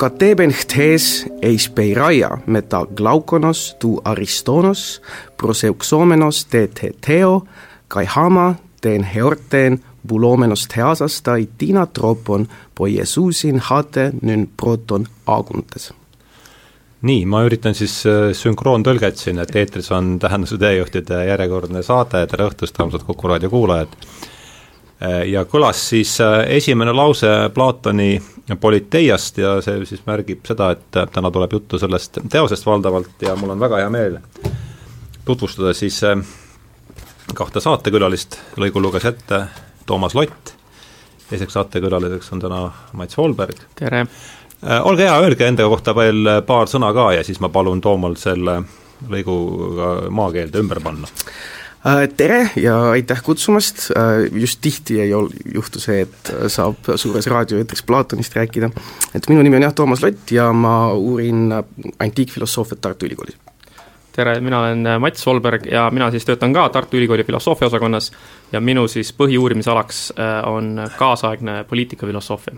ka teben htes eis peiraia meta glaukonos tu aristonos proseuxomenos te teteo kai hama ten heorten bulomenos teasas tai tina tropon po Jeesusin hate nün proton aguntes nii, ma üritan siis äh, sünkroontõlget siin, et eetris on Tähenduse teejuhtide järjekordne saade, tere õhtust, armsad Kuku raadio kuulajad! Äh, ja kõlas siis äh, esimene lause Platoni Politeiast ja see siis märgib seda, et täna tuleb juttu sellest teosest valdavalt ja mul on väga hea meel tutvustada siis kahte saatekülalist, lõigu luges ette Toomas Lott, teiseks saatekülaliseks on täna Mats Holberg. tere! Äh, olge hea, öelge enda kohta veel paar sõna ka ja siis ma palun Toomal selle lõiguga maakeelde ümber panna. Äh, tere ja aitäh kutsumast, äh, just tihti ei ol-, juhtu see, et saab suures raadioeetris Platonist rääkida. et minu nimi on jah, Toomas Lott ja ma uurin antiikfilosoofiat Tartu Ülikoolis. tere, mina olen Mats Solberg ja mina siis töötan ka Tartu Ülikooli filosoofia osakonnas ja minu siis põhiuurimisalaks on kaasaegne poliitikafilosoofia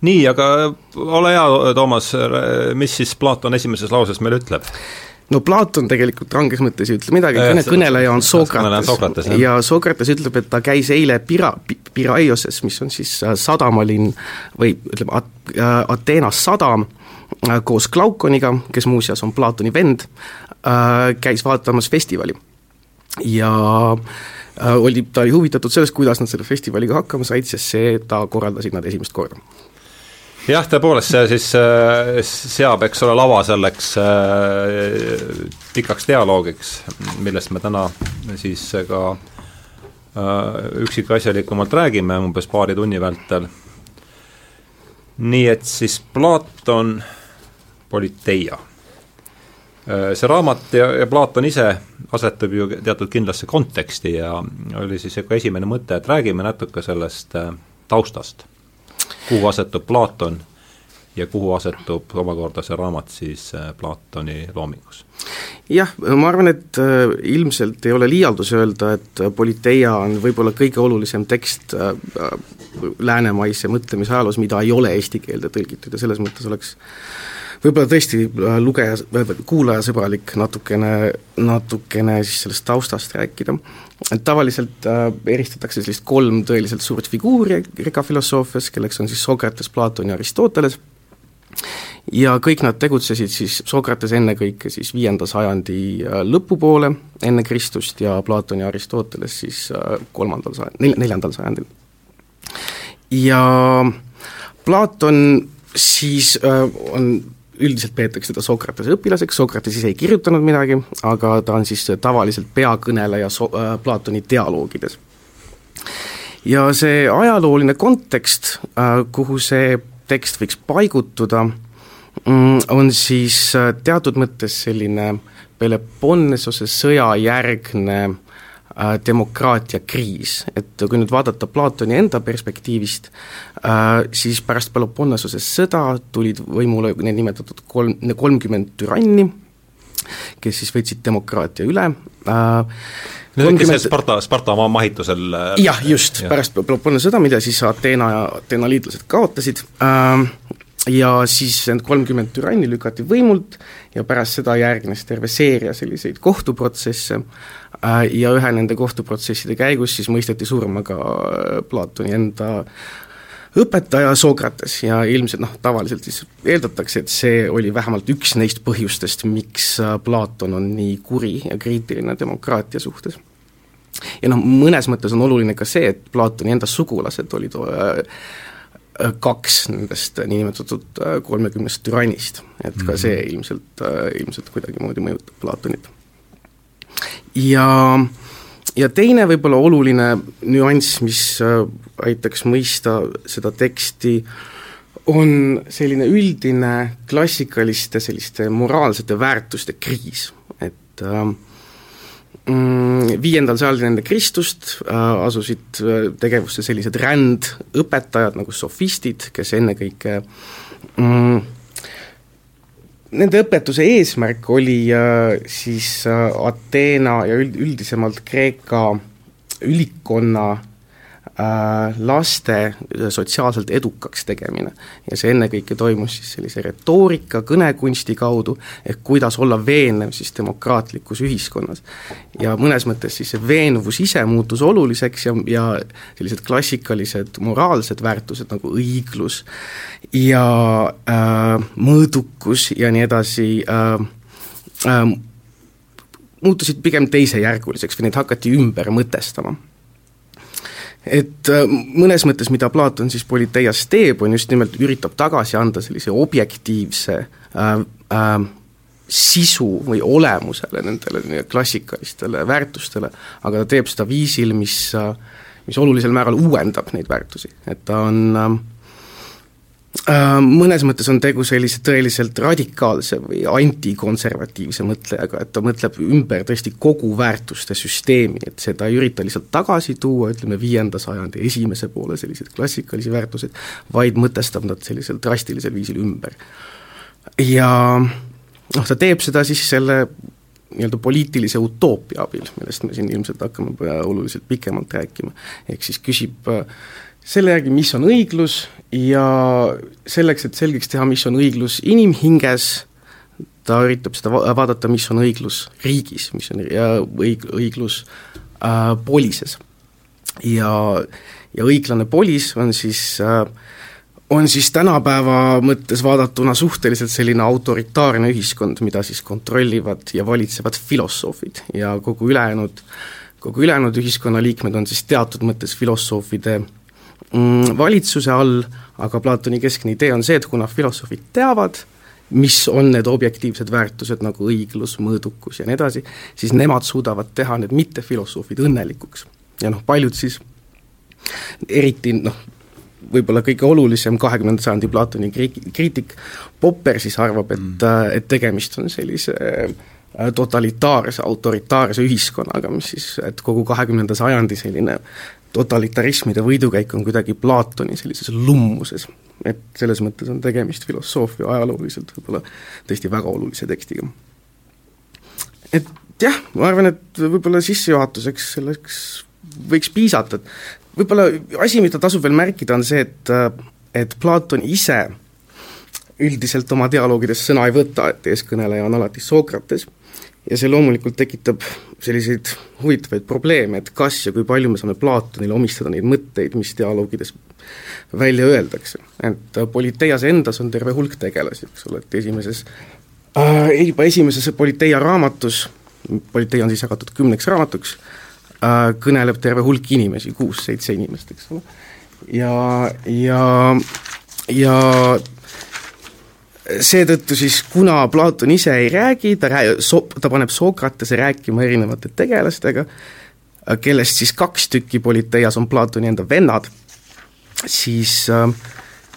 nii, aga ole hea, Toomas, mis siis Platon esimeses lauses meile ütleb? No Platon tegelikult ranges mõttes ei ütle midagi, kõne, kõneleja on Sokrates. ja Sokrates ütleb, et ta käis eile Pira-, Piraioses, mis on siis äh, sadamalinn või ütleme, äh, Ateenas sadam, äh, koos Glaukoniga, kes muuseas on Platoni vend, käis vaatamas festivali. ja oli, ta oli huvitatud sellest, kuidas nad selle festivaliga hakkama said, sest see, ta korraldasid nad esimest korda jah, tõepoolest, see siis äh, seab, eks ole, lava selleks äh, pikaks dialoogiks, millest me täna siis ka äh, üksikasjalikumalt räägime umbes paari tunni vältel. nii et siis Platon, Politeia. see raamat ja, ja Platon ise asetub ju teatud kindlasse konteksti ja oli siis ka esimene mõte, et räägime natuke sellest taustast kuhu asetub Platon ja kuhu asetub omakorda see raamat siis äh, Platoni loomingus? jah, ma arvan, et äh, ilmselt ei ole liialdus öelda, et äh, Politeia on võib-olla kõige olulisem tekst läänemaise mõtlemise ajaloos, mida ei ole eesti keelde tõlgitud ja selles mõttes oleks võib-olla tõesti lugeja, kuulajasõbralik natukene, natukene siis sellest taustast rääkida et tavaliselt äh, eristatakse sellist kolm tõeliselt suurt figuuri Kreeka filosoofias, kelleks on siis Sokrates, Platon ja Aristoteles, ja kõik nad tegutsesid siis, Sokrates ennekõike siis viienda sajandi äh, lõpupoole enne Kristust ja Platon ja Aristoteles siis äh, kolmandal sajand-, nel-, neljandal sajandil. ja Platon siis äh, on üldiselt peetakse teda Sokratese õpilaseks, Sokrates ise ei kirjutanud midagi, aga ta on siis tavaliselt peakõneleja so-, äh, Platoni dialoogides. ja see ajalooline kontekst äh,, kuhu see tekst võiks paigutuda mm,, on siis äh, teatud mõttes selline Peloponnesose sõja järgne äh, Äh, demokraatia kriis, et kui nüüd vaadata Platoni enda perspektiivist, äh, siis pärast Peloponnasose sõda tulid võimule need nimetatud kolm, kolmkümmend türanni, kes siis võtsid demokraatia üle äh,, Need, kes see Sparta, Sparta oma mahitusel jah, just, pärast Peloponnase sõda, mida siis Ateena ja Ateena liitlased kaotasid äh,, ja siis need kolmkümmend türanni lükati võimult ja pärast seda järgnes terve seeria selliseid kohtuprotsesse äh, ja ühe nende kohtuprotsesside käigus siis mõisteti surma ka äh, Platoni enda õpetaja Sokrates ja ilmselt noh, tavaliselt siis eeldatakse, et see oli vähemalt üks neist põhjustest, miks äh, Platon on nii kuri ja kriitiline demokraatia suhtes. ja noh, mõnes mõttes on oluline ka see, et Platoni enda sugulased olid äh, kaks nendest niinimetatud äh, kolmekümnest türannist, et ka mhm. see ilmselt, äh, ilmselt kuidagimoodi mõjutab Platonit. ja, ja teine võib-olla oluline nüanss, mis äh, aitaks mõista seda teksti, on selline üldine klassikaliste selliste moraalsete väärtuste kriis, et äh, viiendal sajandil enne Kristust äh, asusid äh, tegevusse sellised rändõpetajad nagu sofistid, kes ennekõike mm, Nende õpetuse eesmärk oli äh, siis Ateena ja üld, üldisemalt Kreeka ülikonna laste sotsiaalselt edukaks tegemine. ja see ennekõike toimus siis sellise retoorika, kõnekunsti kaudu, ehk kuidas olla veenev siis demokraatlikus ühiskonnas. ja mõnes mõttes siis see veenvus ise muutus oluliseks ja, ja sellised klassikalised moraalsed väärtused nagu õiglus ja äh, mõõdukus ja nii edasi äh, äh, muutusid pigem teisejärguliseks või neid hakati ümber mõtestama et äh, mõnes mõttes, mida Platon siis Politeias teeb, on just nimelt, üritab tagasi anda sellise objektiivse äh, äh, sisu või olemusele nendele klassikalistele väärtustele, aga ta teeb seda viisil, mis, äh, mis olulisel määral uuendab neid väärtusi, et ta on äh, mõnes mõttes on tegu sellise tõeliselt radikaalse või antikonservatiivse mõtlejaga, et ta mõtleb ümber tõesti kogu väärtuste süsteemi, et seda ei ürita lihtsalt tagasi tuua, ütleme viienda sajandi esimese poole selliseid klassikalisi väärtuseid, vaid mõtestab nad sellisel drastilisel viisil ümber. ja noh, ta teeb seda siis selle nii-öelda poliitilise utoopia abil, millest me siin ilmselt hakkame oluliselt pikemalt rääkima, ehk siis küsib äh, selle järgi, mis on õiglus ja selleks, et selgeks teha, mis on õiglus inimhinges, ta üritab seda va vaadata, mis on õiglus riigis, mis on õig-, õiglus äh, polises. ja, ja õiglane polis on siis äh, on siis tänapäeva mõttes vaadatuna suhteliselt selline autoritaarne ühiskond, mida siis kontrollivad ja valitsevad filosoofid ja kogu ülejäänud, kogu ülejäänud ühiskonnaliikmed on siis teatud mõttes filosoofide mm, valitsuse all, aga Platoni keskne idee on see, et kuna filosoofid teavad, mis on need objektiivsed väärtused nagu õiglus, mõõdukus ja nii edasi, siis nemad suudavad teha need mittefilosoofid õnnelikuks. ja noh, paljud siis eriti noh, võib-olla kõige olulisem kahekümnenda sajandi Platoni kriitik, Popper siis arvab, et mm., et tegemist on sellise äh, totalitaarse, autoritaarse ühiskonnaga, mis siis, et kogu kahekümnenda sajandi selline totalitarismide võidukäik on kuidagi Platoni sellises lummuses, et selles mõttes on tegemist filosoofia ajalooliselt võib-olla tõesti väga olulise tekstiga. et jah, ma arvan, et võib-olla sissejuhatuseks selleks võiks piisata, et võib-olla asi, mida tasub veel märkida, on see, et et Platon ise üldiselt oma dialoogides sõna ei võta, et eeskõneleja on alati Sokrates ja see loomulikult tekitab selliseid huvitavaid probleeme, et kas ja kui palju me saame Platonile omistada neid mõtteid, mis dialoogides välja öeldakse. et äh, Politeias endas on terve hulk tegelasi, eks ole, et esimeses äh,, juba esimeses Politeia raamatus, Politeia on siis jagatud kümneks raamatuks äh,, kõneleb terve hulk inimesi, kuus-seitse inimest, eks ole. ja, ja, ja seetõttu siis, kuna Platon ise ei räägi, ta rää-, so-, ta paneb Sokratese rääkima erinevate tegelastega, kellest siis kaks tükki Politeias on Platoni enda vennad, siis äh,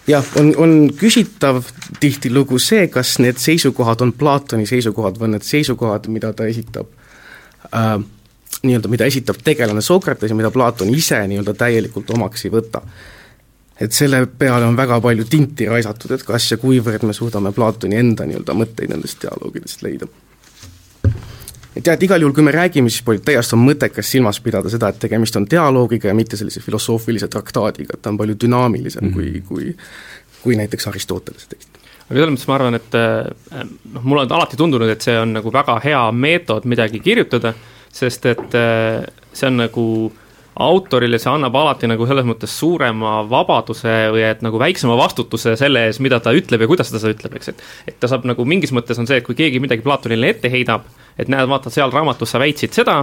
jah, on, on küsitav tihtilugu see, kas need seisukohad on Platoni seisukohad või on need seisukohad, mida ta esitab äh, nii-öelda, mida esitab tegelane Sokrates ja mida Platon ise nii-öelda täielikult omaks ei võta et selle peale on väga palju tinti raisatud, et kas ja kuivõrd me suudame Platoni enda nii-öelda mõtteid nendest dialoogidest leida. et jah, et igal juhul, kui me räägime siis Politeiast, on mõttekas silmas pidada seda, et tegemist on dialoogiga ja mitte sellise filosoofilise traktaadiga, et ta on palju dünaamilisem mm -hmm. kui, kui kui näiteks Aristotelese tekst aga selles mõttes ma arvan, et eh, noh, mulle on alati tundunud, et see on nagu väga hea meetod midagi kirjutada, sest et eh, see on nagu äh, autorile see annab alati nagu selles mõttes suurema vabaduse või et nagu väiksema vastutuse selle ees, mida ta ütleb ja kuidas ta seda ütleb, eks, et et ta saab nagu mingis mõttes on see, et kui keegi midagi Platonile ette heidab, et näed, vaata, seal raamatus sa väitsid seda,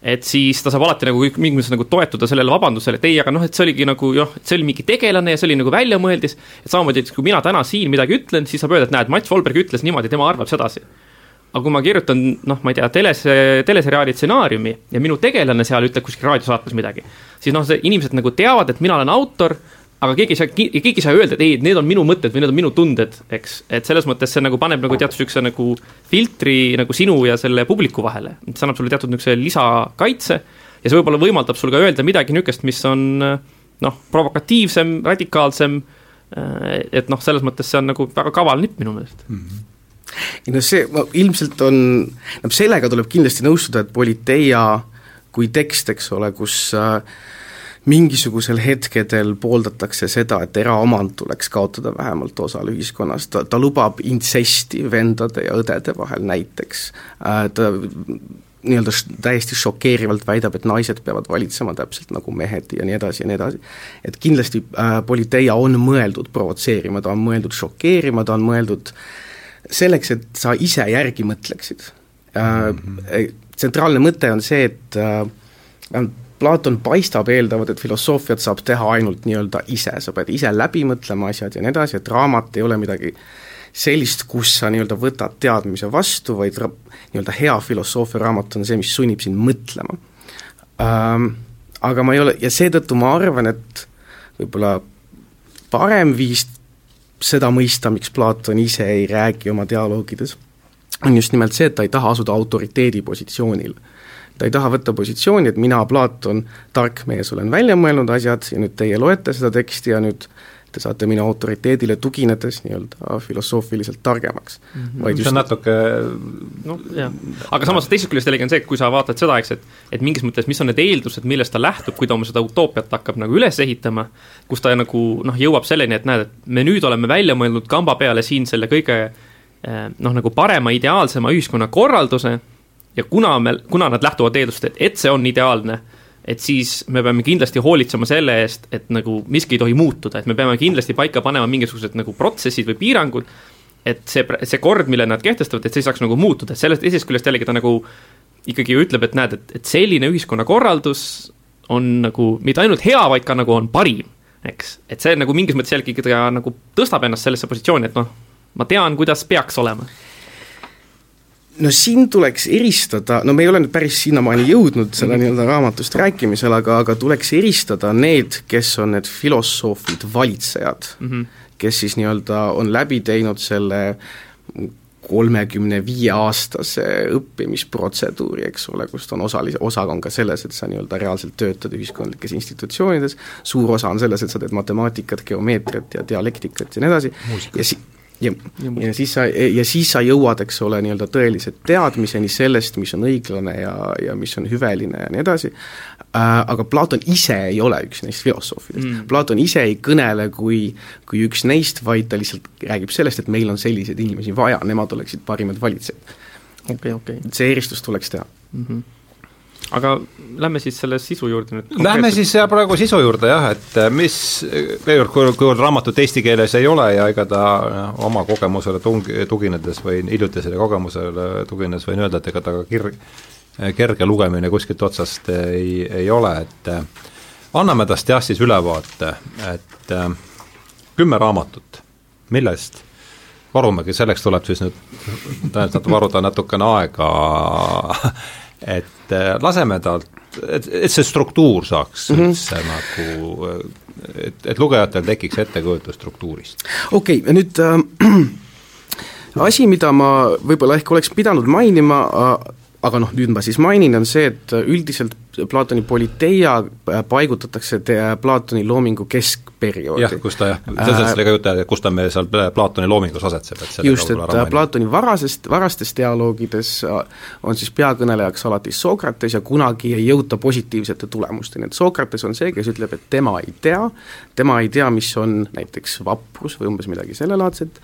et siis ta saab alati nagu mingis mõttes nagu toetuda sellele vabandusele, et ei, aga noh, et see oligi nagu noh, et see oli mingi tegelane ja see oli nagu väljamõeldis, et samamoodi, et kui mina täna siin midagi ütlen, siis saab öelda, et näed, Mats Volberg ütles niimoodi, tema arvab sedasi aga kui ma kirjutan noh, ma ei tea, teles, teleseriaali stsenaariumi ja minu tegelane seal ütleb kuskil raadiosaates midagi, siis noh, inimesed nagu teavad, et mina olen autor, aga keegi ei saa, keegi ei saa öelda, et ei, need on minu mõtted või need on minu tunded, eks, et selles mõttes see nagu paneb nagu teatud niisuguse nagu filtri nagu sinu ja selle publiku vahele, see annab sulle teatud niisuguse lisakaitse ja see võib-olla võimaldab sul ka öelda midagi niisugust, mis on noh, provokatiivsem, radikaalsem, et noh, selles mõttes see on nagu väga kaval nipp minu meelest. Mm. -hmm ei no see ilmselt on, no sellega tuleb kindlasti nõustuda, et Politeia kui tekst, eks ole, kus äh, mingisugusel hetkedel pooldatakse seda, et eraomand tuleks kaotada vähemalt osal ühiskonnast, ta, ta lubab intsesti vendade ja õdede vahel näiteks, äh, ta nii-öelda täiesti šokeerivalt väidab, et naised peavad valitsema täpselt nagu mehed ja nii edasi ja nii edasi. et kindlasti äh, Politeia on mõeldud provotseerima, ta on mõeldud šokeerima, ta on mõeldud selleks, et sa ise järgi mõtleksid mm. -hmm. tsentraalne mõte on see, et äh, Platon paistab eeldavat, et filosoofiat saab teha ainult nii-öelda ise, sa pead ise läbi mõtlema asjad ja nii edasi, et raamat ei ole midagi sellist, kus sa nii-öelda võtad teadmise vastu, vaid nii-öelda hea filosoofia raamat on see, mis sunnib sind mõtlema ähm,. Aga ma ei ole, ja seetõttu ma arvan, et võib-olla parem viis seda mõista, miks Platon ise ei räägi oma dialoogides, on just nimelt see, et ta ei taha asuda autoriteedi positsioonile ta ei taha võtta positsiooni, et mina, Platon, tark mees, olen välja mõelnud asjad ja nüüd teie loete seda teksti ja nüüd te saate minu autoriteedile tuginedes nii-öelda filosoofiliselt targemaks mm. -hmm. vaid just see on natuke noh, aga samas teisest küljest jällegi on see, et kui sa vaatad seda, eks, et et mingis mõttes, mis on need eeldused, millest ta lähtub, kui ta oma seda utoopiat hakkab nagu üles ehitama, kus ta nagu noh, jõuab selleni, et näed, et me nüüd oleme välja mõelnud kamba peale siin selle kõige eh, noh, nagu parema, ideaalsema ühiskonnakorralduse ja kuna me, kuna nad lähtuvad eeldusest, et, et see on ideaalne, et siis me peame kindlasti hoolitsema selle eest, et nagu miski ei tohi muutuda, et me peame kindlasti paika panema mingisugused nagu protsessid või piirangud, et see, see kord, mille nad kehtestavad, et see ei saaks nagu muutuda, et sellest teisest küljest jällegi ta nagu ikkagi ütleb, et näed, et, et selline ühiskonnakorraldus on nagu mitte ainult hea, vaid ka nagu on parim, eks. et see nagu mingis mõttes jällegi ta nagu tõstab ennast sellesse positsiooni, et noh, ma tean, kuidas peaks olema no siin tuleks eristada, no me ei ole nüüd päris sinnamaani jõudnud selle mhm. nii-öelda raamatust rääkimisel, aga, aga tuleks eristada need, kes on need filosoofid, valitsejad mm, -hmm. kes siis nii-öelda on läbi teinud selle kolmekümne viie aastase õppimisprotseduuri, eks ole, kust on osalis-, osa on ka selles, et sa nii-öelda reaalselt töötad ühiskondlikes institutsioonides, suur osa on selles, et sa teed matemaatikat, geomeetriat ja dialektikat ja nii edasi, ja si-, ja, ja siis sa, ja siis sa jõuad, eks ole, nii-öelda tõelise teadmiseni sellest, mis on õiglane ja, ja mis on hüveline ja nii edasi. Äh,, aga Platon ise ei ole üks neist filosoofidest. Mm.. Platon ise ei kõnele kui, kui üks neist, vaid ta lihtsalt räägib sellest, et meil on selliseid inimesi vaja, nemad oleksid parimad valitsejad. okei okay,, okei. Okay.. see eristus tuleks teha. Mm. -hmm aga lähme siis selle sisu juurde nüüd. Lähme siis jah, praegu sisu juurde jah, et äh, mis, veel kord, kuivõrd raamatut eesti keeles ei ole ja ega ta äh, oma kogemusele tung-, tuginedes või hiljutisele kogemusele tugines võin öelda, et ega ta ka kir-, kerge lugemine kuskilt otsast ei, ei ole, et anname tast jah siis ülevaate, et kümme raamatut, millest varumegi, selleks tuleb siis nüüd tõenäoliselt varuda natukene aega et äh, laseme talt, et, et see struktuur saaks mm -hmm. üldse nagu, et, et lugejatel tekiks ettekujutus struktuurist. okei okay,, nüüd äh, asi, mida ma võib-olla ehk oleks pidanud mainima äh,, aga noh, nüüd ma siis mainin, on see, et üldiselt Platoni politeia äh, paigutatakse Platoni loomingu keskperioodi. jah, kus ta jah, sellest oli ka juttu, et kus ta meil seal Platoni loomingus asetseb, et just, et Platoni varasest, varastes dialoogides äh, on siis peakõnelejaks alati Sokrates ja kunagi ei jõuta positiivsete tulemusteni, et Sokrates on see, kes ütleb, et tema ei tea, tema ei tea, mis on näiteks vaprus või umbes midagi sellelaadset,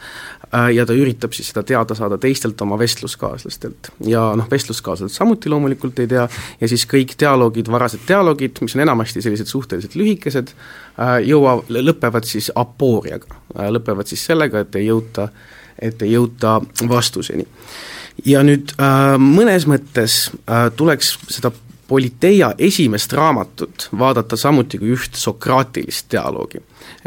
äh, ja ta üritab siis seda teada saada teistelt oma vestluskaaslastelt. ja noh, vestluskaaslased samuti loomulikult ei tea ja siis kõik dialoogid dialoogid, varased dialoogid, mis on enamasti sellised suhteliselt lühikesed, äh, jõua, lõpevad siis apooriaga, äh, lõpevad siis sellega, et ei jõuta, et ei jõuta vastuseni. ja nüüd äh, mõnes mõttes tuleks seda Politeia esimest raamatut vaadata samuti kui üht sokraatilist dialoogi.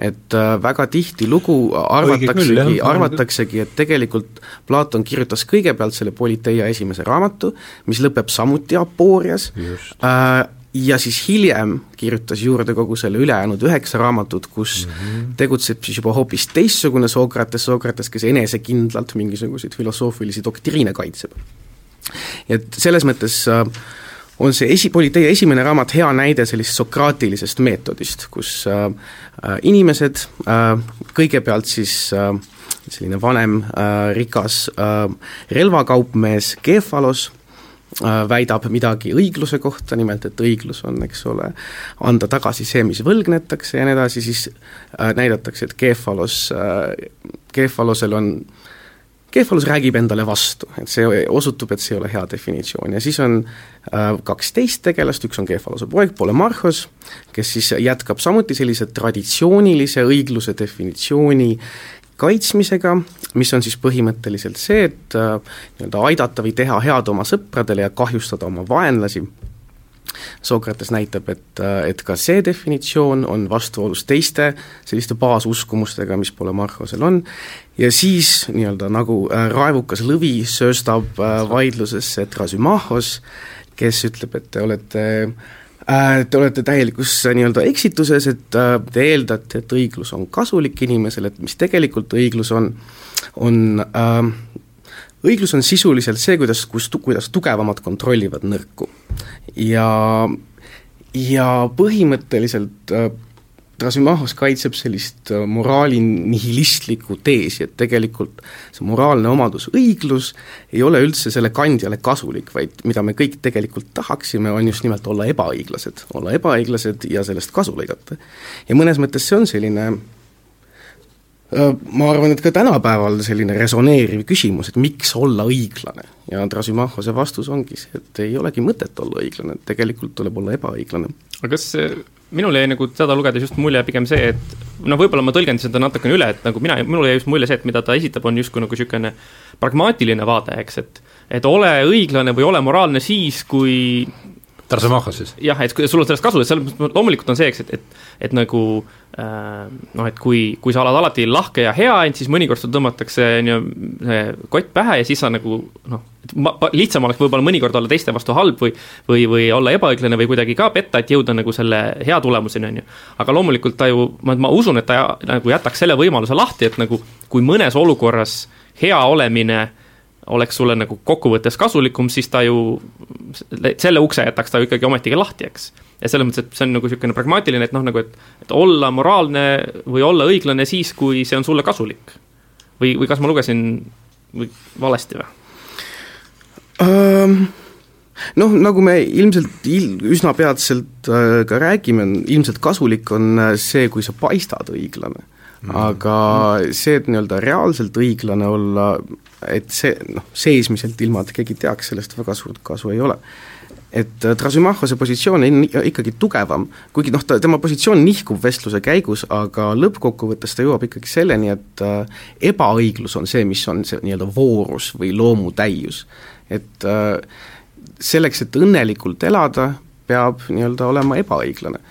Et äh, väga tihtilugu arvataksegi, arvataksegi, et tegelikult Platon kirjutas kõigepealt selle Politeia esimese raamatu, mis lõpeb samuti apoorias, äh, ja siis hiljem kirjutas juurde kogu selle ülejäänud üheksa raamatut, kus mm -hmm. tegutseb siis juba hoopis teistsugune Sokrates, Sokrates, kes enesekindlalt mingisuguseid filosoofilisi doktriine kaitseb. et selles mõttes äh, on see esi, oli teie esimene raamat hea näide sellisest sokraatilisest meetodist, kus äh, äh, inimesed äh, kõigepealt siis äh, selline vanem äh, rikas äh, relvakaupmees Kefalos väidab midagi õigluse kohta, nimelt et õiglus on, eks ole, anda tagasi see, mis võlgnetakse ja nii edasi, siis näidatakse, et Kefalos, Kefalosel on Kefalus räägib endale vastu, et see osutub, et see ei ole hea definitsioon. Ja siis on äh, kaksteist tegelast, üks on Kefaluse poeg, Polemarchos, kes siis jätkab samuti sellise traditsioonilise õigluse definitsiooni kaitsmisega, mis on siis põhimõtteliselt see, et äh, nii-öelda aidata või teha head oma sõpradele ja kahjustada oma vaenlasi Sokrates näitab, et, et ka see definitsioon on vastuolus teiste selliste baasuskumustega, mis Polemarchosel on, ja siis nii-öelda nagu äh, raevukas lõvi sööstab äh, vaidlusesse Trasümachos, kes ütleb, et te olete äh, Te olete täielikus nii-öelda eksituses, et te eeldate, et õiglus on kasulik inimesele, et mis tegelikult õiglus on, on äh, õiglus on sisuliselt see, kuidas, kus, kuidas tugevamad kontrollivad nõrku. Ja, ja põhimõtteliselt äh, Trasimahos kaitseb sellist äh, moraali nihilistlikku teesi, et tegelikult see moraalne omadus, õiglus, ei ole üldse selle kandjale kasulik, vaid mida me kõik tegelikult tahaksime, on just nimelt olla ebaõiglased, olla ebaõiglased ja sellest kasu lõigata. ja mõnes mõttes see on selline ma arvan, et ka tänapäeval selline resoneeriv küsimus, et miks olla õiglane. ja Trasimahose vastus ongi see, et ei olegi mõtet olla õiglane, et tegelikult tuleb olla ebaõiglane. aga kas minul jäi nagu seda lugedes just mulje pigem see, et noh, võib-olla ma tõlgendasin seda natukene üle, et nagu mina, minul jäi just mulje see, et mida ta esitab, on justkui nagu niisugune pragmaatiline vaade, eks, et et ole õiglane või ole moraalne siis, kui Tarsemahas siis? jah, et sul on sellest kasu, et selles mõttes loomulikult on see, eks, et, et, et nagu äh, noh, et kui, kui sa oled alati lahke ja hea ainult, siis mõnikord sul tõmmatakse nii-öelda kott pähe ja siis sa nagu noh, lihtsam oleks võib-olla mõnikord olla teiste vastu halb või või, või olla ebaõiglane või kuidagi ka petta, et jõuda nagu selle hea tulemuseni, on ju. aga loomulikult ta ju, ma, ma usun, et ta nagu jätaks selle võimaluse lahti, et nagu kui mõnes olukorras hea olemine oleks sulle nagu kokkuvõttes kasulikum, siis ta ju, selle ukse jätaks ta ju ikkagi ometigi lahti, eks. ja selles mõttes, et see on nagu niisugune pragmaatiline, et noh, nagu et, et olla moraalne või olla õiglane siis, kui see on sulle kasulik. või, või kas ma lugesin või valesti või um...? noh, nagu me ilmselt il-, üsna peatselt äh, ka räägime, ilmselt kasulik on äh, see, kui sa paistad õiglane. Aga see, et nii-öelda reaalselt õiglane olla, et see noh, seesmiselt ilma, et keegi teaks, sellest väga suurt kasu ei ole et äh, Trasümahhose positsioon on ikkagi tugevam, kuigi noh, ta, tema positsioon nihkub vestluse käigus, aga lõppkokkuvõttes ta jõuab ikkagi selleni, et äh, ebaõiglus on see, mis on see nii-öelda voorus või loomutäius. et äh, selleks, et õnnelikult elada, peab nii-öelda olema ebaõiglane.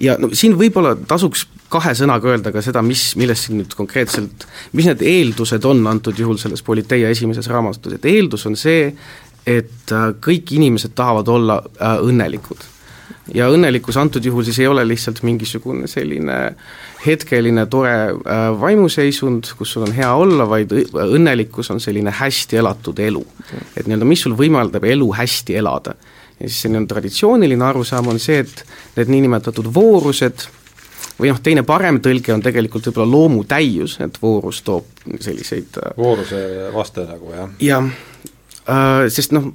Ja no siin võib-olla tasuks kahe sõnaga öelda ka seda, mis, millest siin nüüd konkreetselt, mis need eeldused on antud juhul selles Politeia esimeses raamatus, et eeldus on see, et äh, kõik inimesed tahavad olla äh, õnnelikud. ja õnnelikkus antud juhul siis ei ole lihtsalt mingisugune selline hetkeline tore äh, vaimuseisund, kus sul on hea olla, vaid õnnelikkus on selline hästi elatud elu. et nii-öelda, mis sul võimaldab elu hästi elada. Ja siis selline traditsiooniline arusaam on see, et need niinimetatud voorused, või noh, teine parem tõlge on tegelikult võib-olla loomutäius, et voorus toob selliseid äh, vooruse vaste nagu, jah? jah äh,, sest noh,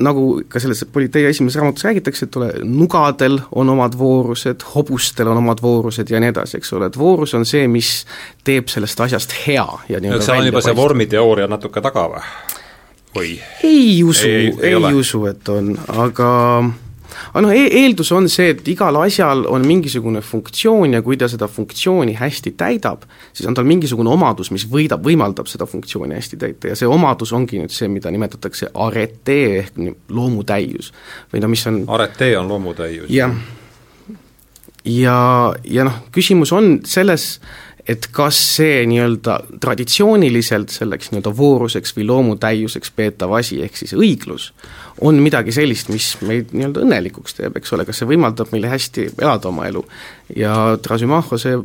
nagu ka selles Politeia esimeses raamatus räägitakse, et ole, nugadel on omad voorused, hobustel on omad voorused ja nii edasi, eks ole, et voorus on see, mis teeb sellest asjast hea ja nii-öelda seal on juba see vormiteooria natuke taga või? Või? ei usu, ei, ei, ei, ei usu, et on, aga aga noh e, eeldus on see, et igal asjal on mingisugune funktsioon ja kui ta seda funktsiooni hästi täidab, siis on tal mingisugune omadus, mis võidab, võimaldab seda funktsiooni hästi täita ja see omadus ongi nüüd see, mida nimetatakse aretee ehk loomutäius. või no mis on aretee on loomutäius? jah. ja, ja noh, küsimus on selles, et kas see nii-öelda traditsiooniliselt selleks nii-öelda vooruseks või loomutäiuseks peetav asi, ehk siis õiglus, on midagi sellist, mis meid nii-öelda õnnelikuks teeb, eks ole, kas see võimaldab meile hästi elada oma elu. ja Trasimaho see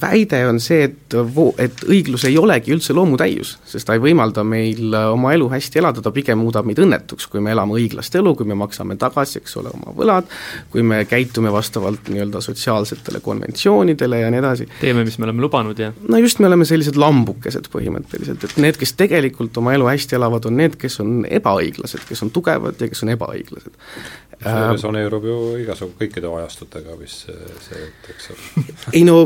väide on see, et vo-, et õiglus ei olegi üldse loomutäius, sest ta ei võimalda meil oma elu hästi elada, ta pigem muudab meid õnnetuks, kui me elame õiglast elu, kui me maksame tagasi, eks ole, oma võlad, kui me käitume vastavalt nii-öelda sotsiaalsetele konventsioonidele ja nii edasi. teeme, mis me oleme lubanud ja no just, me oleme sellised lambukesed põhimõtteliselt, et need, kes tegelikult oma elu hästi elavad, on need, kes on ebaõiglased, kes on tugevad, ja kes on ebaõiglased. See resoneerub ju igasugu kõikide ajastutega vist see, eks ole. ei no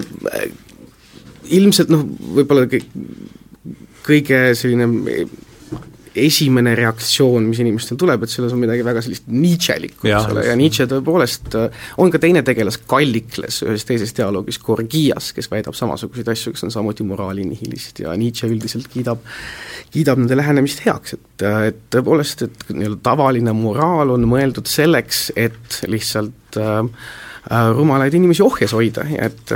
ilmselt noh, võib-olla kõige selline esimene reaktsioon, mis inimestel tuleb, et selles on midagi väga sellist Nietzschelikku, eks ole, ja Nietzsche tõepoolest, äh, on ka teine tegelas, Kallikles, ühes teises dialoogis, Gorgias, kes väidab samasuguseid asju, kes on samuti moraalinihilist ja Nietzsche üldiselt kiidab, kiidab nende lähenemist heaks, et, äh, et tõepoolest, et nii-öelda tavaline moraal on mõeldud selleks, et lihtsalt äh, äh rumalaid inimesi ohjes hoida. Ja et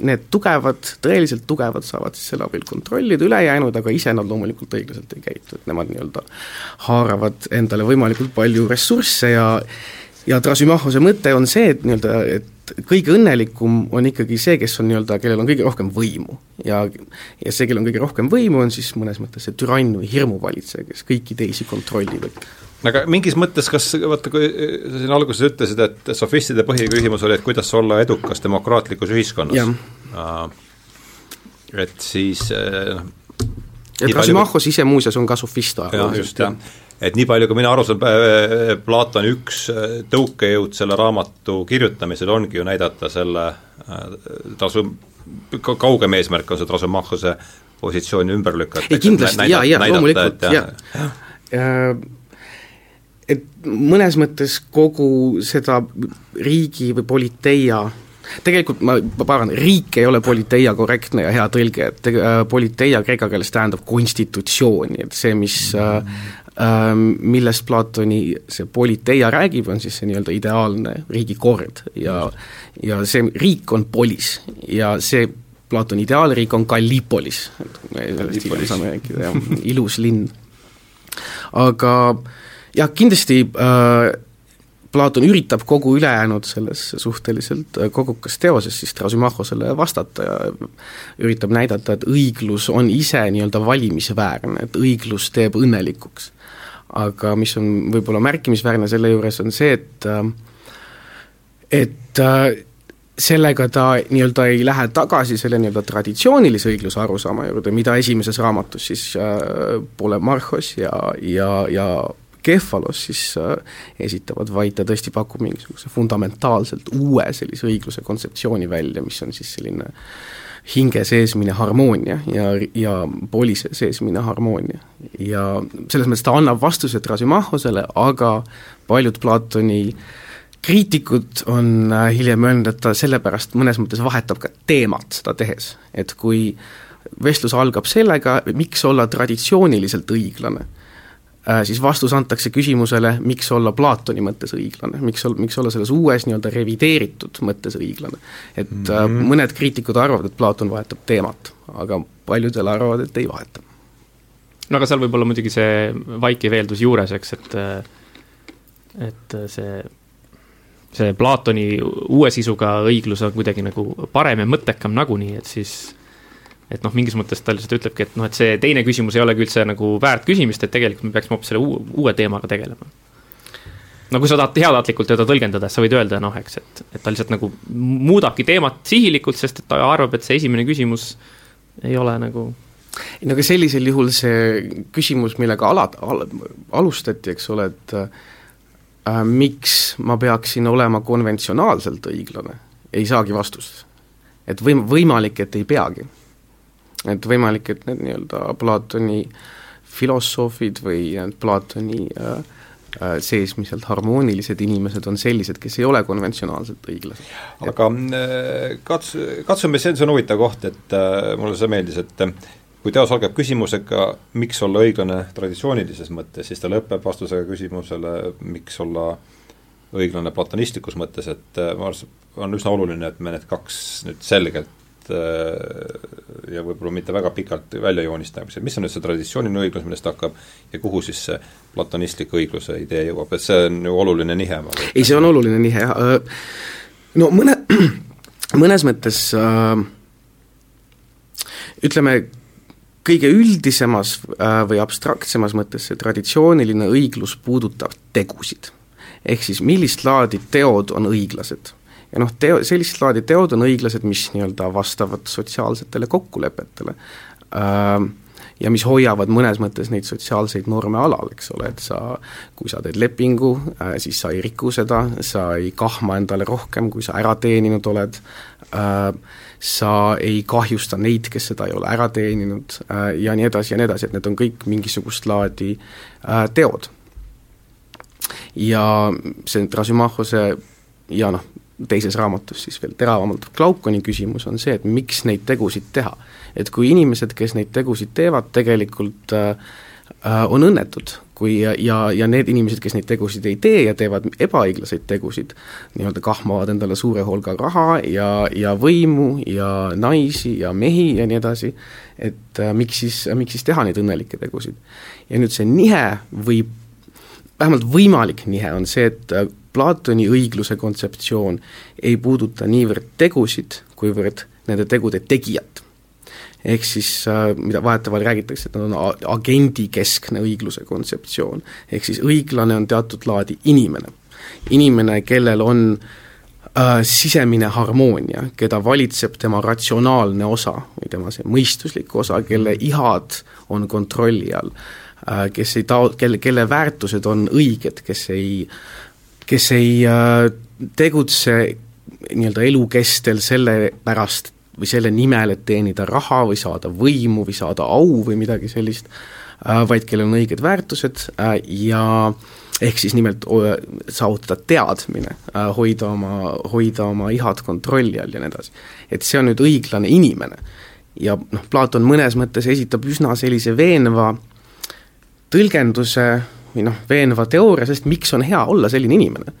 need tugevad, tõeliselt tugevad saavad siis selle abil kontrollida ülejäänud, aga ise nad loomulikult õiglaselt ei käitu, et nemad nii-öelda haaravad endale võimalikult palju ressursse ja ja Trasimahose mõte on see, et nii-öelda, et kõige õnnelikum on ikkagi see, kes on nii-öelda, kellel on kõige rohkem võimu. ja, ja see, kellel on kõige rohkem võimu, on siis mõnes mõttes see türann või hirmuvalitseja, kes kõiki teisi kontrollib, et aga mingis mõttes, kas, vaata, kui sa siin alguses ütlesid, et sofistide põhiküsimus oli, et kuidas olla edukas demokraatlikus ühiskonnas. et siis äh, noh ja Trasimahos ise muuseas on ka sofist ajalooliselt. just, jah. et nii palju, kui mina aru saan, äh, Platoni üks äh, tõukejõud selle raamatu kirjutamisel ongi ju näidata selle tasu, kaugem eesmärk on see Trasimahose positsiooni ümber lükata. ei kindlasti, jaa, jaa, loomulikult, jaa ja et mõnes mõttes kogu seda riigi või politeia tegelikult ma, ma parandan, riik ei ole politeia korrektne ja hea tõlge, et äh, politeia kreeka keeles tähendab konstitutsiooni, et see, mis äh, äh, millest Platoni see politeia räägib, on siis see nii-öelda ideaalne riigikord ja ja see riik on polis ja see Platoni ideaalriik on Gallipolis, sellest hiljem saame rääkida, jah, ilus linn. aga äh, jah, kindlasti äh, Platon üritab kogu ülejäänud selles suhteliselt äh, kogukas teoses siis Trasimachosele vastata ja üritab näidata, et õiglus on ise nii-öelda valimisväärne, et õiglus teeb õnnelikuks. aga mis on võib-olla märkimisväärne selle juures, on see, et äh, et sellega ta nii-öelda ei lähe tagasi selle nii-öelda traditsioonilise õigluse arusaama juurde, mida esimeses raamatus siis äh, Polemarchos ja, ja, ja Kefalos siis äh, esitavad, vaid ta tõesti pakub mingisuguse fundamentaalselt uue sellise õigluse kontseptsiooni välja, mis on siis selline hinge seesmine harmoonia ja, ja poli seesmine harmoonia. ja selles mõttes ta annab vastuse Trasimahosele, aga paljud Platoni kriitikud on äh, hiljem öelnud, et ta sellepärast mõnes mõttes vahetab ka teemat seda tehes, et kui vestlus algab sellega, miks olla traditsiooniliselt õiglane siis vastus antakse küsimusele, miks olla Platoni mõttes õiglane, miks ol-, miks olla selles uues nii-öelda revideeritud mõttes õiglane. et mm -hmm. mõned kriitikud arvavad, et Platon vahetab teemat, aga paljudel arvavad, et ei vaheta. no aga seal võib olla muidugi see vaikiv eeldus juures, eks, et et see see Platoni uue sisuga õiglus on kuidagi nagu parem ja mõttekam nagunii, et siis et noh, mingis mõttes ta lihtsalt ütlebki, et noh, et see teine küsimus ei olegi üldse nagu väärt küsimist, et tegelikult me peaksime hoopis selle uue, uue teemaga tegelema. no kui sa tahad heatahtlikult teda tõlgendada, siis sa võid öelda noh, eks, et, et ta lihtsalt nagu muudabki teemat sihilikult, sest et ta arvab, et see esimene küsimus ei ole nagu no aga sellisel juhul see küsimus, millega ala, al, alustati, eks ole, et äh, miks ma peaksin olema konventsionaalselt õiglane, ei saagi vastust. et võim-, võimalik, et ei peagi et võimalik, et need nii-öelda Platoni filosoofid või need Platoni äh, äh, seesmiselt harmoonilised inimesed on sellised, kes ei ole konventsionaalselt õiglased. aga äh, kats-, katsume, see on, see on huvitav koht, et äh, mulle see meeldis, et äh, kui teos algab küsimusega, miks olla õiglane traditsioonilises mõttes, siis ta lõpeb vastusega küsimusele, miks olla õiglane platonistlikus mõttes, et äh, ma arvan, on üsna oluline, et me need kaks nüüd selgelt Äh, ja võib-olla mitte väga pikalt välja joonistamiseks, et mis on nüüd see traditsiooniline õiglus, millest hakkab ja kuhu siis see platonistlik õigluse idee jõuab, et see on ju oluline nihe. ei, see on oluline nihe, äh, no mõne, mõnes mõttes äh, ütleme, kõige üldisemas või abstraktsemas mõttes see traditsiooniline õiglus puudutab tegusid. ehk siis millist laadi teod on õiglased ja noh, teo, sellist laadi teod on õiglased, mis nii-öelda vastavad sotsiaalsetele kokkulepetele. ja mis hoiavad mõnes mõttes neid sotsiaalseid norme alal, eks ole, et sa, kui sa teed lepingu, äh, siis sa ei riku seda, sa ei kahma endale rohkem, kui sa ära teeninud oled, äh, sa ei kahjusta neid, kes seda ei ole ära teeninud ja nii edasi ja nii edasi, et need on kõik mingisugust laadi teod. ja see Trasimahose ja noh, teises raamatus siis veel teravamalt Glaukoni küsimus on see, et miks neid tegusid teha. et kui inimesed, kes neid tegusid teevad, tegelikult äh, äh, on õnnetud, kui ja, ja, ja need inimesed, kes neid tegusid ei tee ja teevad ebaõiglaseid tegusid, nii-öelda kahmavad endale suure hulga raha ja, ja võimu ja naisi ja mehi ja nii edasi, et äh, miks siis, miks siis teha neid õnnelikke tegusid. ja nüüd see nihe võib, vähemalt võimalik nihe on see, et äh, Platoni õigluse kontseptsioon ei puuduta niivõrd tegusid, kuivõrd nende tegude tegijat. ehk siis äh, mida vahetevahel räägitakse, et nad on agendikeskne õigluse kontseptsioon, ehk siis õiglane on teatud laadi inimene. inimene, kellel on äh, sisemine harmoonia, keda valitseb tema ratsionaalne osa või tema see mõistuslik osa, kelle ihad on kontrolli all äh,, kes ei tao-, kelle, kelle väärtused on õiged, kes ei kes ei äh, tegutse nii-öelda elukestel selle pärast või selle nimel, et teenida raha või saada võimu või saada au või midagi sellist, äh, vaid kellel on õiged väärtused äh, ja ehk siis nimelt saavutada teadmine, hoida oma, hoida oma ihad kontrolli all ja nii edasi. et see on nüüd õiglane inimene. ja noh, Platon mõnes mõttes esitab üsna sellise veenva tõlgenduse või noh, veenva teooria sellest, miks on hea olla selline inimene.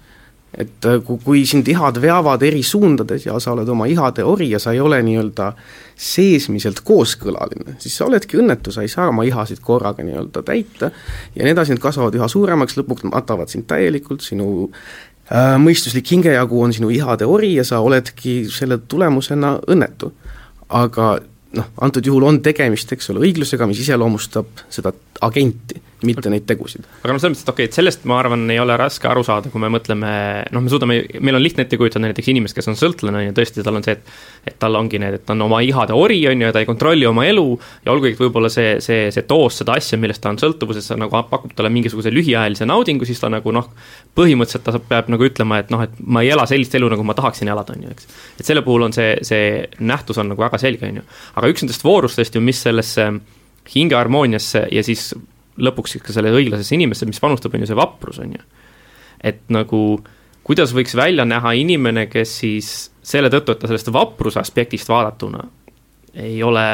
et äh, kui, sind ihad veavad eri suundades ja sa oled oma ihade ori ja sa ei ole nii-öelda seesmiselt kooskõlaline, siis sa oledki õnnetu, sa ei saa oma ihasid korraga nii-öelda täita ja nii edasi, need kasvavad üha suuremaks, lõpuks matavad sind täielikult, sinu äh, mõistuslik hingejagu on sinu ihade ori ja sa oledki selle tulemusena õnnetu. aga noh, antud juhul on tegemist, eks ole, õiglusega, mis iseloomustab seda agenti, mitte neid tegusid. aga noh, selles mõttes, et okei okay,, et sellest ma arvan, ei ole raske aru saada, kui me mõtleme, noh, me suudame, meil on lihtne ette kujutada näiteks inimest, kes on sõltlane, on ju, tõesti, tal on see, et et tal ongi need, et ta on oma ihade ori, on ju, ja ta ei kontrolli oma elu ja olgugi, et võib-olla see, see, see doos seda asja, millest ta on sõltuvuses, nagu pakub talle mingisuguse lühiajalise naudingu, siis ta nagu noh, põhimõtteliselt ta peab nagu ütlema, et noh, et ma ei ela sellist elu, nagu ma tahaksin elada, on ju, eks. et selle puhul on see, see nähtus on nagu väga selge, on ju. aga üks nendest voorustest ju, mis sellesse hingeharmooniasse ja siis lõpuks siis ka selle õiglasesse inimesse, mis panustab, on ju see vaprus, on ju. et nagu kuidas võiks välja näha inimene, kes siis selle tõttu, et ta sellest vapruse aspektist vaadatuna ei ole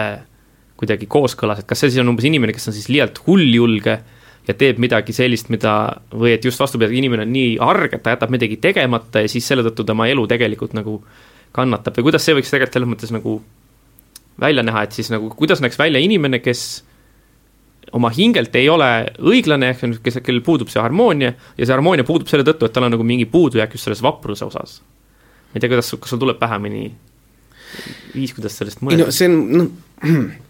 kuidagi kooskõlas, et kas see siis on umbes inimene, kes on siis liialt hulljulge ja teeb midagi sellist, mida, või et just vastupidi, inimene on nii arg, et ta jätab midagi tegemata ja siis selle tõttu tema elu tegelikult nagu kannatab või kuidas see võiks tegelikult selles mõttes nagu välja näha, et siis nagu kuidas näeks välja inimene, kes oma hingelt ei ole õiglane, ehk kes, kellel puudub see harmoonia ja see harmoonia puudub selle tõttu, et tal on nagu mingi puudujääk just selles vapruse osas. ma ei tea, kuidas, kas sul tuleb pähe mõni viis, kuidas sellest mõelda? ei no see on, noh,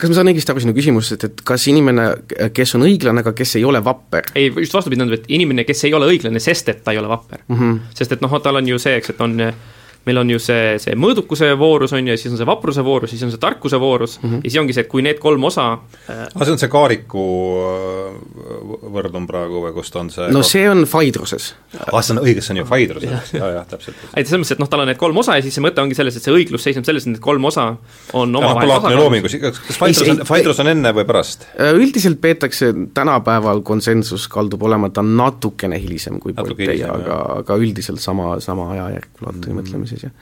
kas ma saan õigesti aru sinu küsimusest, et kas inimene, kes on õiglane, aga kes ei ole vapper? ei, just vastupidi, tähendab, et inimene, kes ei ole õiglane, sest et ta ei ole vapper mm. -hmm. sest et noh, tal on ju see, eks, et on meil on ju see, see mõõdukuse voorus on ju, siis on see vapruse voorus, siis on see tarkuse voorus mm -hmm. ja siis ongi see, et kui need kolm osa äh, aga see on see Kaariku äh, võrdlum praegu või kus ta on see no see on Faidruses. ah, see on õige, see on ju Faidruses ja, ja, jah, täpselt. et selles mõttes, et noh, tal on need kolm osa ja siis see mõte ongi selles, et see õiglus seisneb selles, et need kolm osa on omavahel tasakaalus. loomingus, kas Faidrus on, Faidrus on enne või pärast? Äh, üldiselt peetakse tänapäeval konsensus kaldub olema ta natukene hilisem kui Politeia, aga, aga üldiselt sama, sama ajajärk Platoni mm -hmm. Mõtlemises, jah.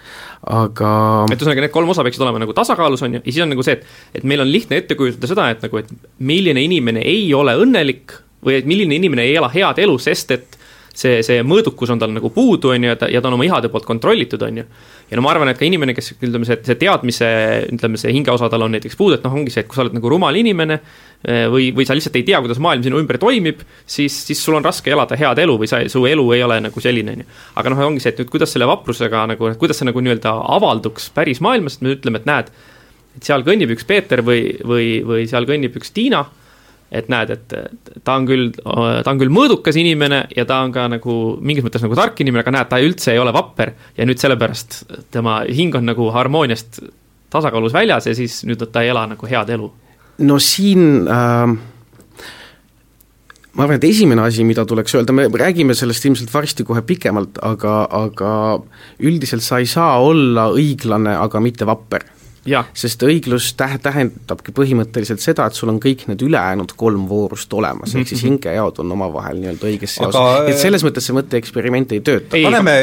Aga et ühesõnaga, need kolm osa peaksid olema nagu tasakaalus, on ju, ja siis on nagu see, et et meil on lihtne ette kujutada seda, et nagu, et milline inimene ei ole õnnelik või et milline inimene ei ela head elu, sest et see, see mõõdukus on tal nagu puudu, on ju, ja ta, ja ta on oma ihade poolt kontrollitud, on ju. ja no ma arvan, et ka inimene, kes ütleme, see, see teadmise, ütleme, see hingeosa tal on näiteks puudu, et noh, ongi see, et kui sa oled nagu rumal inimene eh, või, või sa lihtsalt ei tea, kuidas maailm sinu ümber toimib, siis, siis sul on raske elada head elu või sa, su elu ei ole nagu selline, on ju. aga noh, ongi see, et nüüd kuidas selle vaprusega nagu, kuidas see nagu nii-öelda avalduks päris maailmas, et me ütleme, et näed, et seal kõnnib üks Peeter või, või, või seal kõnnib üks Tiina et näed, et ta on küll, ta on küll mõõdukas inimene ja ta on ka nagu mingis mõttes nagu tark inimene, aga näed, ta üldse ei ole vapper ja nüüd sellepärast tema hing on nagu harmooniast tasakaalus väljas ja siis nüüd ta ei ela nagu head elu? no siin äh, ma arvan, et esimene asi, mida tuleks öelda, me räägime sellest ilmselt varsti kohe pikemalt, aga, aga üldiselt sa ei saa olla õiglane, aga mitte vapper sest õiglus tähe-, tähendabki põhimõtteliselt seda, et sul on kõik need ülejäänud kolm voorust olemas, ehk siis mhm. hingejaod on omavahel nii-öelda õiges seos Aga.... et selles mõttes see mõtteeksperiment ei tööta. paneme,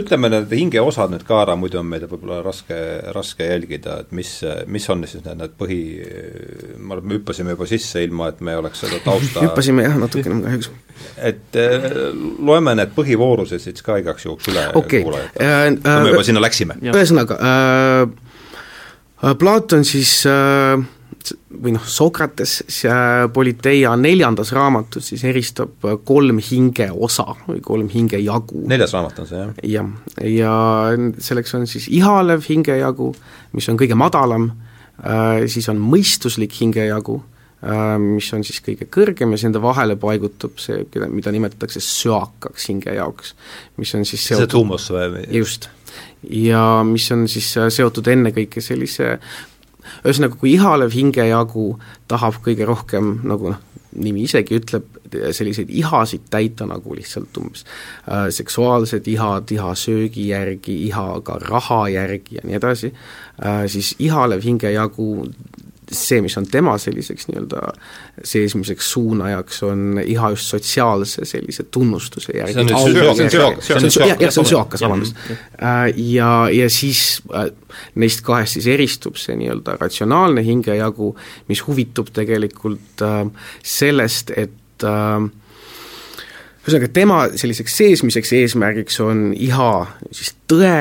ütleme need hingeosad nüüd ka ära, muidu on meil võib-olla raske, raske jälgida, et mis, mis on siis need, need põhi, me hüppasime juba sisse, ilma et me oleks seda tausta hüppasime jah, natukene kahjuks. et äh, loeme need põhivoorused siis ka igaks juhuks üle okay. kuulajatele äh,, äh, me juba sinna läksime. ühesõnaga äh,, Äh, Platon siis äh, või noh, Sokrates Politeia neljandas raamatus siis eristab äh, kolm hingeosa või kolm hingejagu. neljas raamat on see, jah? jah, ja selleks on siis ihalev hingejagu, mis on kõige madalam, siis on mõistuslik hingejagu, mis on siis kõige kõrgem ja nende vahele paigutub see, mida nimetatakse söakaks hingejaoks, mis on siis seotud, see tuumus või? just ja mis on siis äh, seotud ennekõike sellise ühesõnaga, kui ihalev hingejagu tahab kõige rohkem, nagu noh, nimi isegi ütleb, selliseid ihasid täita nagu lihtsalt umbes äh, seksuaalsed ihad, iha söögi järgi, iha ka raha järgi ja nii edasi äh,, siis ihalev hingejagu see, mis on tema selliseks nii-öelda seesmiseks suunajaks, on iha just sotsiaalse sellise tunnustuse järgi. see on söakas, vabandust. Äh, ja, ja siis äh, neist kahest siis eristub see nii-öelda ratsionaalne hingejagu, mis huvitub tegelikult äh, sellest, et ühesõnaga, tema selliseks seesmiseks eesmärgiks on iha siis tõe,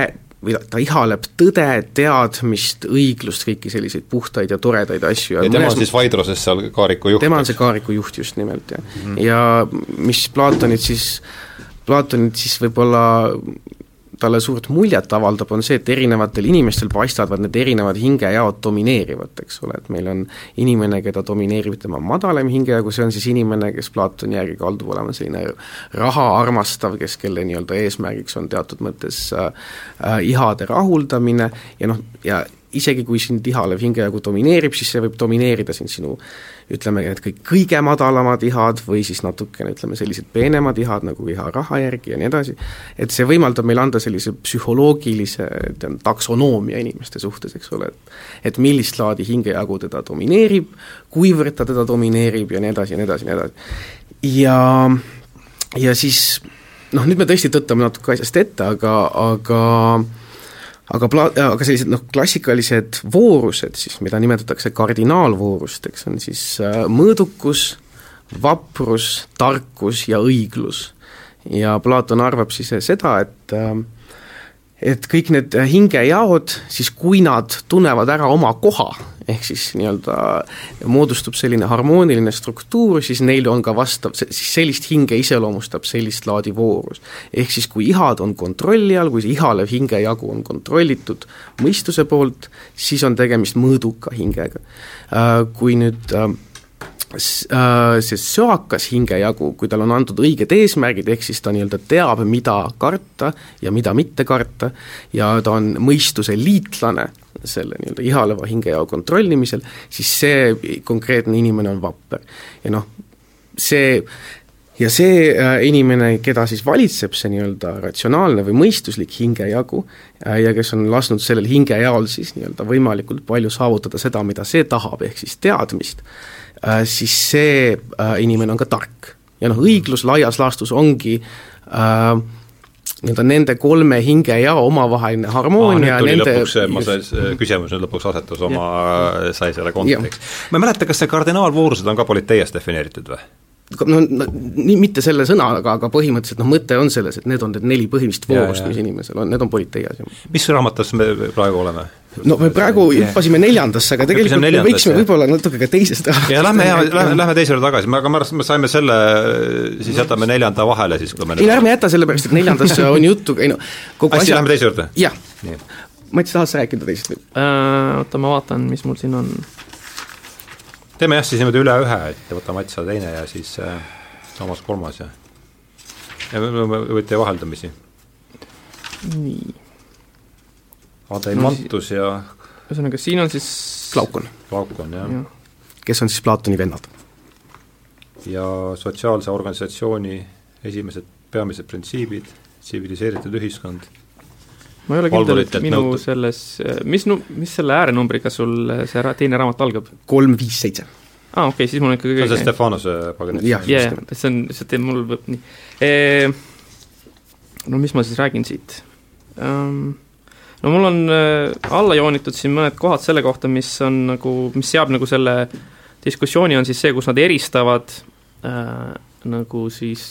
või ta ihaleb tõde, teadmist, õiglust, kõiki selliseid puhtaid ja toredaid asju. ja tema on siis Vaidroses seal kaariku juht? tema on see kaariku juht just nimelt, jah mm. -hmm. ja mis Platonit siis, Platonit siis võib-olla talle suurt muljet avaldab, on see, et erinevatel inimestel paistavad need erinevad hingejaod domineerivat, eks ole, et meil on inimene, keda domineerib tema madalam hingejagu, see on siis inimene, kes Platoni järgi kaldub olema selline raha armastav, kes, kelle nii-öelda eesmärgiks on teatud mõttes äh, äh, ihade rahuldamine ja noh, ja isegi kui sind ihalev hingejagu domineerib, siis see võib domineerida sind sinu ütleme, et kõik kõige madalamad ihad või siis natukene ütleme, sellised peenemad ihad nagu iha raha järgi ja nii edasi, et see võimaldab meil anda sellise psühholoogilise tean, taksonoomia inimeste suhtes, eks ole, et et millist laadi hingejagu teda domineerib, kuivõrd ta teda domineerib ja nii edasi ja nii edasi ja nii edasi. ja, ja siis noh, nüüd me tõesti tõttame natuke asjast ette, aga, aga aga pla-, aga sellised noh, klassikalised voorused siis, mida nimetatakse kardinaalvoorusteks, on siis äh, mõõdukus, vaprus, tarkus ja õiglus. ja Platon arvab siis seda, et äh, et kõik need hingejaod, siis kui nad tunnevad ära oma koha, ehk siis nii-öelda moodustub selline harmooniline struktuur, siis neil on ka vastav, siis sellist hinge iseloomustab sellist laadi voorus. ehk siis kui ihad on kontrolli all, kui see ihalev hingejagu on kontrollitud mõistuse poolt, siis on tegemist mõõduka hingega. Äh, kui nüüd äh, see söakas hingejagu, kui tal on antud õiged eesmärgid, ehk siis ta nii-öelda teab, mida karta ja mida mitte karta, ja ta on mõistuse liitlane selle nii-öelda ihaleva hingejao kontrollimisel, siis see konkreetne inimene on vapper. ja noh, see ja see äh, inimene, keda siis valitseb see nii-öelda ratsionaalne või mõistuslik hingejagu äh, ja kes on lasknud sellel hingejaol siis nii-öelda võimalikult palju saavutada seda, mida see tahab, ehk siis teadmist, Äh, siis see äh, inimene on ka tark. ja noh, õiglus laias laastus ongi äh, nii-öelda nende kolme hinge ja omavaheline harmoonia ah, nende lõpuks, ma sai, küsimus nüüd lõpuks asetus oma, sai selle konteksti. ma ei mäleta, kas see kardinaalvoorused on ka politeias defineeritud või? No, no mitte selle sõnaga, aga põhimõtteliselt noh, mõte on selles, et need on need neli põhimist voorust, mis inimesel on, need on politeias. mis raamatus me praegu oleme? no me praegu hüppasime neljandasse, aga tegelikult me võiksime võib-olla natuke ka teisest ja lähme, lähme, lähme teise juurde tagasi, aga ma arvan, et me saime selle, siis jätame neljanda vahele siis, kui me ei ärme jäta, sellepärast et neljandas on juttu, ei no kogu hästi, lähme teise juurde? jah. Mats, tahad sa rääkida teisest või uh,? Oota, ma vaatan, mis mul siin on. Teeme jah, siis niimoodi üle ühe, et võta Mats teine ja siis äh, Toomas kolmas ja ja võite vaheldamisi. nii Adeimantus no, ja ühesõnaga, siin on siis Glaukon. Glaukon, jah ja. ja.. kes on siis Platoni vennad. ja sotsiaalse organisatsiooni esimesed peamised printsiibid, tsiviliseeritud ühiskond ma ei ole kindel, et minu nõutud. selles, mis nu-, mis selle äärenumbriga sul see ra-, teine raamat algab? kolm, viis, seitse. aa ah,, okei okay,, siis mul on ikkagi see on see Stefanose paganit. jah, jah, see on, see teeb mul, nii e,. no mis ma siis räägin siit um,? no mul on äh, alla joonitud siin mõned kohad selle kohta, mis on nagu, mis seab nagu selle diskussiooni, on siis see, kus nad eristavad äh, nagu siis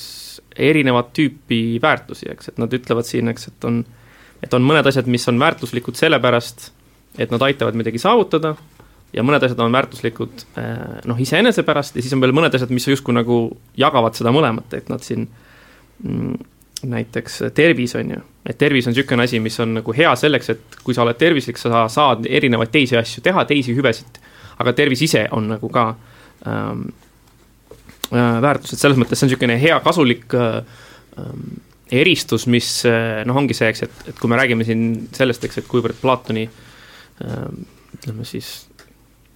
erinevat tüüpi väärtusi, eks, et nad ütlevad siin, eks, et on äh, et on mõned asjad, mis on väärtuslikud sellepärast, et nad aitavad midagi saavutada, ja mõned asjad on väärtuslikud eh, noh, iseenese pärast ja siis on veel mõned asjad, mis justkui nagu jagavad seda mõlemat, et nad siin mm, näiteks tervis, on ju, et tervis on niisugune asi, mis on nagu hea selleks, et kui sa oled tervislik, sa saad erinevaid teisi asju teha, teisi hüvesid, aga tervis ise on nagu ka ähm, äh, väärtus, et selles mõttes see on niisugune hea kasulik äh, ähm, eristus, mis eh, noh, ongi see, eks, et, et kui me räägime siin sellest, eks, et kuivõrd Platoni ähm, ütleme siis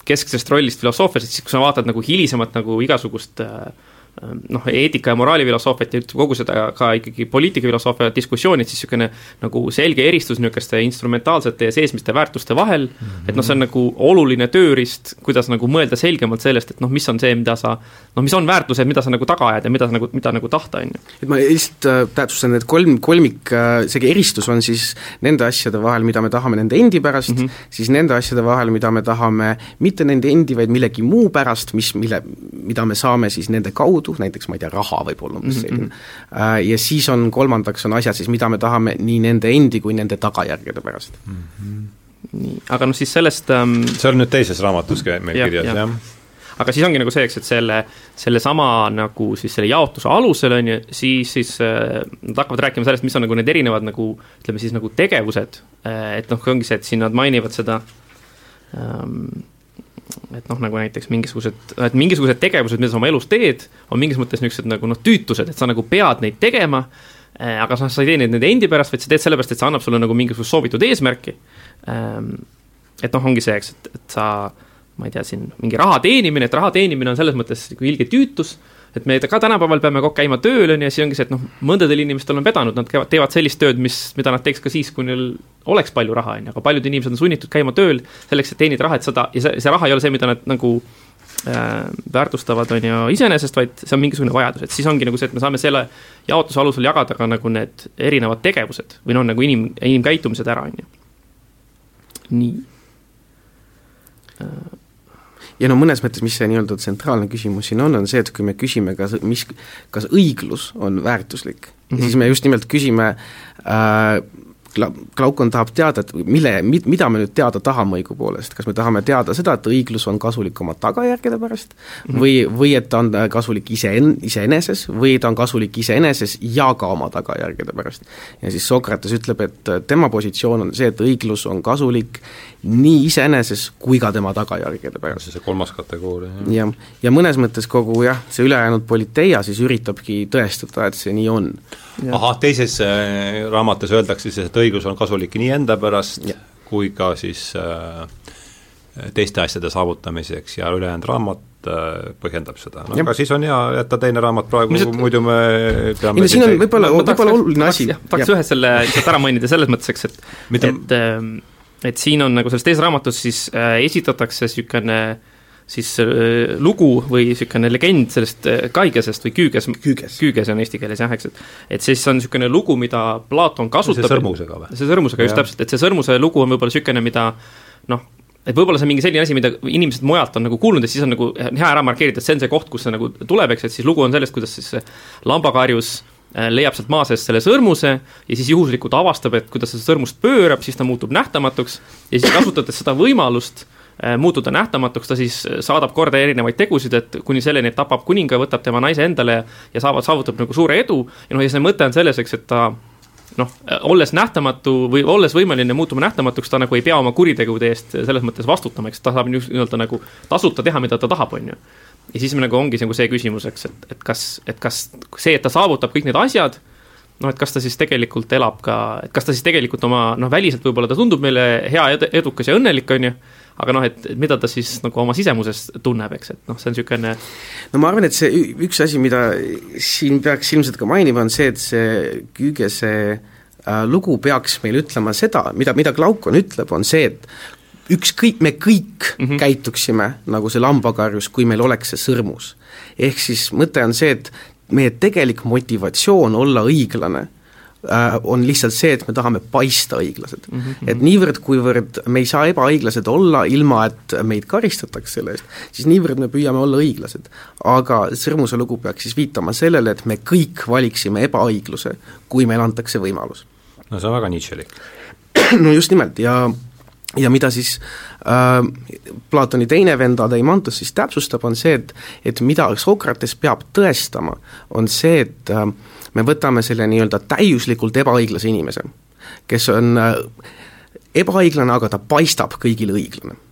kesksest rollist filosoofias, et siis kui sa vaatad nagu hilisemat nagu igasugust äh, noh, eetika ja moraalifilosoofiat ja üldse kogu seda ka ikkagi poliitikafilosoofia diskussiooni, et siis niisugune nagu selge eristus niisuguste instrumentaalsete ja seesmiste väärtuste vahel mm, -hmm. et noh, see on nagu oluline tööriist, kuidas nagu mõelda selgemalt sellest, et noh, mis on see, mida sa noh, mis on väärtused, mida sa nagu taga ajad ja mida sa nagu, mida nagu tahta, on ju. et ma lihtsalt äh, täpsustan, et kolm, kolmik, äh, see eristus on siis nende asjade vahel, mida me tahame nende endi pärast mm, -hmm. siis nende asjade vahel, mida me tahame mitte nende endi, vaid millegi muu pärast, mis, mille, mida me saame siis nende kaudu, kaudu, näiteks ma ei tea, raha võib olla umbes selline mm, -hmm. ja siis on kolmandaks on asjad siis, mida me tahame nii nende endi kui nende tagajärgede pärast mm. -hmm. nii, aga noh, siis sellest ähm, see on nüüd teises raamatus meil ja, kirjas ja., jah? aga siis ongi nagu see, eks, et selle, sellesama nagu siis selle jaotuse alusel, on ju, siis, siis äh, nad hakkavad rääkima sellest, mis on nagu need erinevad nagu ütleme siis nagu tegevused äh,, et noh, ongi see, et siin nad mainivad seda ähm, et noh, nagu näiteks mingisugused, et mingisugused tegevused, mida sa oma elus teed, on mingis mõttes niisugused nagu noh, tüütused, et sa nagu pead neid tegema, eh, aga sa, sa ei tee neid nende endi pärast, vaid sa teed sellepärast, et see annab sulle nagu mingisugust soovitud eesmärki. Ehm, et noh, ongi see, eks, et, et sa, ma ei tea, siin mingi raha teenimine, et raha teenimine on selles mõttes nagu ilge tüütus et me ka tänapäeval peame kogu aeg käima tööl, on ju, ja siis ongi see, et noh, mõndadel inimestel on vedanud, nad käivad, teevad sellist tööd, mis, mida nad teeks ka siis, kui neil oleks palju raha, on ju, aga paljud inimesed on sunnitud käima tööl selleks, et teenida raha, et seda, ja see, see raha ei ole see, mida nad nagu äh, väärtustavad, on ju, iseenesest, vaid see on mingisugune vajadus, et siis ongi nagu see, et me saame selle jaotuse alusel jagada ka nagu need erinevad tegevused või noh, nagu inim, inimkäitumised ära, on ju. nii äh ja no mõnes mõttes, mis see nii-öelda tsentraalne küsimus siin on, on see, et kui me küsime, kas, mis, kas õiglus on väärtuslik mm, -hmm. siis me just nimelt küsime äh, Glaukon tahab teada, et mille, mida me nüüd teada tahame õigupoolest, kas me tahame teada seda, et õiglus on kasulik oma tagajärgede pärast mm -hmm. või, või et ta on kasulik ise, iseeneses või ta on kasulik iseeneses ja ka oma tagajärgede pärast. ja siis Sokrates ütleb, et tema positsioon on see, et õiglus on kasulik nii iseeneses kui ka tema tagajärgede pärast. see kolmas kategooria, jah. jah, ja mõnes mõttes kogu jah, see ülejäänud politeia siis üritabki tõestada, et see nii on ahah, teises äh, raamatus öeldakse siis, et õigus on kasulik nii enda pärast ja. kui ka siis äh, teiste asjade saavutamiseks ja ülejäänud raamat äh, põhjendab seda, no aga siis on hea jätta teine raamat praegu Lihtsalt..., muidu me peame ei no siin on võib-olla, võib-olla oluline asi. tahaks ühe selle lihtsalt ära mainida selles mõttes, eks, et Mitte... et ähm, et siin on nagu selles teises raamatus siis äh, esitatakse niisugune siis äh, lugu või niisugune legend sellest äh, kaigesest või küüges, küüges, küüges on eesti keeles jah, eks, et et siis on niisugune lugu, mida Platon kasutab. see sõrmusega või? see sõrmusega, just täpselt, et see sõrmuse lugu on võib-olla niisugune, mida noh, et võib-olla see on mingi selline asi, mida inimesed mujalt on nagu kuulnud ja siis on nagu hea ära markeerida, et see on see koht, kus see nagu tuleb, eks, et siis lugu on sellest, kuidas siis lambakarjus äh, leiab sealt maa seest selle sõrmuse ja siis juhuslikult avastab, et kuidas see sõrmust pöörab, siis ta muutub nähtamatuks ja siis kasutades seda võimalust Äh, muutuda nähtamatuks, ta siis saadab korda erinevaid tegusid, et kuni selleni, et tapab kuninga, võtab tema naise endale ja saavad, saavutab nagu suure edu ja noh, ja see mõte on selles, eks, et ta noh, olles nähtamatu või olles võimeline muutuma nähtamatuks, ta nagu ei pea oma kuritegude eest selles mõttes vastutama, eks ta saab nii-öelda nagu tasuta teha, mida ta tahab, on ju. Ja siis nagu ongi nagu see küsimus, eks, et, et kas, et kas see, et ta saavutab kõik need asjad noh, et kas ta siis tegelikult elab ka, et kas ta siis tegelikult oma noh, väliselt võib-olla ta tundub meile hea, edukas ja õnnelik, on ju, aga noh, et mida ta siis nagu oma sisemuses tunneb, eks, et noh, see on niisugune no ma arvan, et see üks asi, mida siin peaks ilmselt ka mainima, on see, et see Küügese äh, lugu peaks meile ütlema seda, mida, mida Glaukon ütleb, on see, et ükskõik, me kõik mm -hmm. käituksime nagu see lambakarjus, kui meil oleks see sõrmus. ehk siis mõte on see, et meie tegelik motivatsioon olla õiglane äh, on lihtsalt see, et me tahame paista õiglased mm. -hmm. et niivõrd, kuivõrd me ei saa ebaõiglased olla, ilma et meid karistataks selle eest, siis niivõrd me püüame olla õiglased. aga Sõrmuse lugu peaks siis viitama sellele, et me kõik valiksime ebaõigluse, kui meile antakse võimalus. no see on väga Nietzschelik. no just nimelt ja ja mida siis äh, Platoni teine vend Adeimantus siis täpsustab, on see, et et mida Sokrates peab tõestama, on see, et äh, me võtame selle nii-öelda täiuslikult ebaõiglase inimese, kes on äh, ebaõiglane, aga ta paistab kõigile õiglane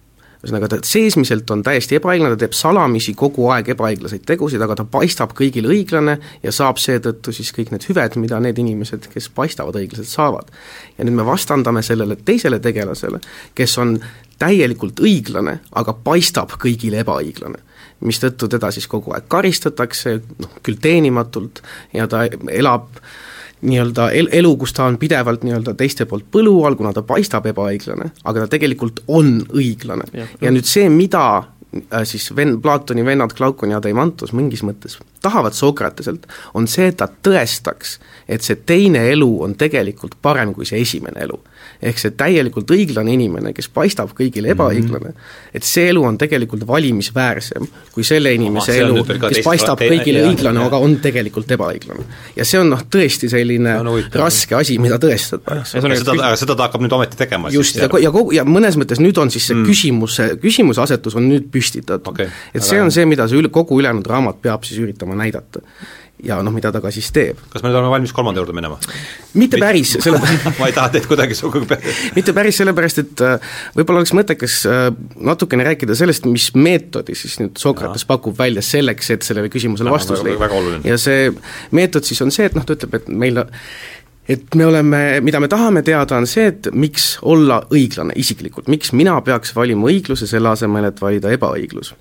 ühesõnaga, ta seesmiselt on täiesti ebaõiglane, ta teeb salamisi kogu aeg ebaõiglaseid tegusid, aga ta paistab kõigile õiglane ja saab seetõttu siis kõik need hüved, mida need inimesed, kes paistavad õiglased, saavad. ja nüüd me vastandame sellele teisele tegelasele, kes on täielikult õiglane, aga paistab kõigile ebaõiglane mistõttu teda siis kogu aeg karistatakse, noh küll teenimatult, ja ta elab äh, nii-öelda el-, elu, kus ta on pidevalt nii-öelda teiste poolt põlu all, kuna ta paistab ebaõiglane, aga ta tegelikult on õiglane. ja nüüd see, mida äh, siis ven-, Platoni vennad Glaukon ja Deimantos mingis mõttes tahavad Sokrateselt, on see, et ta tõestaks, et see teine elu on tegelikult parem kui see esimene elu ehk see täielikult õiglane inimene, kes paistab kõigile ebaõiglane mm, -hmm. et see elu on tegelikult valimisväärsem kui selle inimese Aha, elu, kes paistab kõigile te, õiglane, aga on tegelikult ebaõiglane. ja see on noh, tõesti selline no, raske asi, mida tõestada, seda, aga seda ta hakkab nüüd ometi tegema just, ja, ja kogu, ja mõnes mõttes nüüd on siis see mm. küsimuse, küsimuse asetus on nüüd püstitatud. Okay.. et see on see, mida see üle, kogu ülejäänud raamat peab siis üritama näidata ja noh, mida ta ka siis teeb. kas me nüüd oleme valmis kolmanda juurde minema? mitte päris, sellepärast ma ei taha teid kuidagi sugugi mitte päris sellepärast, et äh, võib-olla oleks mõttekas äh, natukene rääkida sellest, mis meetodi siis nüüd Sokrates pakub välja selleks, et sellele küsimusele vastus leida. ja see meetod siis on see, et noh, ta ütleb, et meil et me oleme, mida me tahame teada, on see, et miks olla õiglane isiklikult, miks mina peaks valima õigluse selle asemel, et valida ebaõiglus.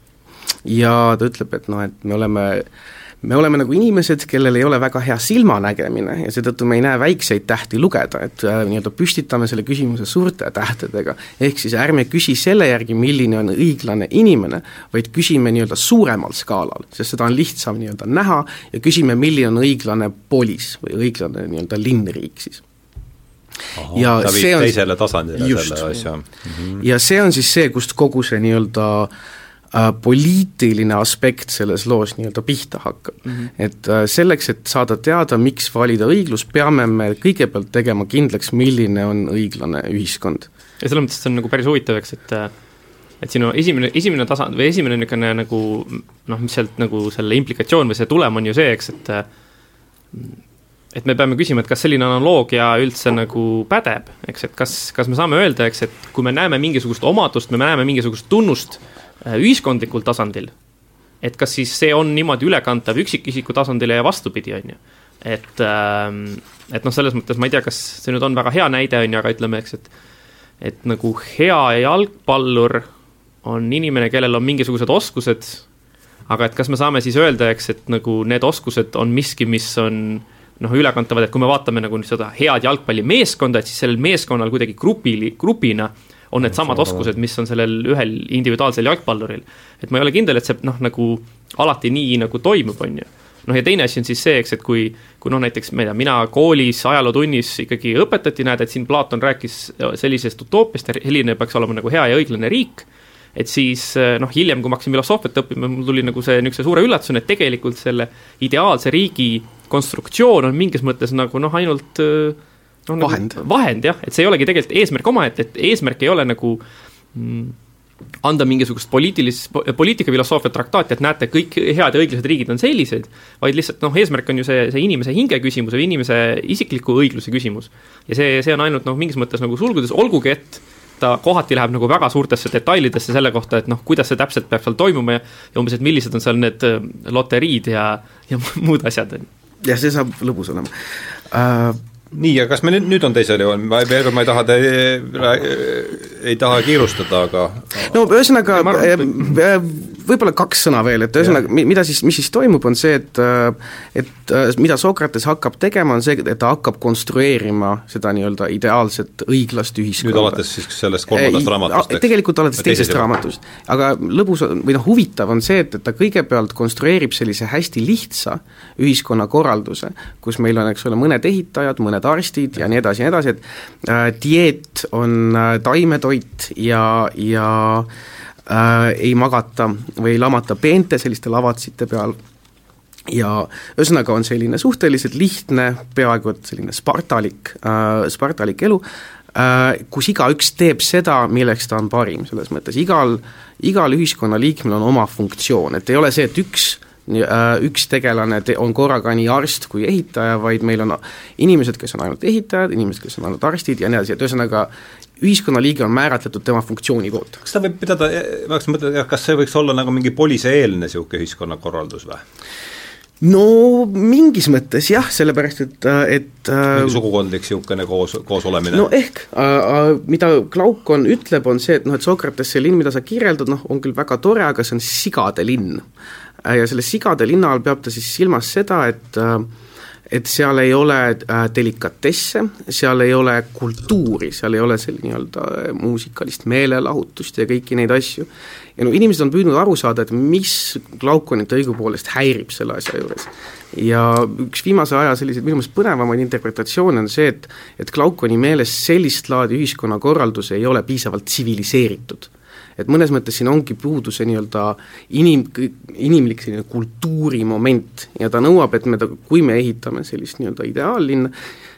ja ta ütleb, et noh, et me oleme äh, me oleme nagu inimesed, kellel ei ole väga hea silmanägemine ja seetõttu me ei näe väikseid tähti lugeda, et äh, nii-öelda püstitame selle küsimuse suurte tähtedega. ehk siis ärme küsi selle järgi, milline on õiglane inimene, vaid küsime nii-öelda suuremal skaalal, sest seda on lihtsam nii-öelda näha ja küsime, milline on õiglane polis või õiglane nii-öelda linnriik siis Aha, ja see on teisele tasandile just, selle asja mm. -hmm. ja see on siis see, kust kogu see nii-öelda äh, poliitiline aspekt selles loos nii-öelda pihta hakkab mm. -hmm. et äh, selleks, et saada teada, miks valida õiglus, peame me kõigepealt tegema kindlaks, milline on õiglane ühiskond. ja selles mõttes see on nagu päris huvitav, eks, et äh, et sinu esimene, esimene tasand või esimene niisugune nagu noh, mis sealt nagu selle implikatsioon või see tulem on ju see, eks, et äh, et me peame küsima, et kas selline analoogia üldse nagu pädeb, eks, et kas, kas me saame öelda, eks, et kui me näeme mingisugust omadust, me näeme mingisugust tunnust äh, Äh, ühiskondlikul tasandil, et kas siis see on niimoodi ülekantav üksikisiku tasandile ja vastupidi, on ju. et, ähm, et noh, selles mõttes ma ei tea, kas see nüüd on väga hea näide, on ju, aga ütleme, eks, et et nagu hea jalgpallur on inimene, kellel on mingisugused oskused, aga et kas me saame siis öelda, eks, et nagu need oskused on miski, mis on noh, ülekantavad, et kui me vaatame nagu seda head jalgpallimeeskonda, et siis sellel meeskonnal kuidagi grupili, grupina on needsamad oskused, mis on sellel ühel individuaalsel jalgpalluril. et ma ei ole kindel, et see noh, nagu alati nii nagu toimub, on ju noh, ja teine asi on siis see, eks, et kui, kui noh, näiteks ma ei tea, mina koolis ajalootunnis ikkagi õpetati, näed, et siin Platon rääkis sellisest utoopiast selline peaks olema nagu hea ja õiglane riik, et siis noh, hiljem, kui ma hakkasin filosoofiat õppima, mul tuli nagu see niisuguse suure üllatusena, et tegelikult selle ideaalse riigi konstruktsioon on mingis mõttes nagu noh, ainult äh, no, nagu vahend. vahend jah, et see ei olegi tegelikult eesmärk omaette, et eesmärk ei ole nagu mm, anda mingisugust poliitilist, poliitikafilosoofiat traktaati, et näete, kõik head ja õiglased riigid on sellised, vaid lihtsalt noh, eesmärk on ju see, see inimese hinge küsimus või inimese isikliku õigluse küsimus. ja see, see on ainult noh, mingis mõttes nagu sulgudes, olgugi et ta kohati läheb nagu väga suurtesse detailidesse selle kohta, et noh, kuidas see täpselt peab seal toimuma ja ja umbes, et millised on seal need äh, loteriid ja, ja muud asjad, on ju ja see saab lõbus olema uh, nii, aga kas me nüüd, nüüd on teisel jõul, ma veel kord, ma ei taha te, ei taha kiirustada, aga no ühesõnaga, võib-olla kaks sõna veel, et ühesõnaga, mida siis, mis siis toimub, on see, et et mida Sokrates hakkab tegema, on see, et ta hakkab konstrueerima seda nii-öelda ideaalset õiglast ühiskonda. nüüd alates siis sellest kolmandast raamatust, eks? tegelikult alates teisest raamatust. aga lõbus või noh, huvitav on see, et, et ta kõigepealt konstrueerib sellise hästi lihtsa ühiskonnakorralduse, kus meil on, eks ole, mõned ehitajad, mõned arstid ja nii edasi ja nii edasi, et äh, dieet on äh, taimetoit ja, ja äh, ei magata või ei lamata peente selliste lavatsite peal. Ja ühesõnaga on selline suhteliselt lihtne, peaaegu et selline spartalik äh,, spartalik elu äh,, kus igaüks teeb seda, milleks ta on parim, selles mõttes igal, igal ühiskonnaliikmel on oma funktsioon, et ei ole see, et üks äh, üks tegelane on korraga nii arst kui ehitaja, vaid meil on inimesed, kes on ainult ehitajad, inimesed, kes on ainult arstid ja nii edasi, et ühesõnaga ühiskonnaliige on määratletud tema funktsiooni poolt. kas ta võib pidada, ma hakkasin mõtlema, kas see võiks olla nagu mingi poliseelne niisugune ühiskonnakorraldus või? no mingis mõttes jah, sellepärast et, et mingi sugukondlik niisugune koos, koosolemine? no ehk äh,, mida Glaukon ütleb, on see, et noh, et Sokrates, see linn, mida sa kirjeldad, noh, on küll väga tore, aga see on sigade linn. Ja selle sigade linna all peab ta siis silmas seda, et äh, et seal ei ole äh, delikatesse, seal ei ole kultuuri, seal ei ole sel nii-öelda äh, muusikalist meelelahutust ja kõiki neid asju. ja no inimesed on püüdnud aru saada, et mis Glaukonit õigupoolest häirib selle asja juures. ja üks viimase aja selliseid minu meelest põnevamaid interpretatsioone on see, et et Glaukoni meelest sellist laadi ühiskonnakorraldus ei ole piisavalt tsiviliseeritud et mõnes mõttes siin ongi puudu see nii-öelda inim-, inimlik selline kultuurimoment ja ta nõuab, et me ta, kui me ehitame sellist nii-öelda ideaallinna,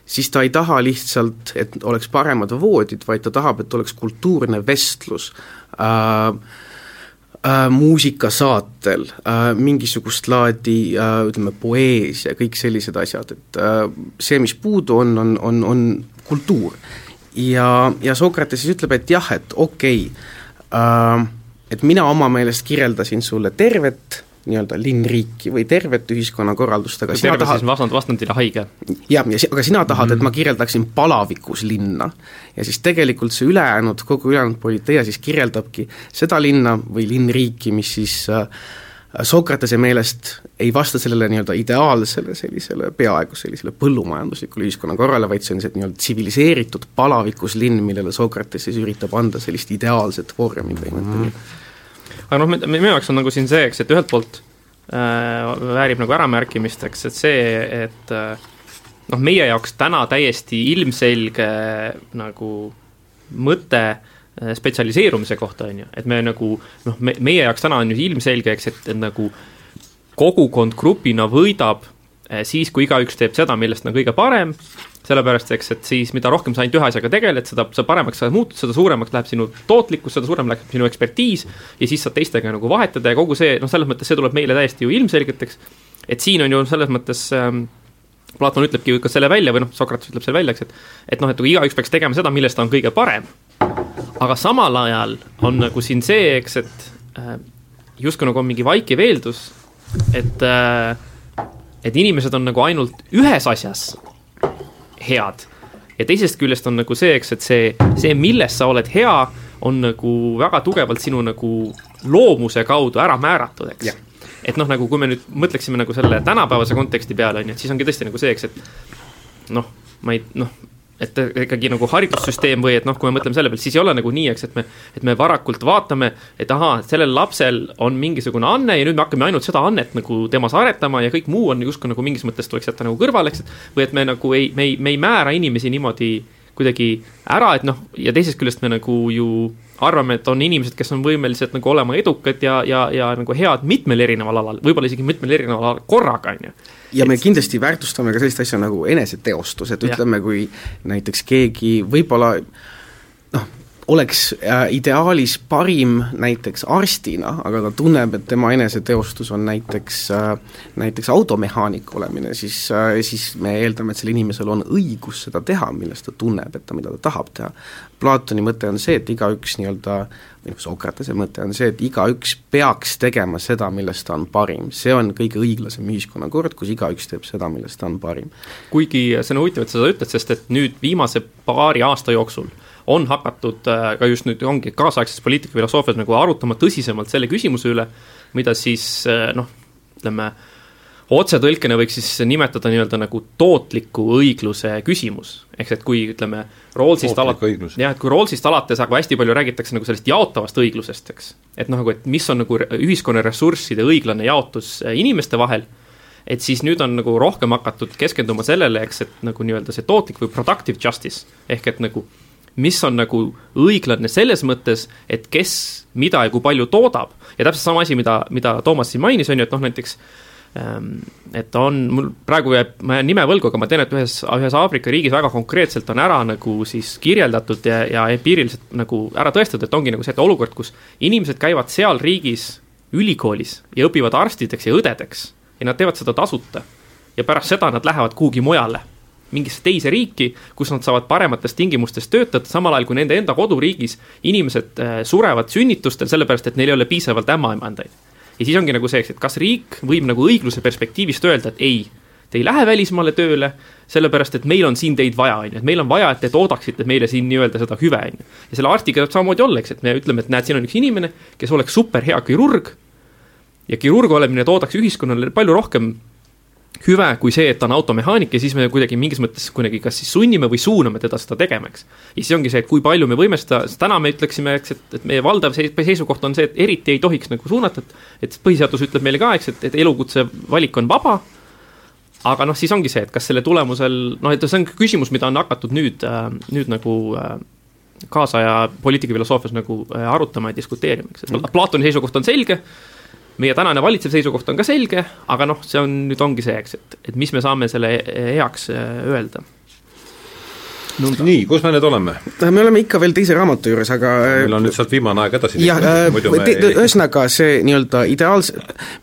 siis ta ei taha lihtsalt, et oleks paremad voodid, vaid ta tahab, et oleks kultuurne vestlus äh, äh, muusikasaatel äh,, mingisugust laadi äh, ütleme, poeesia, kõik sellised asjad, et äh, see, mis puudu on, on, on, on kultuur. ja, ja Sokrates siis ütleb, et jah, et okei okay,, et mina oma meelest kirjeldasin sulle tervet nii-öelda linnriiki või tervet ühiskonnakorraldust, aga sina tahad vastand, vastandile haige. jah, ja aga sina tahad mm, -hmm. et ma kirjeldaksin palavikus linna. ja siis tegelikult see ülejäänud, kogu ülejäänud politeia siis kirjeldabki seda linna või linnriiki, mis siis äh, Sokratese meelest ei vasta sellele nii-öelda ideaalsele sellisele, peaaegu sellisele põllumajanduslikule ühiskonnakorrale, vaid see on see nii-öelda tsiviliseeritud palavikus linn, millele Sokrates siis üritab anda sellist ideaalset vormi põhimõtteliselt. Mm.. aga noh, minu jaoks on nagu siin see, eks, et ühelt poolt äh, väärib nagu äramärkimist, eks, et see, et äh, noh, meie jaoks täna täiesti ilmselge nagu mõte äh, Äh, spetsialiseerumise kohta, on ju, et me nagu noh, me, meie jaoks täna on ju ilmselge, eks, et, et nagu kogukond grupina võidab äh, siis, kui igaüks teeb seda, millest on kõige parem, sellepärast eks, et siis mida rohkem sa ainult ühe asjaga tegeled, seda, seda paremaks sa muutud, seda suuremaks läheb sinu tootlikkus, seda suurem läheb sinu ekspertiis ja siis saad teistega nagu vahetada ja kogu see, noh, selles mõttes see tuleb meile täiesti ju ilmselgeteks, et siin on ju selles mõttes ähm, Platon ütlebki ju ka selle välja või noh, Sokrates ütleb selle välja, eks, et et noh, et igaüks peaks tegema seda, millest ta on kõige parem, aga samal ajal on nagu siin see, eks, et äh, justkui nagu on mingi vaikiv eeldus, et äh,, et inimesed on nagu ainult ühes asjas head. ja teisest küljest on nagu see, eks, et see, see, milles sa oled hea, on nagu väga tugevalt sinu nagu loomuse kaudu ära määratud, eks. Yeah et noh, nagu kui me nüüd mõtleksime nagu selle tänapäevase konteksti peale, on ju, et siis ongi tõesti nagu see, eks, et noh, ma ei, noh, et ikkagi nagu haridussüsteem või et noh, kui me mõtleme selle peale, siis ei ole nagu nii, eks, et me, et me varakult vaatame, et ahaa, sellel lapsel on mingisugune anne ja nüüd me hakkame ainult seda annet nagu temas aretama ja kõik muu on justkui nagu mingis mõttes tuleks jätta nagu kõrvale, eks, või et me nagu ei, me ei, me ei määra inimesi niimoodi kuidagi ära, et noh, ja teisest küljest me nagu ju arvame, et on inimesed, kes on võimelised nagu olema edukad ja, ja, ja nagu head mitmel erineval alal, võib-olla isegi mitmel erineval alal korraga, on ju. Ja me kindlasti väärtustame ka sellist asja nagu eneseteostus, et ütleme, kui näiteks keegi võib-olla noh, oleks äh, ideaalis parim näiteks arstina, aga ta tunneb, et tema eneseteostus on näiteks äh,, näiteks automehaanik olemine, siis äh,, siis me eeldame, et sellel inimesel on õigus seda teha, milles ta tunneb, et ta, mida ta tahab teha. Platoni mõte on see, et igaüks nii-öelda, või noh, Sokratese mõte on see, et igaüks peaks tegema seda, milles ta on parim. see on kõige õiglasem ühiskonnakord, kus igaüks teeb seda, milles ta on parim. kuigi see on huvitav, et sa seda ütled, sest et nüüd viimase paari aasta jooksul on hakatud äh, ka just nüüd ongi kaasaegses poliitikafilosoofias nagu arutama tõsisemalt selle küsimuse üle, mida siis äh, noh, ütleme, otsetõlkena võiks siis nimetada nii-öelda nagu tootliku õigluse küsimus. ehk et kui ütleme, Rawlsist alates, jah, et kui Rawlsist alates, aga hästi palju räägitakse nagu sellest jaotavast õiglusest, eks. et noh, nagu et mis on nagu ühiskonna ressursside õiglane jaotus äh, inimeste vahel, et siis nüüd on nagu rohkem hakatud keskenduma sellele, eks, et nagu nii-öelda see tootlik või productive justice, ehk et nagu mis on nagu õiglane selles mõttes, et kes mida ja kui palju toodab. ja täpselt sama asi, mida, mida Toomas siin mainis, on ju, et noh, näiteks ähm, et on, mul praegu jääb, ma jään nime võlgu, aga ma tean, et ühes, ühes Aafrika riigis väga konkreetselt on ära nagu siis kirjeldatud ja, ja empiiriliselt nagu ära tõestatud, et ongi nagu see, et olukord, kus inimesed käivad seal riigis ülikoolis ja õpivad arstideks ja õdedeks ja nad teevad seda tasuta. ja pärast seda nad lähevad kuhugi mujale mingisse teise riiki, kus nad saavad paremates tingimustes töötada, samal ajal kui nende enda koduriigis inimesed äh, surevad sünnitustel, sellepärast et neil ei ole piisavalt ämmaemandaid. ja siis ongi nagu see, et kas riik võib nagu õigluse perspektiivist öelda, et ei, te ei lähe välismaale tööle, sellepärast et meil on siin teid vaja, on ju, et meil on vaja, et te toodaksite meile siin nii-öelda seda hüve, on ju. ja selle arstiga saab samamoodi olla, eks, et me ütleme, et näed, siin on üks inimene, kes oleks super hea kirurg ja kirurg olemine toodaks ühiskonnale palju rohkem hüve kui see, et ta on automehaanik ja siis me kuidagi mingis mõttes kuidagi kas siis sunnime või suuname teda seda tegema, eks. ja siis ongi see, et kui palju me võime seda, täna me ütleksime, eks, et, et meie valdav seisukoht on see, et eriti ei tohiks nagu suunata, et et põhiseadus ütleb meile ka, eks, et, et elukutse valik on vaba, aga noh, siis ongi see, et kas selle tulemusel, noh, et see on küsimus, mida on hakatud nüüd, äh, nüüd nagu äh, kaasaja poliitikafilosoofias nagu äh, arutama ja diskuteerima, eks, et mm. Platoni seisukoht on selge meie tänane valitsev seisukoht on ka selge, aga noh, see on, nüüd ongi see, eks, et, et mis me saame selle heaks äh, öelda Nunda. nii, kus me nüüd oleme? me oleme ikka veel teise raamatu juures, aga meil on nüüd sealt viimane aeg edasi jah äh,, ühesõnaga see nii-öelda ideaalse,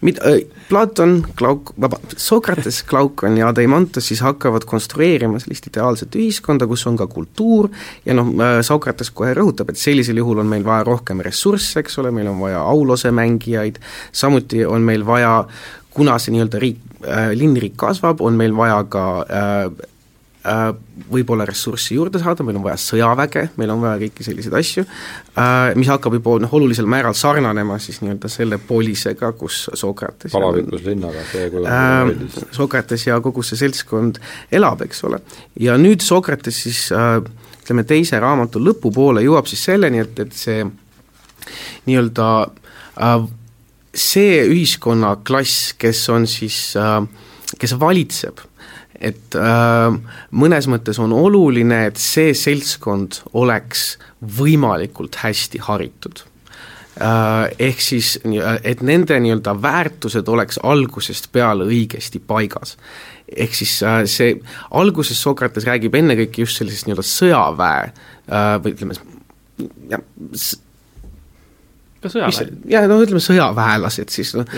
mida äh,, Platon, Glauk-, vaba, Sokrates, Glaukon ja Adeimantos siis hakkavad konstrueerima sellist ideaalset ühiskonda, kus on ka kultuur ja noh äh,, Sokrates kohe rõhutab, et sellisel juhul on meil vaja rohkem ressursse, eks ole, meil on vaja aulosemängijaid, samuti on meil vaja kuna see nii-öelda riik äh,, linnriik kasvab, on meil vaja ka äh, Äh, võib-olla ressurssi juurde saada, meil on vaja sõjaväge, meil on vaja kõiki selliseid asju, äh, mis hakkab juba noh, olulisel määral sarnanema siis nii-öelda selle polisega, kus Sokrates palavikus linnaga, see kui äh, Sokrates ja kogu see seltskond elab, eks ole. ja nüüd Sokrates siis äh, ütleme, teise raamatu lõpupoole jõuab siis selleni, et, et see nii-öelda äh, see ühiskonnaklass, kes on siis äh,, kes valitseb et äh, mõnes mõttes on oluline, et see seltskond oleks võimalikult hästi haritud äh,. Ehk siis, et nende nii-öelda väärtused oleks algusest peale õigesti paigas. ehk siis äh, see, alguses Sokrates räägib ennekõike just sellisest nii-öelda sõjaväe äh, või ütleme, jah, ka sõjaväe. jah, no ütleme sõjaväelased siis noh,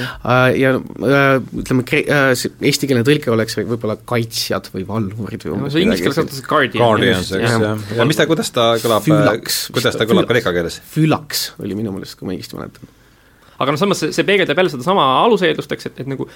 ja äh, ütleme, äh, eestikeelne tõlge oleks võib-olla kaitsjad või valvurid või no, see inglise keeles kasutatakse guardian. Guardians, eks, jah, ja mis ta, kuidas ta kõlab, kuidas ta kõlab kreeka keeles? Fülaks oli minu meelest, kui ma õigesti mäletan aga noh, samas see, see peegeldab jälle sedasama aluseeldust, eks, et, et nagu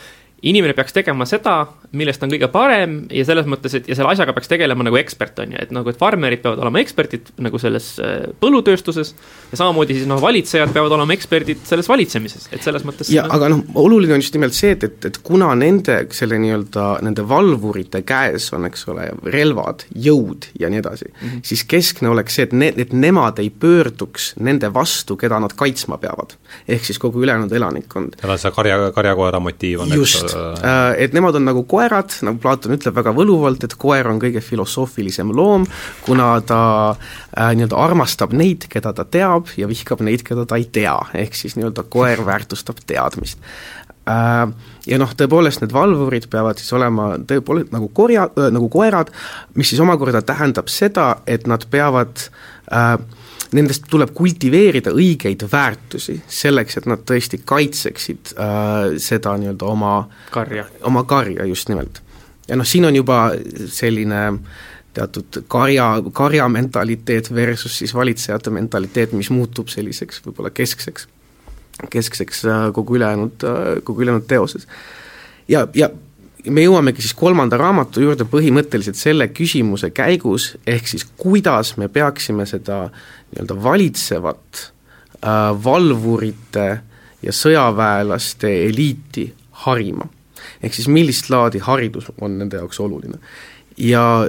inimene peaks tegema seda, millest ta on kõige parem ja selles mõttes, et ja selle asjaga peaks tegelema nagu ekspert, on ju, et nagu, et farmerid peavad olema eksperdid nagu selles äh, põllutööstuses ja samamoodi siis noh, valitsejad peavad olema eksperdid selles valitsemises, et selles mõttes ja no, aga noh, oluline on just nimelt see, et, et, et kuna nende, selle nii-öelda, nende valvurite käes on, eks ole, relvad, jõud ja nii edasi mm, -hmm. siis keskne oleks see, et ne-, et nemad ei pöörduks nende vastu, keda nad kaitsma peavad. ehk siis kogu ülejäänud elanikkond. seal on see karja, karjakoera motiiv on, eks just, äh, et nemad on nagu koerad, nagu Platon ütleb väga võluvalt, et koer on kõige filosoofilisem loom, kuna ta äh, nii-öelda armastab neid, keda ta teab, ja vihkab neid, keda ta ei tea, ehk siis nii-öelda koer väärtustab teadmist. Äh, ja noh, tõepoolest need valvurid peavad siis olema tõepoolest nagu korja äh,, nagu koerad, mis siis omakorda tähendab seda, et nad peavad äh, nendest tuleb kultiveerida õigeid väärtusi selleks, et nad tõesti kaitseksid äh, seda nii-öelda oma karja. oma karja, just nimelt. ja noh, siin on juba selline teatud karja, karja mentaliteet versus siis valitsejate mentaliteet, mis muutub selliseks võib-olla keskseks, keskseks äh, kogu ülejäänud, äh, kogu ülejäänud teoses. ja, ja me jõuamegi siis kolmanda raamatu juurde põhimõtteliselt selle küsimuse käigus, ehk siis kuidas me peaksime seda nii-öelda valitsevat äh, valvurite ja sõjaväelaste eliiti harima. ehk siis millist laadi haridus on nende jaoks oluline. ja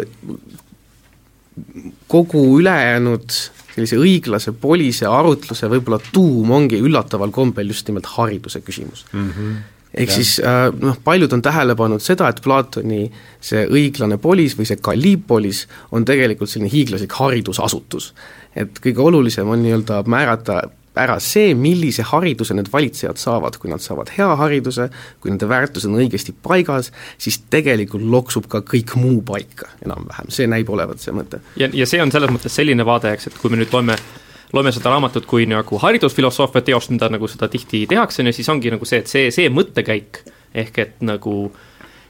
kogu ülejäänud sellise õiglase polise arutluse võib-olla tuum ongi üllataval kombel just nimelt hariduse küsimus mm. -hmm ehk siis äh, noh, paljud on tähele pannud seda, et Platoni see õiglane polis või see Kallipolis on tegelikult selline hiiglaslik haridusasutus. et kõige olulisem on nii-öelda määrata ära see, millise hariduse need valitsejad saavad, kui nad saavad hea hariduse, kui nende väärtused on õigesti paigas, siis tegelikult loksub ka kõik muu paika enam-vähem, see näib olevat see mõte. ja, ja see on selles mõttes selline vaade, eks, et kui me nüüd loeme loeme seda raamatut kui nagu haridusfilosoofia teost, mida nagu seda tihti tehakse, on ju, siis ongi nagu see, et see, see mõttekäik, ehk et nagu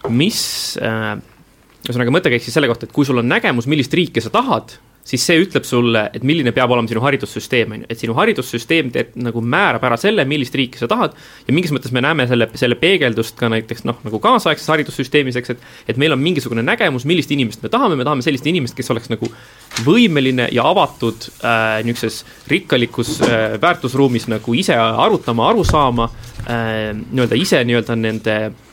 mis äh,, ühesõnaga mõttekäik siis selle kohta, et kui sul on nägemus, millist riiki sa tahad, siis see ütleb sulle, et milline peab olema sinu haridussüsteem, on ju, et sinu haridussüsteem teeb, nagu määrab ära selle, millist riiki sa tahad ja mingis mõttes me näeme selle, selle peegeldust ka näiteks noh, nagu kaasaegses haridussüsteemis, eks, et et meil on mingisugune nägemus, millist inimest me tahame, me tahame sellist inimest, kes oleks nagu võimeline ja avatud äh, niisuguses rikkalikus äh, väärtusruumis nagu ise arutama, aru saama äh,, nii-öelda ise nii-öelda nende Mm,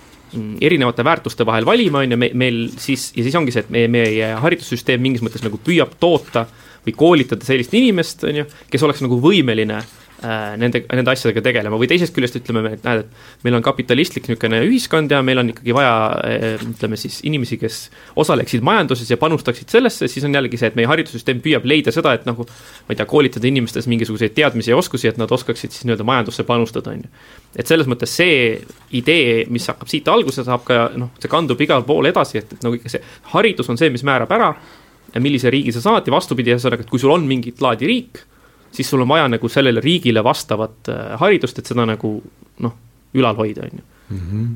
erinevate väärtuste vahel valima, on ju, me, meil siis, ja siis ongi see, et meie, meie haridussüsteem mingis mõttes nagu püüab toota või koolitada sellist inimest, on ju, kes oleks nagu võimeline Äh, nende, nende asjadega tegelema või teisest küljest ütleme, et näed, et meil on kapitalistlik niisugune ühiskond ja meil on ikkagi vaja äh, ütleme siis inimesi, kes osaleksid majanduses ja panustaksid sellesse, siis on jällegi see, et meie haridussüsteem püüab leida seda, et nagu ma ei tea, koolitada inimestes mingisuguseid teadmisi ja oskusi, et nad oskaksid siis nii-öelda majandusse panustada, on ju. et selles mõttes see idee, mis hakkab siit alguse, saab ka noh, see kandub igal pool edasi, et, et nagu ikka see haridus on see, mis määrab ära, millise riigi sa saad ja vastupidi, ühesõnaga, et kui sul on mingit laadi riik siis sul on vaja nagu sellele riigile vastavat äh, haridust, et seda nagu noh, ülal hoida, on ju mhm.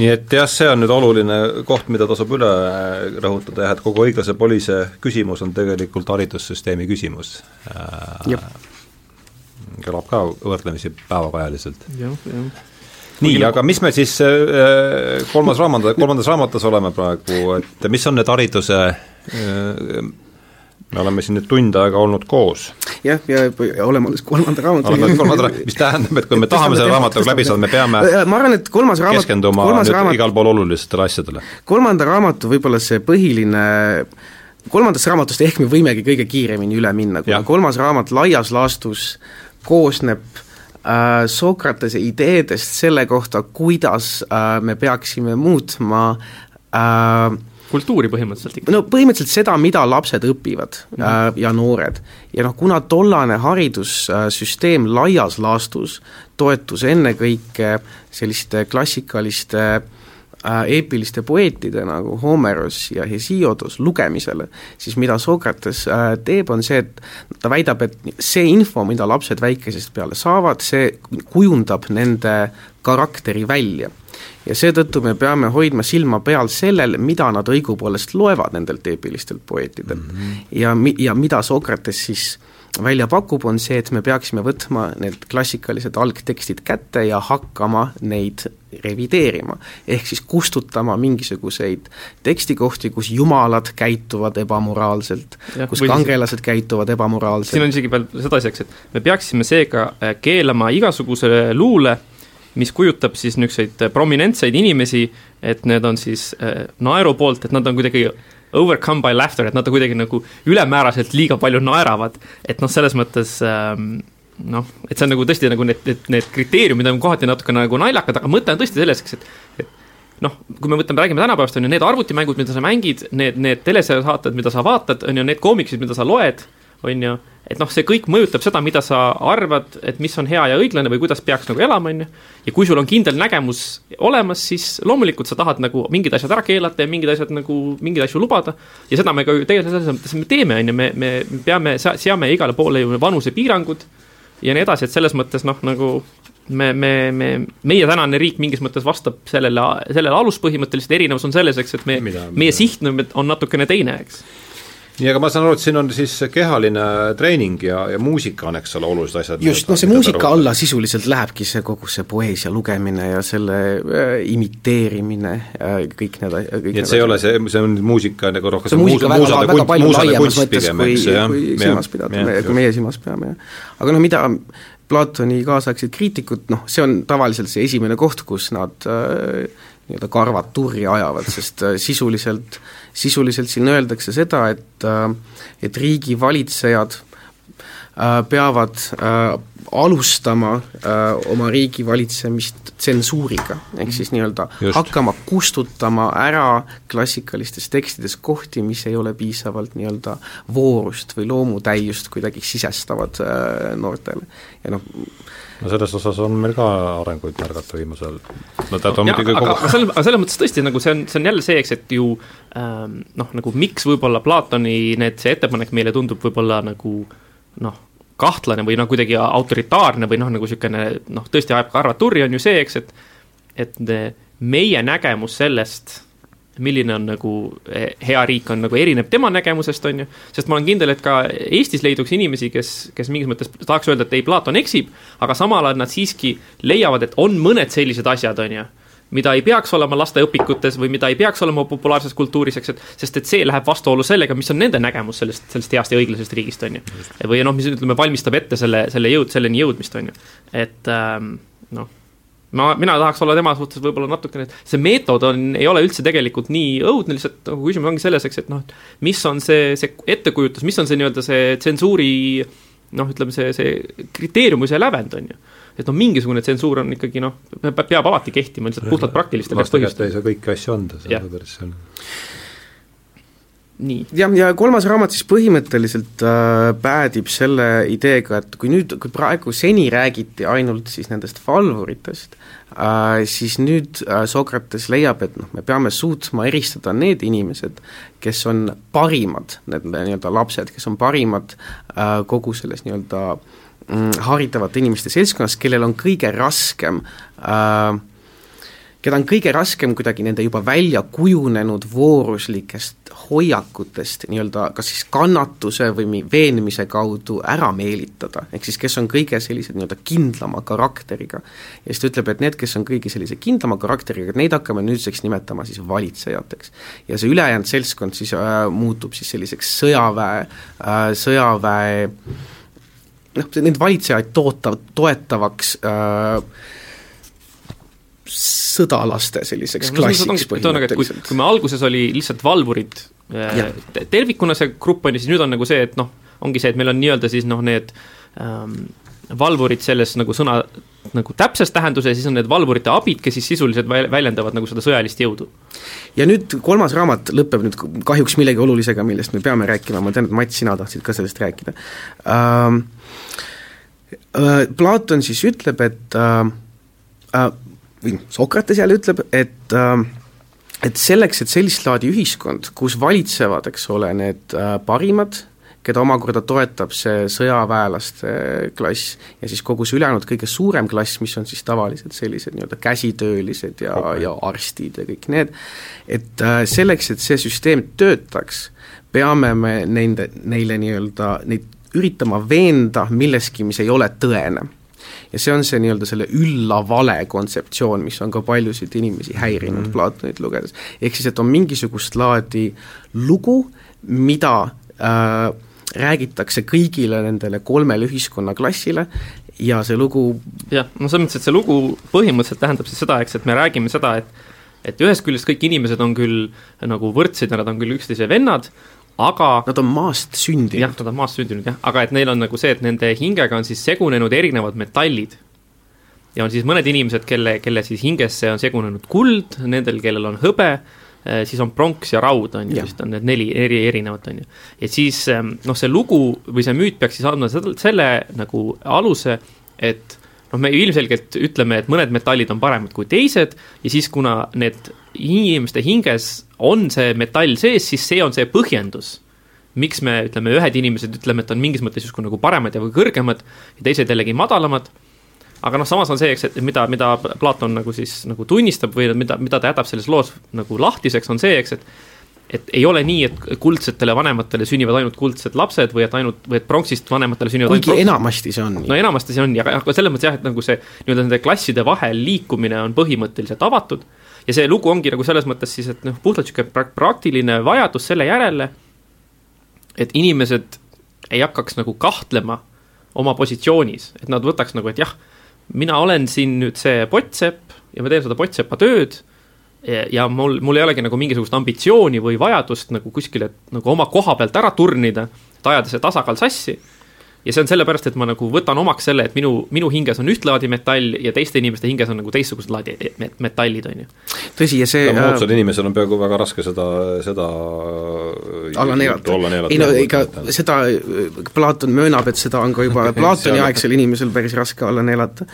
nii et jah, see on nüüd oluline koht, mida tasub üle äh, rõhutada jah, et kogu õiglase polise küsimus on tegelikult haridussüsteemi küsimus. Äh, kõlab ka võrdlemisi päevakajaliselt. nii, aga mis me siis kolmas raamat, kolmandas raamatus oleme praegu, et mis on need hariduse me oleme siin nüüd tund aega olnud koos. jah, ja, ja oleme alles kolmanda raamatu oleme kolmanda ra-, mis tähendab, et kui me tahame selle raamatuga läbi saada, me peame ma arvan, et kolmas raamat keskenduma nüüd raamat, igal pool olulistele asjadele. kolmanda raamatu võib-olla see põhiline kolmandast raamatust ehk me võimegi kõige kiiremini üle minna, kuna ja. kolmas raamat laias laastus koosneb äh, Sokratese ideedest selle kohta, kuidas äh, me peaksime muutma äh, kultuuri põhimõtteliselt ikka? no põhimõtteliselt seda, mida lapsed õpivad mm äh, ja noored. ja noh, kuna tollane haridussüsteem laias laastus toetus ennekõike selliste klassikaliste äh, eepiliste poeetide nagu Homeros ja Hesiodos lugemisele, siis mida Sokrates äh, teeb, on see, et ta väidab, et see info, mida lapsed väikesest peale saavad, see kujundab nende karakteri välja ja seetõttu me peame hoidma silma peal sellel, mida nad õigupoolest loevad nendelt eepilistelt poeetidelt mm. -hmm. ja mi-, ja mida Sokrates siis välja pakub, on see, et me peaksime võtma need klassikalised algtekstid kätte ja hakkama neid revideerima. ehk siis kustutama mingisuguseid tekstikohti, kus jumalad käituvad ebamoraalselt, kus kangelased käituvad ebamoraalselt. siin on isegi veel sedasi, eks, et me peaksime seega keelama igasuguse luule, mis kujutab siis niisuguseid prominentseid inimesi, et need on siis äh, naeru poolt, et nad on kuidagi overcome by laughter, et nad kuidagi nagu ülemääraselt liiga palju naeravad, et noh, selles mõttes ähm, noh, et see on nagu tõesti nagu need, need, need kriteeriumid on kohati natuke nagu naljakad, aga mõte on tõesti selles, eks, et et noh, kui me mõtleme, räägime tänapäevast, on ju, need arvutimängud, mida sa mängid, need, need telesaated, mida sa vaatad, on ju, need koomiksid, mida sa loed, on ju, et noh, see kõik mõjutab seda, mida sa arvad, et mis on hea ja õiglane või kuidas peaks nagu elama, on ju. ja kui sul on kindel nägemus olemas, siis loomulikult sa tahad nagu mingid asjad ära keelata ja mingid asjad nagu, mingeid asju lubada. ja seda me ka ju tegelikult selles mõttes me teeme, on ju, me, me peame, seame igale poole ju vanusepiirangud ja nii edasi, et selles mõttes noh, nagu me, me, me, meie tänane riik mingis mõttes vastab sellele, sellele aluspõhimõtteliselt, erinevus on selles, eks, et me, meie siht on natukene teine, eks nii, aga ma saan aru, et siin on siis kehaline treening ja, ja muusika on, eks ole, olulised asjad. just, no see muusika alla sisuliselt lähebki see kogu see poeesia lugemine ja selle äh, imiteerimine äh,, kõik need nii et see ei ole see, see on muusika nagu rohkem see muusika väga, väga, väga palju laiemas mõttes, kui, kui silmas pidada, kui meie silmas peame, jah. aga noh, mida Platoni kaasaegsed kriitikud, noh, see on tavaliselt see esimene koht, kus nad äh, nii-öelda karvad turri ajavad, sest äh, sisuliselt, siin öeldakse seda, et äh, et riigivalitsejad äh, peavad äh, alustama oma riigi valitsemist tsensuuriga, ehk siis nii-öelda hakkama kustutama ära klassikalistes tekstides kohti, mis ei ole piisavalt nii-öelda voorust või loomutäiust kuidagi sisestavad noortele. ja noh, no selles osas on meil ka arenguid märgata viimasel no tead, on muidugi kogu aga selles, aga selles mõttes tõesti, nagu see on, see on jälle see, eks, et ju ähm, noh, nagu miks võib-olla Platoni need, see ettepanek meile tundub võib-olla nagu noh, kahtlane või noh, kuidagi autoritaarne või noh, nagu niisugune noh, tõesti ajab karvad turri, on ju see, eks, et et meie nägemus sellest, milline on nagu eh, hea riik, on nagu erineb tema nägemusest, on ju, sest ma olen kindel, et ka Eestis leiduks inimesi, kes, kes mingis mõttes tahaks öelda, et ei, Platon eksib, aga samal ajal nad siiski leiavad, et on mõned sellised asjad, on ju mida ei peaks olema lasteõpikutes või mida ei peaks olema populaarses kultuuris, eks, et sest et see läheb vastuollu sellega, mis on nende nägemus sellest, sellest heast ja õiglasest riigist, on ju. või noh, mis ütleme, valmistab ette selle, selle jõud, selleni jõudmist, on ju. et ähm, noh, ma, mina tahaks olla tema suhtes võib-olla natukene, see meetod on, ei ole üldse tegelikult nii õudne, lihtsalt nagu küsimus ongi selles, eks, et noh, et mis on see, see ettekujutus, mis on see nii-öelda see tsensuuri noh, ütleme see, see kriteerium või see lävend, on ju. et noh, mingisugune tsensuur on ikkagi noh, peab alati kehtima lihtsalt puhtalt praktilistel põhjustel. ei saa kõiki asju anda, see on nii. jah, ja kolmas raamat siis põhimõtteliselt äh, päädib selle ideega, et kui nüüd, kui praegu seni räägiti ainult siis nendest valvuritest äh,, siis nüüd äh, Sokrates leiab, et noh, me peame suutma eristada need inimesed, kes on parimad, need nii-öelda lapsed, kes on parimad äh, kogu selles nii-öelda Mm, haritavate inimeste seltskonnas, kellel on kõige raskem äh, keda on kõige raskem kuidagi nende juba välja kujunenud vooruslikest hoiakutest nii-öelda kas siis kannatuse või veenmise kaudu ära meelitada, ehk siis kes on kõige sellised nii-öelda kindlama karakteriga. ja siis ta ütleb, et need, kes on kõige sellise kindlama karakteriga, neid hakkame nüüdseks nimetama siis valitsejateks. ja see ülejäänud seltskond siis äh, muutub siis selliseks sõjaväe äh,, sõjaväe noh, neid valitsejaid toota, toetavaks äh, sõdalaste selliseks ja, klassiks põhimõtteliselt. kui, kui me alguses oli lihtsalt valvurid äh, tervikuna see grupp on ju, siis nüüd on nagu see, et noh, ongi see, et meil on nii-öelda siis noh, need ähm, valvurid selles nagu sõna nagu täpses tähenduses, siis on need valvurite abid, kes siis sisuliselt väljendavad nagu seda sõjalist jõudu. ja nüüd kolmas raamat lõpeb nüüd kahjuks millegi olulisega, millest me peame rääkima, ma tean, et Mats, sina tahtsid ka sellest rääkida ähm,. Äh, Platon siis ütleb, et äh, äh, või Sokrates jälle ütleb, et äh, et selleks, et sellist laadi ühiskond, kus valitsevad, eks ole, need äh, parimad, keda omakorda toetab see sõjaväelaste klass ja siis kogu see ülejäänud kõige suurem klass, mis on siis tavaliselt sellised nii-öelda käsitöölised ja okay., ja arstid ja kõik need, et äh, selleks, et see süsteem töötaks, peame me nende, neile nii-öelda, neid üritama veenda milleski, mis ei ole tõene. Ja see on see nii-öelda selle ülla vale kontseptsioon, mis on ka paljusid inimesi häirinud mm. Platonit lugedes. ehk siis, et on mingisugust laadi lugu, mida äh, räägitakse kõigile nendele kolmele ühiskonnaklassile ja see lugu jah, no selles mõttes, et see lugu põhimõtteliselt tähendab siis seda, eks, et me räägime seda, et et ühest küljest kõik inimesed on küll nagu võrdsed ja nad on küll üksteise vennad, aga Nad on maast sündinud. jah, nad on maast sündinud jah, aga et neil on nagu see, et nende hingega on siis segunenud erinevad metallid. ja on siis mõned inimesed, kelle, kelle siis hingesse on segunenud kuld, nendel, kellel on hõbe, siis on pronks ja raud, on ju, vist on need neli eri erinevat, on ju. ja siis ähm, noh, see lugu või see müüt peaks siis andma selle nagu aluse, et noh, me ilmselgelt ütleme, et mõned metallid on paremad kui teised ja siis, kuna need inimeste hinges on see metall sees, siis see on see põhjendus miks me ütleme, ühed inimesed ütleme, et on mingis mõttes justkui nagu paremad ja kõrgemad ja teised jällegi madalamad. aga noh, samas on see, eks, et mida, mida Platon nagu siis nagu tunnistab või mida, mida ta jätab selles loos nagu lahtiseks, on see, eks, et et ei ole nii, et kuldsetele vanematele sünnivad ainult kuldsed lapsed või et ainult, või et pronksist vanematele sünnivad kuigi enamasti see on nii. no enamasti see on, aga selles mõttes jah, et nagu see nii-öelda nende klasside vahel liikumine on põhimõtteliselt avatud ja see lugu ongi nagu selles mõttes siis, et noh, puhtalt niisugune praktiline vajadus selle järele et inimesed ei hakkaks nagu kahtlema oma positsioonis, et nad võtaks nagu, et jah, mina olen siin nüüd see pottsepp ja ma teen seda pottsepa tööd ja, mul, mul ei olegi nagu mingisugust ambitsiooni või vajadust nagu kuskile nagu oma koha pealt ära turnida, et ajada see tasakaal sassi ja see on sellepärast, et ma nagu võtan omaks selle, et minu, minu hinges on üht laadi metall ja teiste inimeste hinges on nagu teistsugused laadi metallid, on ju. tõsi, ja see no, moodsal äh, inimesel on peaaegu väga raske seda, seda alla neelata. ei no ega seda, Platon möönab, et seda on ka juba Platoni aegsel inimesel päris raske alla neelata,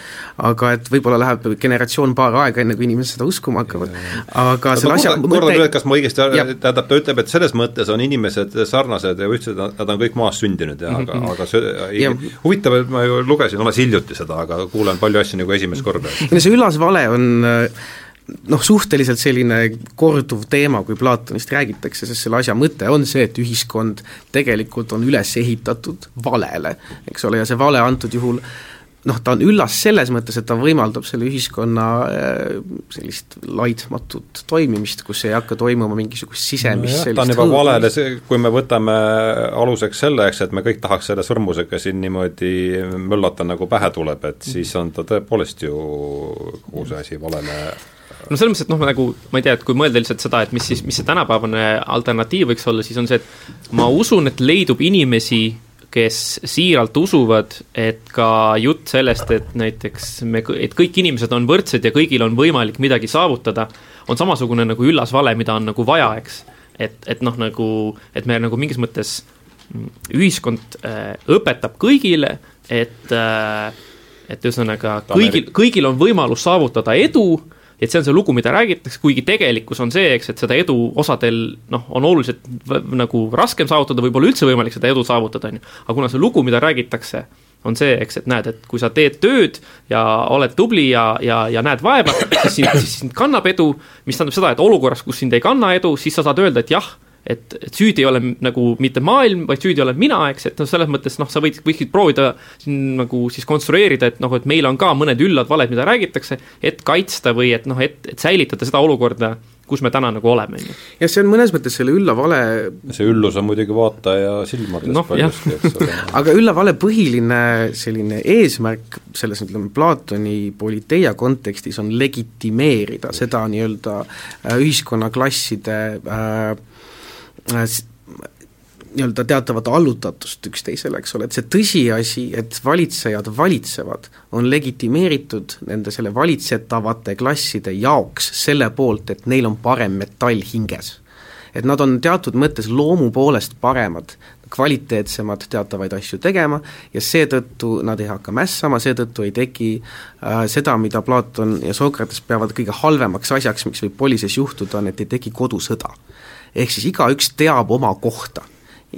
aga et võib-olla läheb generatsioon-paar aega, enne kui inimesed seda uskuma hakkavad, aga selle asja kordan üle, kas ma õigesti, tähendab, ta ütleb, et selles mõttes on inimesed sarnased ja ühtsed, nad on kõik maas sündinud ja aga, mhm. aga see huvitav, et ma ju lugesin alles hiljuti seda, aga kuulen palju asju nagu esimest korda. see üllas vale on noh, suhteliselt selline korduv teema, kui Platonist räägitakse, sest selle asja mõte on see, et ühiskond tegelikult on üles ehitatud valele, eks ole, ja see vale antud juhul äh, noh, ta on üllas selles mõttes, et ta võimaldab selle ühiskonna äh, sellist laitmatut toimimist, kus ei hakka toimuma mingisugust sisemist no ta on juba valele, kui me võtame aluseks selle, eks, et me kõik tahaks selle sõrmusega siin niimoodi möllata, nagu pähe tuleb, et siis on ta tõepoolest ju kogu see asi valele no selles mõttes, et noh, nagu ma ei tea, et kui mõelda lihtsalt seda, et mis siis, mis see tänapäevane alternatiiv võiks olla, siis on see, et ma usun, et leidub inimesi, kes siiralt usuvad, et ka jutt sellest, et näiteks me, et kõik inimesed on võrdsed ja kõigil on võimalik midagi saavutada, on samasugune nagu üllas vale, mida on nagu vaja, eks. et, et noh, nagu, et me nagu mingis mõttes mm, ühiskond äh, õpetab kõigile, et äh, et ühesõnaga kõigil, kõigil on võimalus saavutada edu et see on see lugu, mida räägitakse, kuigi tegelikkus on see, eks, et seda edu osadel noh, on oluliselt nagu raskem saavutada, võib-olla üldse võimalik seda edu saavutada, on ju. aga kuna see lugu, mida räägitakse, on see, eks, et näed, et kui sa teed tööd ja oled tubli ja, ja, ja näed vaeva, siis sind, siis sind kannab edu, mis tähendab seda, et olukorras, kus sind ei kanna edu, siis sa saad öelda, et jah et, et süüdi ei ole nagu mitte maailm, vaid süüdi olen mina, eks, et noh, selles mõttes noh, sa võid, võiksid proovida siin nagu siis konstrueerida, et noh, et meil on ka mõned üllad valed, mida räägitakse, et kaitsta või et noh, et, et säilitada seda olukorda, kus me täna nagu oleme, on ju. jah, see on mõnes mõttes selle ülla vale see üllus on muidugi vaataja silmades no, paljuski, eks ole aga ülla vale põhiline selline eesmärk selles, ütleme, Platoni politeia kontekstis on legitimeerida seda nii-öelda äh, ühiskonnaklasside äh, Äh, nii-öelda teatavat allutatust üksteisele, eks ole, et see tõsiasi, et valitsejad valitsevad, on legitimeeritud nende selle valitsetavate klasside jaoks selle poolt, et neil on parem metall hinges. et nad on teatud mõttes loomu poolest paremad, kvaliteetsemad teatavaid asju tegema ja seetõttu nad ei hakka mässama, seetõttu ei teki äh, seda, mida Platon ja Sokrates peavad kõige halvemaks asjaks, miks võib polises juhtuda, on, et ei teki kodusõda ehk siis igaüks teab oma kohta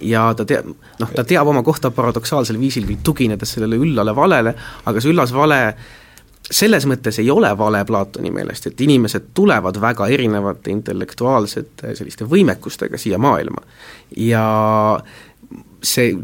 ja ta teab, noh, ta teab oma kohta paradoksaalsel viisil küll tuginedes sellele üllale valele, aga see üllas vale selles mõttes ei ole vale Platoni meelest, et inimesed tulevad väga erinevate intellektuaalsete selliste võimekustega siia maailma. ja see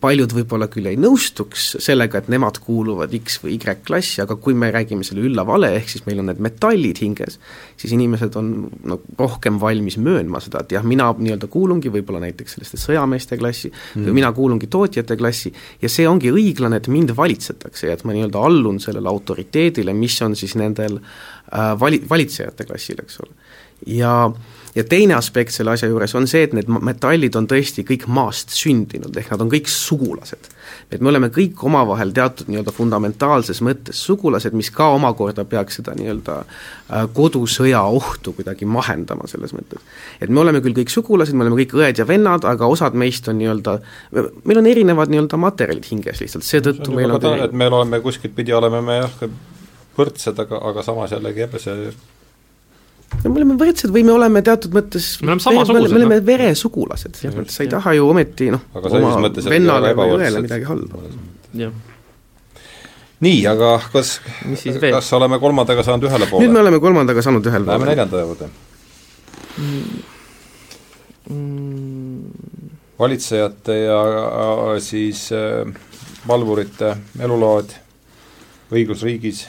paljud võib-olla küll ei nõustuks sellega, et nemad kuuluvad X või Y klassi, aga kui me räägime selle ülla vale, ehk siis meil on need metallid hinges, siis inimesed on no rohkem valmis möönma seda, et jah, mina nii-öelda kuulungi võib-olla näiteks selliste sõjameeste klassi mm. või mina kuulungi tootjate klassi ja see ongi õiglane, et mind valitsetakse ja et ma nii-öelda allun sellele autoriteedile, mis on siis nendel äh, vali-, valitsejate klassil, eks ole. ja ja teine aspekt selle asja juures on see, et need metallid on tõesti kõik maast sündinud, ehk nad on kõik sugulased. et me oleme kõik omavahel teatud nii-öelda fundamentaalses mõttes sugulased, mis ka omakorda peaks seda nii-öelda äh, kodusõja ohtu kuidagi mahendama selles mõttes. et me oleme küll kõik sugulased, me oleme kõik õed ja vennad, aga osad meist on nii-öelda, meil on erinevad nii-öelda materjalid hinges lihtsalt, seetõttu meil on ta, et me oleme kuskilt pidi, oleme me jah, võrdsed, aga, aga samas jällegi jälle see no me oleme võrdsed või me oleme teatud mõttes me oleme samasugused, me oleme no. veresugulased, selles mõttes sa ei taha ju ometi noh, oma vennale või õele midagi halba. nii, aga kas, kas oleme kolmandaga saanud ühele poole? nüüd me oleme kolmandaga saanud ühele poole. Läheme neljanda juurde mm.. Mm. valitsejate ja siis äh, valvurite elulood õigusriigis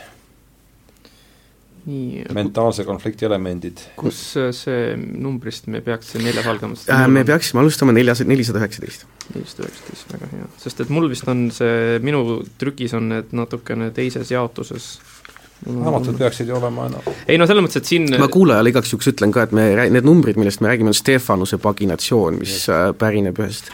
nii mentaalse konflikti elemendid. kus see numbrist me peaks see neljas algama äh,? Me peaksime alustama neljas, nelisada üheksateist. nelisada üheksateist, väga hea, sest et mul vist on see, minu trükis on need natukene teises jaotuses raamatud peaksid ju olema no. ei no selles mõttes, et siin ma kuulajale igaks juhuks ütlen ka, et me, need numbrid, millest me räägime, on Stefanuse paginatsioon, mis yes. Äh, pärineb ühest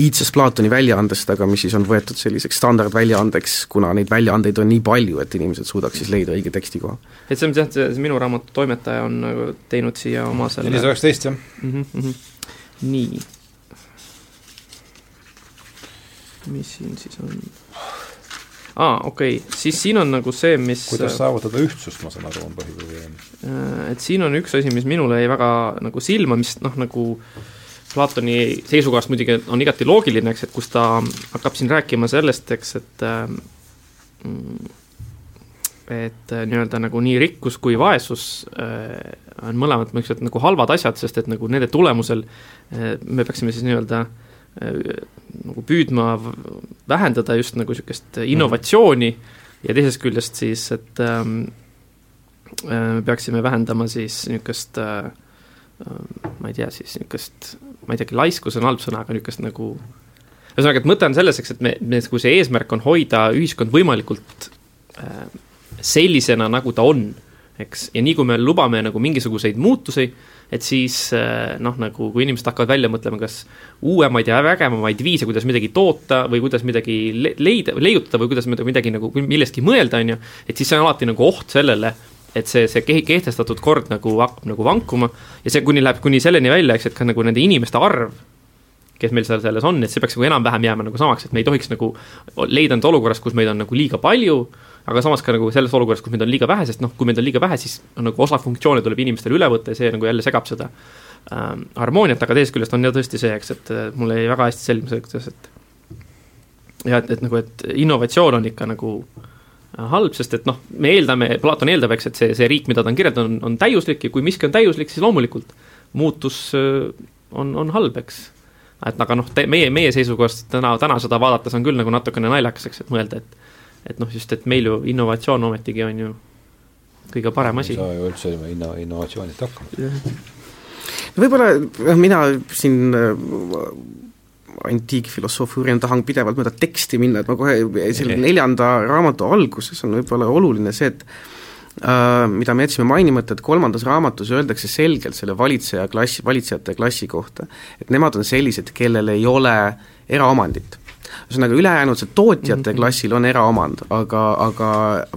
iidsest Platoni väljaandest, aga mis siis on võetud selliseks standardväljaandeks, kuna neid väljaandeid on nii palju, et inimesed suudaks siis leida õige tekstikoha. et see on jah, see, minu raamatu toimetaja on nagu teinud siia oma selle nelisada üheksateist, jah mm -hmm. nii. mis siin siis on? Aa ah,, okei okay., siis siin on nagu see, mis kuidas saavutada ühtsust, ma saan aru, on põhiprobleem. Äh, et siin on üks asi, mis minule jäi väga nagu silma, mis noh, nagu Platoni seisukohast muidugi on igati loogiline, eks, et kus ta hakkab siin rääkima sellest, eks, et äh, et äh, nii-öelda nagu nii rikkus kui vaesus äh, on mõlemad niisugused nagu halvad asjad, sest et nagu nende tulemusel äh, me peaksime siis nii-öelda äh, Äh, nagu püüdma vähendada just nagu niisugust innovatsiooni ja teisest küljest siis, et ähm, äh, me peaksime vähendama siis niisugust äh, äh, ma ei tea, siis niisugust, ma ei teagi, laiskus on halb sõna, aga niisugust nagu ühesõnaga, et mõte on selles, eks, et me, me, kui see eesmärk on hoida ühiskond võimalikult äh, sellisena, nagu ta on, eks, ja nii kui me lubame nagu mingisuguseid muutusi, et siis eh, noh, nagu kui inimesed hakkavad välja mõtlema, kas uuemaid ja vägevamaid viise, kuidas midagi toota või kuidas midagi leida, leiutada või kuidas midagi nagu millestki mõelda, on ju, et siis see on alati nagu oht sellele, et see, see kehtestatud kord nagu hakkab nagu vankuma ja see kuni läheb kuni selleni välja, eks, et ka nagu nende inimeste arv, kes meil seal selles on, et see peaks nagu enam-vähem jääma nagu samaks, et me ei tohiks nagu leida end olukorras, kus meid on nagu liiga palju aga samas ka nagu selles olukorras, kus meid on liiga vähe, sest noh, kui meid on liiga vähe, siis on nagu osa funktsioone tuleb inimestele üle võtta ja see nagu jälle segab seda ähm, harmooniat, aga teisest küljest on ju tõesti see, eks, et mul jäi väga hästi selgeks, et ja et, et nagu, et innovatsioon on ikka nagu äh, halb, sest et noh, me eeldame, Platon eeldab, eks, et see, see riik, mida ta on kirjeldanud, on, on täiuslik ja kui miski on täiuslik, siis loomulikult muutus äh, on, on halb, eks. et aga noh, meie, meie seisukohast täna, täna seda vaadates on küll nagu natukene naljakas, eks, et mõelda, et et noh, just, et meil ju innovatsioon ometigi on ju kõige parem asi. ei saa ju üldse ilma inno-, innovatsioonita hakkama. võib-olla noh, mina siin äh, antiikfilosoofi uurijana tahan pidevalt mööda teksti minna, et ma kohe selle neljanda raamatu alguses on võib-olla oluline see, et Uh, mida me jätsime mainimata, et kolmandas raamatus öeldakse selgelt selle valitseja klassi, valitsejate klassi kohta, et nemad on sellised, kellel ei ole eraomandit ühesõnaga, ülejäänud see tootjate mhm. klassil on eraomand, aga, aga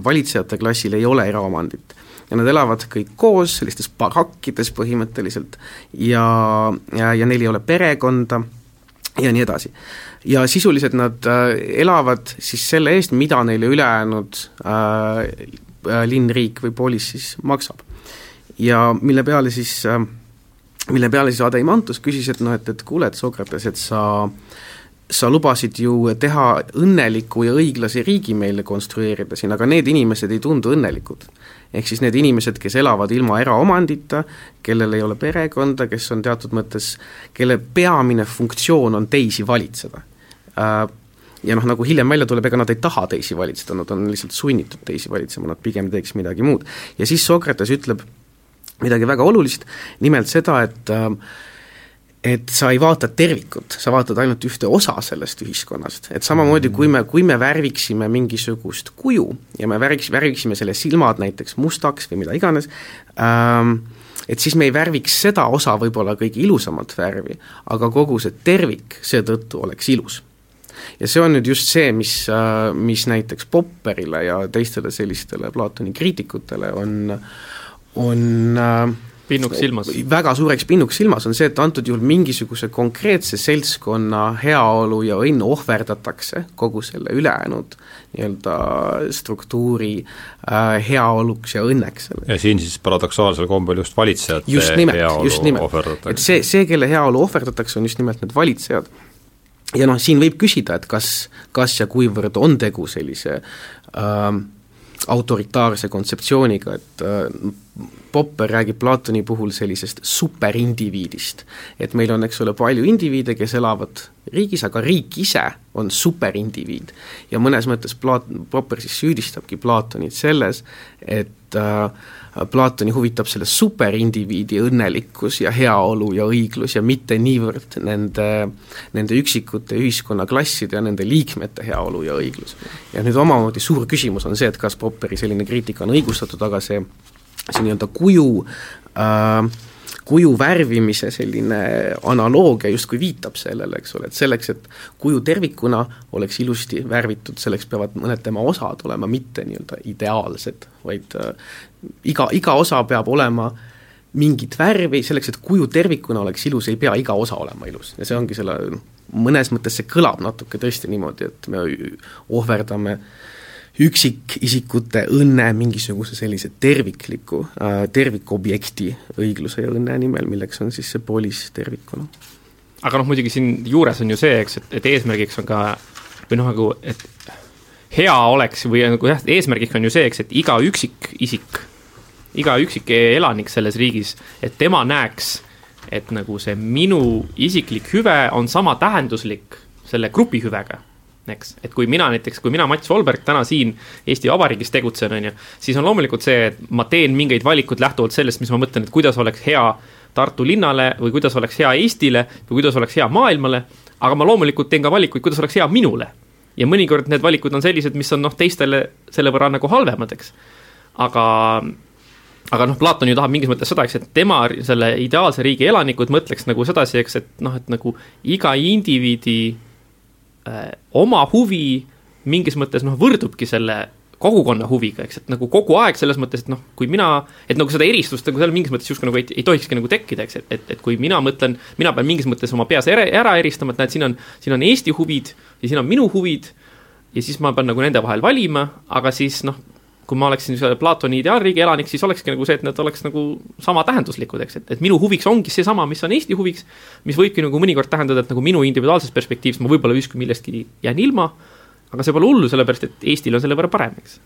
valitsejate klassil ei ole eraomandit. ja nad elavad kõik koos sellistes barakkides põhimõtteliselt ja, ja, ja neil ei ole perekonda ja nii edasi. ja sisuliselt nad äh, elavad siis selle eest, mida neile ülejäänud äh, äh linn, riik või polis siis maksab. ja mille peale siis äh, mille peale siis Adeimantus küsis, et noh, et, et kuule, et Sokrates, et sa äh, sa lubasid ju teha õnneliku ja õiglase riigi meile konstrueerida siin, aga need inimesed ei tundu õnnelikud. ehk siis need inimesed, kes elavad ilma eraomandita, kellel ei ole perekonda, kes on teatud mõttes, kelle peamine funktsioon on teisi valitseda. Äh, ja noh, nagu hiljem välja tuleb, ega nad ei taha teisi valitseda, nad on lihtsalt sunnitud teisi valitsema, nad pigem teeks midagi muud. ja siis Sokrates ütleb midagi väga olulist, nimelt seda, et äh, et sa ei vaata tervikut, sa vaatad ainult ühte osa sellest ühiskonnast, et samamoodi kui me, kui me värviksime mingisugust kuju ja me värviks, värviksime selle silmad näiteks mustaks või mida iganes ähm,, et siis me ei värviks seda osa võib-olla kõige ilusamat värvi, aga kogu see tervik seetõttu oleks ilus. ja see on nüüd just see, mis, äh, mis näiteks Popperile ja teistele sellistele Platoni kriitikutele on, on äh, pinnuks silmas? väga suureks pinnuks silmas on see, et antud juhul mingisuguse konkreetse seltskonna heaolu ja õnn ohverdatakse kogu selle ülejäänud nii-öelda struktuuri äh, heaoluks ja õnneks. ja siin siis paradoksaalsel kombel just valitsejate just nimelt, heaolu ohverdatakse. et see, see, kelle heaolu ohverdatakse, on just nimelt need valitsejad ja noh, siin võib küsida, et kas, kas ja kuivõrd on tegu sellise äh, autoritaarse kontseptsiooniga, et äh, Popper räägib Platoni puhul sellisest superindiviidist. et meil on, eks ole, palju indiviide, kes elavad riigis, aga riik ise on superindiviid. ja mõnes mõttes Plat-, Popper siis süüdistabki Platonit selles, et äh, Platoni huvitab selle superindiviidi õnnelikkus ja heaolu ja õiglus ja mitte niivõrd nende, nende üksikute ühiskonnaklasside ja nende liikmete heaolu ja õiglus. ja nüüd omamoodi suur küsimus on see, et kas Popperi selline kriitika on õigustatud, aga see, see nii-öelda kuju äh, kuju värvimise selline analoogia justkui viitab sellele, eks ole, et selleks, et kuju tervikuna oleks ilusti värvitud, selleks peavad mõned tema osad olema mitte nii-öelda ideaalsed, vaid äh, iga, iga osa peab olema mingit värvi, selleks et kuju tervikuna oleks ilus, ei pea iga osa olema ilus. Ja see ongi selle, mõnes mõttes see kõlab natuke tõesti niimoodi, et me ohverdame äh, üksikisikute õnne mingisuguse sellise tervikliku äh,, tervikobjekti õigluse ja õnne nimel, milleks on siis see polis tervikuna. aga noh, muidugi siin juures on ju see, eks, et, et eesmärgiks on ka või noh, nagu et hea oleks või nagu jah, eesmärgiks on ju see, eks, et iga üksikisik, iga üksik elanik selles riigis, et tema näeks, et nagu see minu isiklik hüve on sama tähenduslik selle grupi hüvega eks, et kui mina näiteks, kui mina, Mats Volberg, täna siin Eesti Vabariigis tegutsen, on ju, siis on loomulikult see, et ma teen mingeid valikuid lähtuvalt sellest, mis ma mõtlen, et kuidas oleks hea Tartu linnale või kuidas oleks hea Eestile või kuidas oleks hea maailmale, aga ma loomulikult teen ka valikuid, kuidas oleks hea minule. ja mõnikord need valikud on sellised, mis on noh, teistele selle võrra nagu halvemad, eks. aga aga noh, Platon ju tahab mingis mõttes seda, eks, et tema, selle ideaalse riigi elanikud mõtleks nagu sedasi, eks, et noh, et nagu iga indiviidi äh, oma huvi mingis mõttes noh, võrdubki selle kogukonna huviga, eks, et nagu kogu aeg selles mõttes, et noh, kui mina, et nagu seda eristust nagu seal mingis mõttes justkui nagu ei, ei tohikski nagu tekkida, eks, et, et, et kui mina mõtlen, mina pean mingis mõttes oma peas ära, ära eristama, et näed, siin on, siin on Eesti huvid ja siin on minu huvid ja siis ma pean nagu nende vahel valima, aga siis noh, kui ma oleksin Platoni ideaalriigi elanik, siis olekski nagu see, et need oleks nagu samatähenduslikud, eks, et, et minu huviks ongi seesama, mis on Eesti huviks, mis võibki nagu mõnikord tähendada, et nagu minu individuaalsest perspektiivist ma võib-olla justkui millestki jään ilma, aga see pole hullu, sellepärast et Eestil on selle võrra parem, eks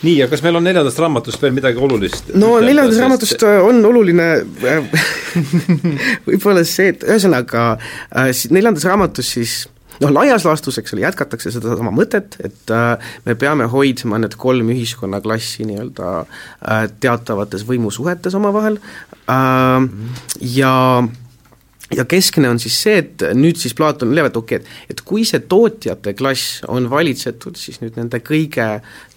nii, aga kas meil on neljandast raamatust veel midagi olulist? no neljandast sest... raamatust äh, on oluline äh, võib-olla see, et ühesõnaga äh, neljandas raamatus siis noh, laias laastus, eks ole, jätkatakse sedasama mõtet, et äh, me peame hoidma need kolm ühiskonnaklassi nii-öelda äh, teatavates võimusuhetes omavahel. Äh, ja ja keskne on siis see, et nüüd siis Platon leiab, et okei okay,, et et kui see tootjate klass on valitsetud siis nüüd nende kõige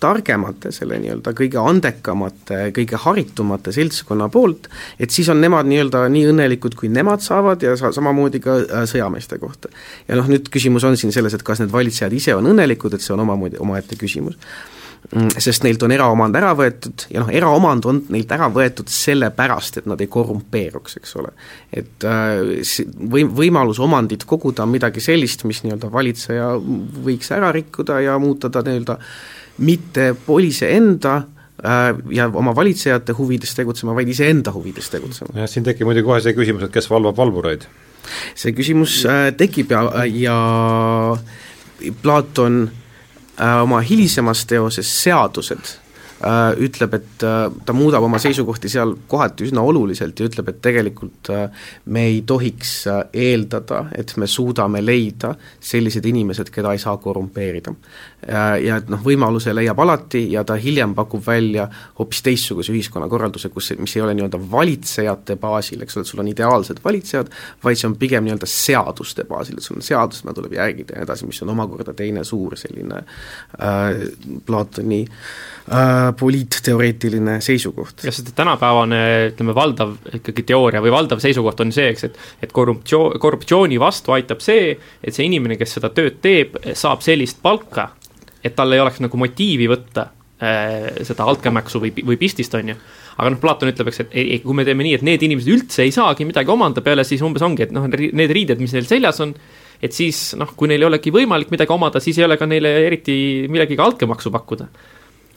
targemate, selle nii-öelda kõige andekamate, kõige haritumate seltskonna poolt, et siis on nemad nii-öelda nii õnnelikud, kui nemad saavad ja sa-, samamoodi ka äh, sõjameeste kohta. ja noh, nüüd küsimus on siin selles, et kas need valitsejad ise on õnnelikud, et see on omamoodi, omaette küsimus sest neilt on eraomand ära võetud ja noh, eraomand on neilt ära võetud sellepärast, et nad ei korrumpeeruks, eks ole. et äh, või-, võimalus omandit koguda on midagi sellist, mis nii-öelda valitseja võiks ära rikkuda ja muuta ta nii-öelda mitte polise enda äh, ja oma valitsejate huvides tegutsema, vaid iseenda huvides tegutsema. jah, siin tekib muidugi kohe see küsimus, et kes valvab valvureid? see küsimus äh, tekib ja, ja Platon Äh, oma hilisemas teoses Seadused äh, ütleb, et äh, ta muudab oma seisukohti seal kohati üsna oluliselt ja ütleb, et tegelikult me ei tohiks eeldada, et me suudame leida sellised inimesed, keda ei saa korrumpeerida. Ja et noh, võimaluse leiab alati ja ta hiljem pakub välja hoopis teistsuguse ühiskonnakorralduse, kus, mis ei ole nii-öelda valitsejate baasil, eks ole, et sul on ideaalsed valitsejad, vaid see on pigem nii-öelda seaduste baasil, et sul on seadused, mida tuleb järgida ja nii edasi, mis on omakorda teine suur selline äh, Platoni äh, poliitteoreetiline seisukoht. sest et tänapäevane ütleme, valdav ikkagi teooria või valdav seisukoht on see, eks, et et korruptsioon, korruptsiooni vastu aitab see, et see inimene, kes seda tööd teeb, saab sellist palka, et tal ei oleks nagu motiivi võtta äh, seda altkäemaksu või, või pistist, on ju. Aga noh, Platon ütleb, eks, et ei, ei, kui me teeme nii, et need inimesed üldse ei saagi midagi omanda peale, siis umbes ongi, et noh, need riided, mis neil seljas on, et siis noh, kui neil ei olegi võimalik midagi omada, siis ei ole ka neile eriti millegagi altkäemaksu pakkuda.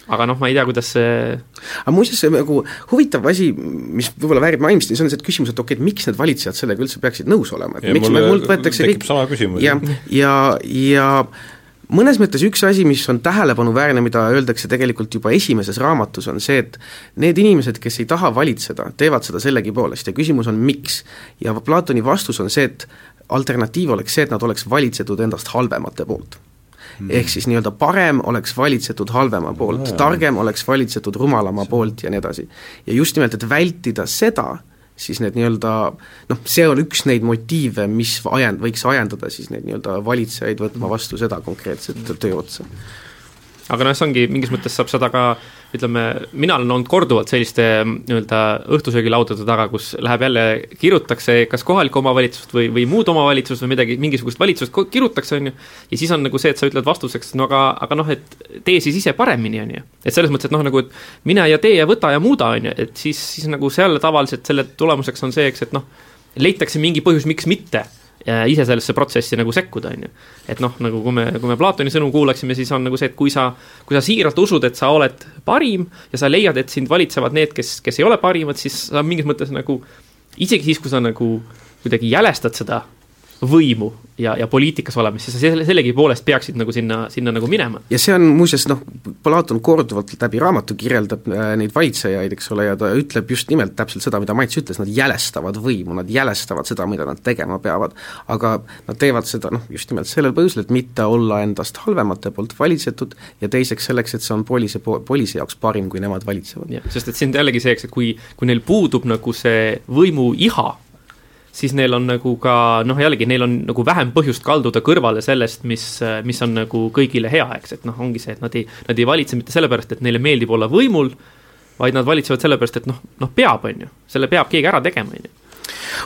Aga noh, ma ei tea, kuidas see aga muuseas, see nagu huvitav asi, mis võib-olla väärib mainimist, see on see küsimus, et okei okay,, et miks need valitsejad sellega üldse peaksid nõus olema, et ja miks mult võetakse kõik ja, ja, ja mõnes mõttes üks asi, mis on tähelepanuväärne, mida öeldakse tegelikult juba esimeses raamatus, on see, et need inimesed, kes ei taha valitseda, teevad seda sellegipoolest ja küsimus on, miks. ja Platoni vastus on see, et alternatiiv oleks see, et nad oleks valitsetud endast halvemate poolt mm.. ehk siis nii-öelda parem oleks valitsetud halvema poolt, targem oleks valitsetud rumalama poolt ja nii edasi. ja just nimelt, et vältida seda, siis need nii-öelda noh, see on üks neid motiive, mis ajend-, võiks ajendada siis neid nii-öelda valitsejaid võtma vastu seda konkreetset tööotsa aga noh, see ongi, mingis mõttes saab seda ka ütleme, mina olen olnud korduvalt selliste nii-öelda õhtusöögilaudade taga, kus läheb jälle, kirutakse kas kohalikku omavalitsust või, või muud omavalitsust või midagi, mingisugust valitsust kirutakse, on ju, ja siis on nagu see, et sa ütled vastuseks, no aga, aga noh, et tee siis ise paremini, on ju. et selles mõttes, et noh, nagu, et mine ja tee ja võta ja muuda, on ju, et siis, siis nagu seal tavaliselt selle tulemuseks on see, eks, et noh, leitakse mingi põhjus, miks mitte ise sellesse protsessi nagu sekkuda, on ju. et noh, nagu kui me, kui me Platoni sõnu kuulaksime, siis on nagu see, et kui sa, kui sa siiralt usud, et sa oled parim ja sa leiad, et sind valitsevad need, kes, kes ei ole parimad, siis sa mingis mõttes nagu isegi siis, kui sa nagu kuidagi jälestad seda võimu ja, ja poliitikas olemist, siis sa selle, sellegipoolest peaksid nagu sinna, sinna nagu minema. ja see on muuseas noh, Platon korduvalt läbi raamatu kirjeldab äh, neid valitsejaid, eks ole, ja ta ütleb just nimelt täpselt seda, mida Mats ütles, nad jälestavad võimu, nad jälestavad seda, mida nad tegema peavad. aga nad teevad seda noh, just nimelt sellel põhjusel, et mitte olla endast halvemate poolt valitsetud ja teiseks selleks, et see on polise, polise jaoks parim, kui nemad valitsevad. sest et siin jällegi see, eks, et kui, kui neil puudub nagu see võimu iha, siis neil on nagu ka noh, jällegi neil on nagu vähem põhjust kalduda kõrvale sellest, mis, mis on nagu kõigile hea, eks, et noh, ongi see, et nad ei, nad ei valitse mitte sellepärast, et neile meeldib olla võimul, vaid nad valitsevad sellepärast, et noh, noh peab, on ju, selle peab keegi ära tegema, on ju.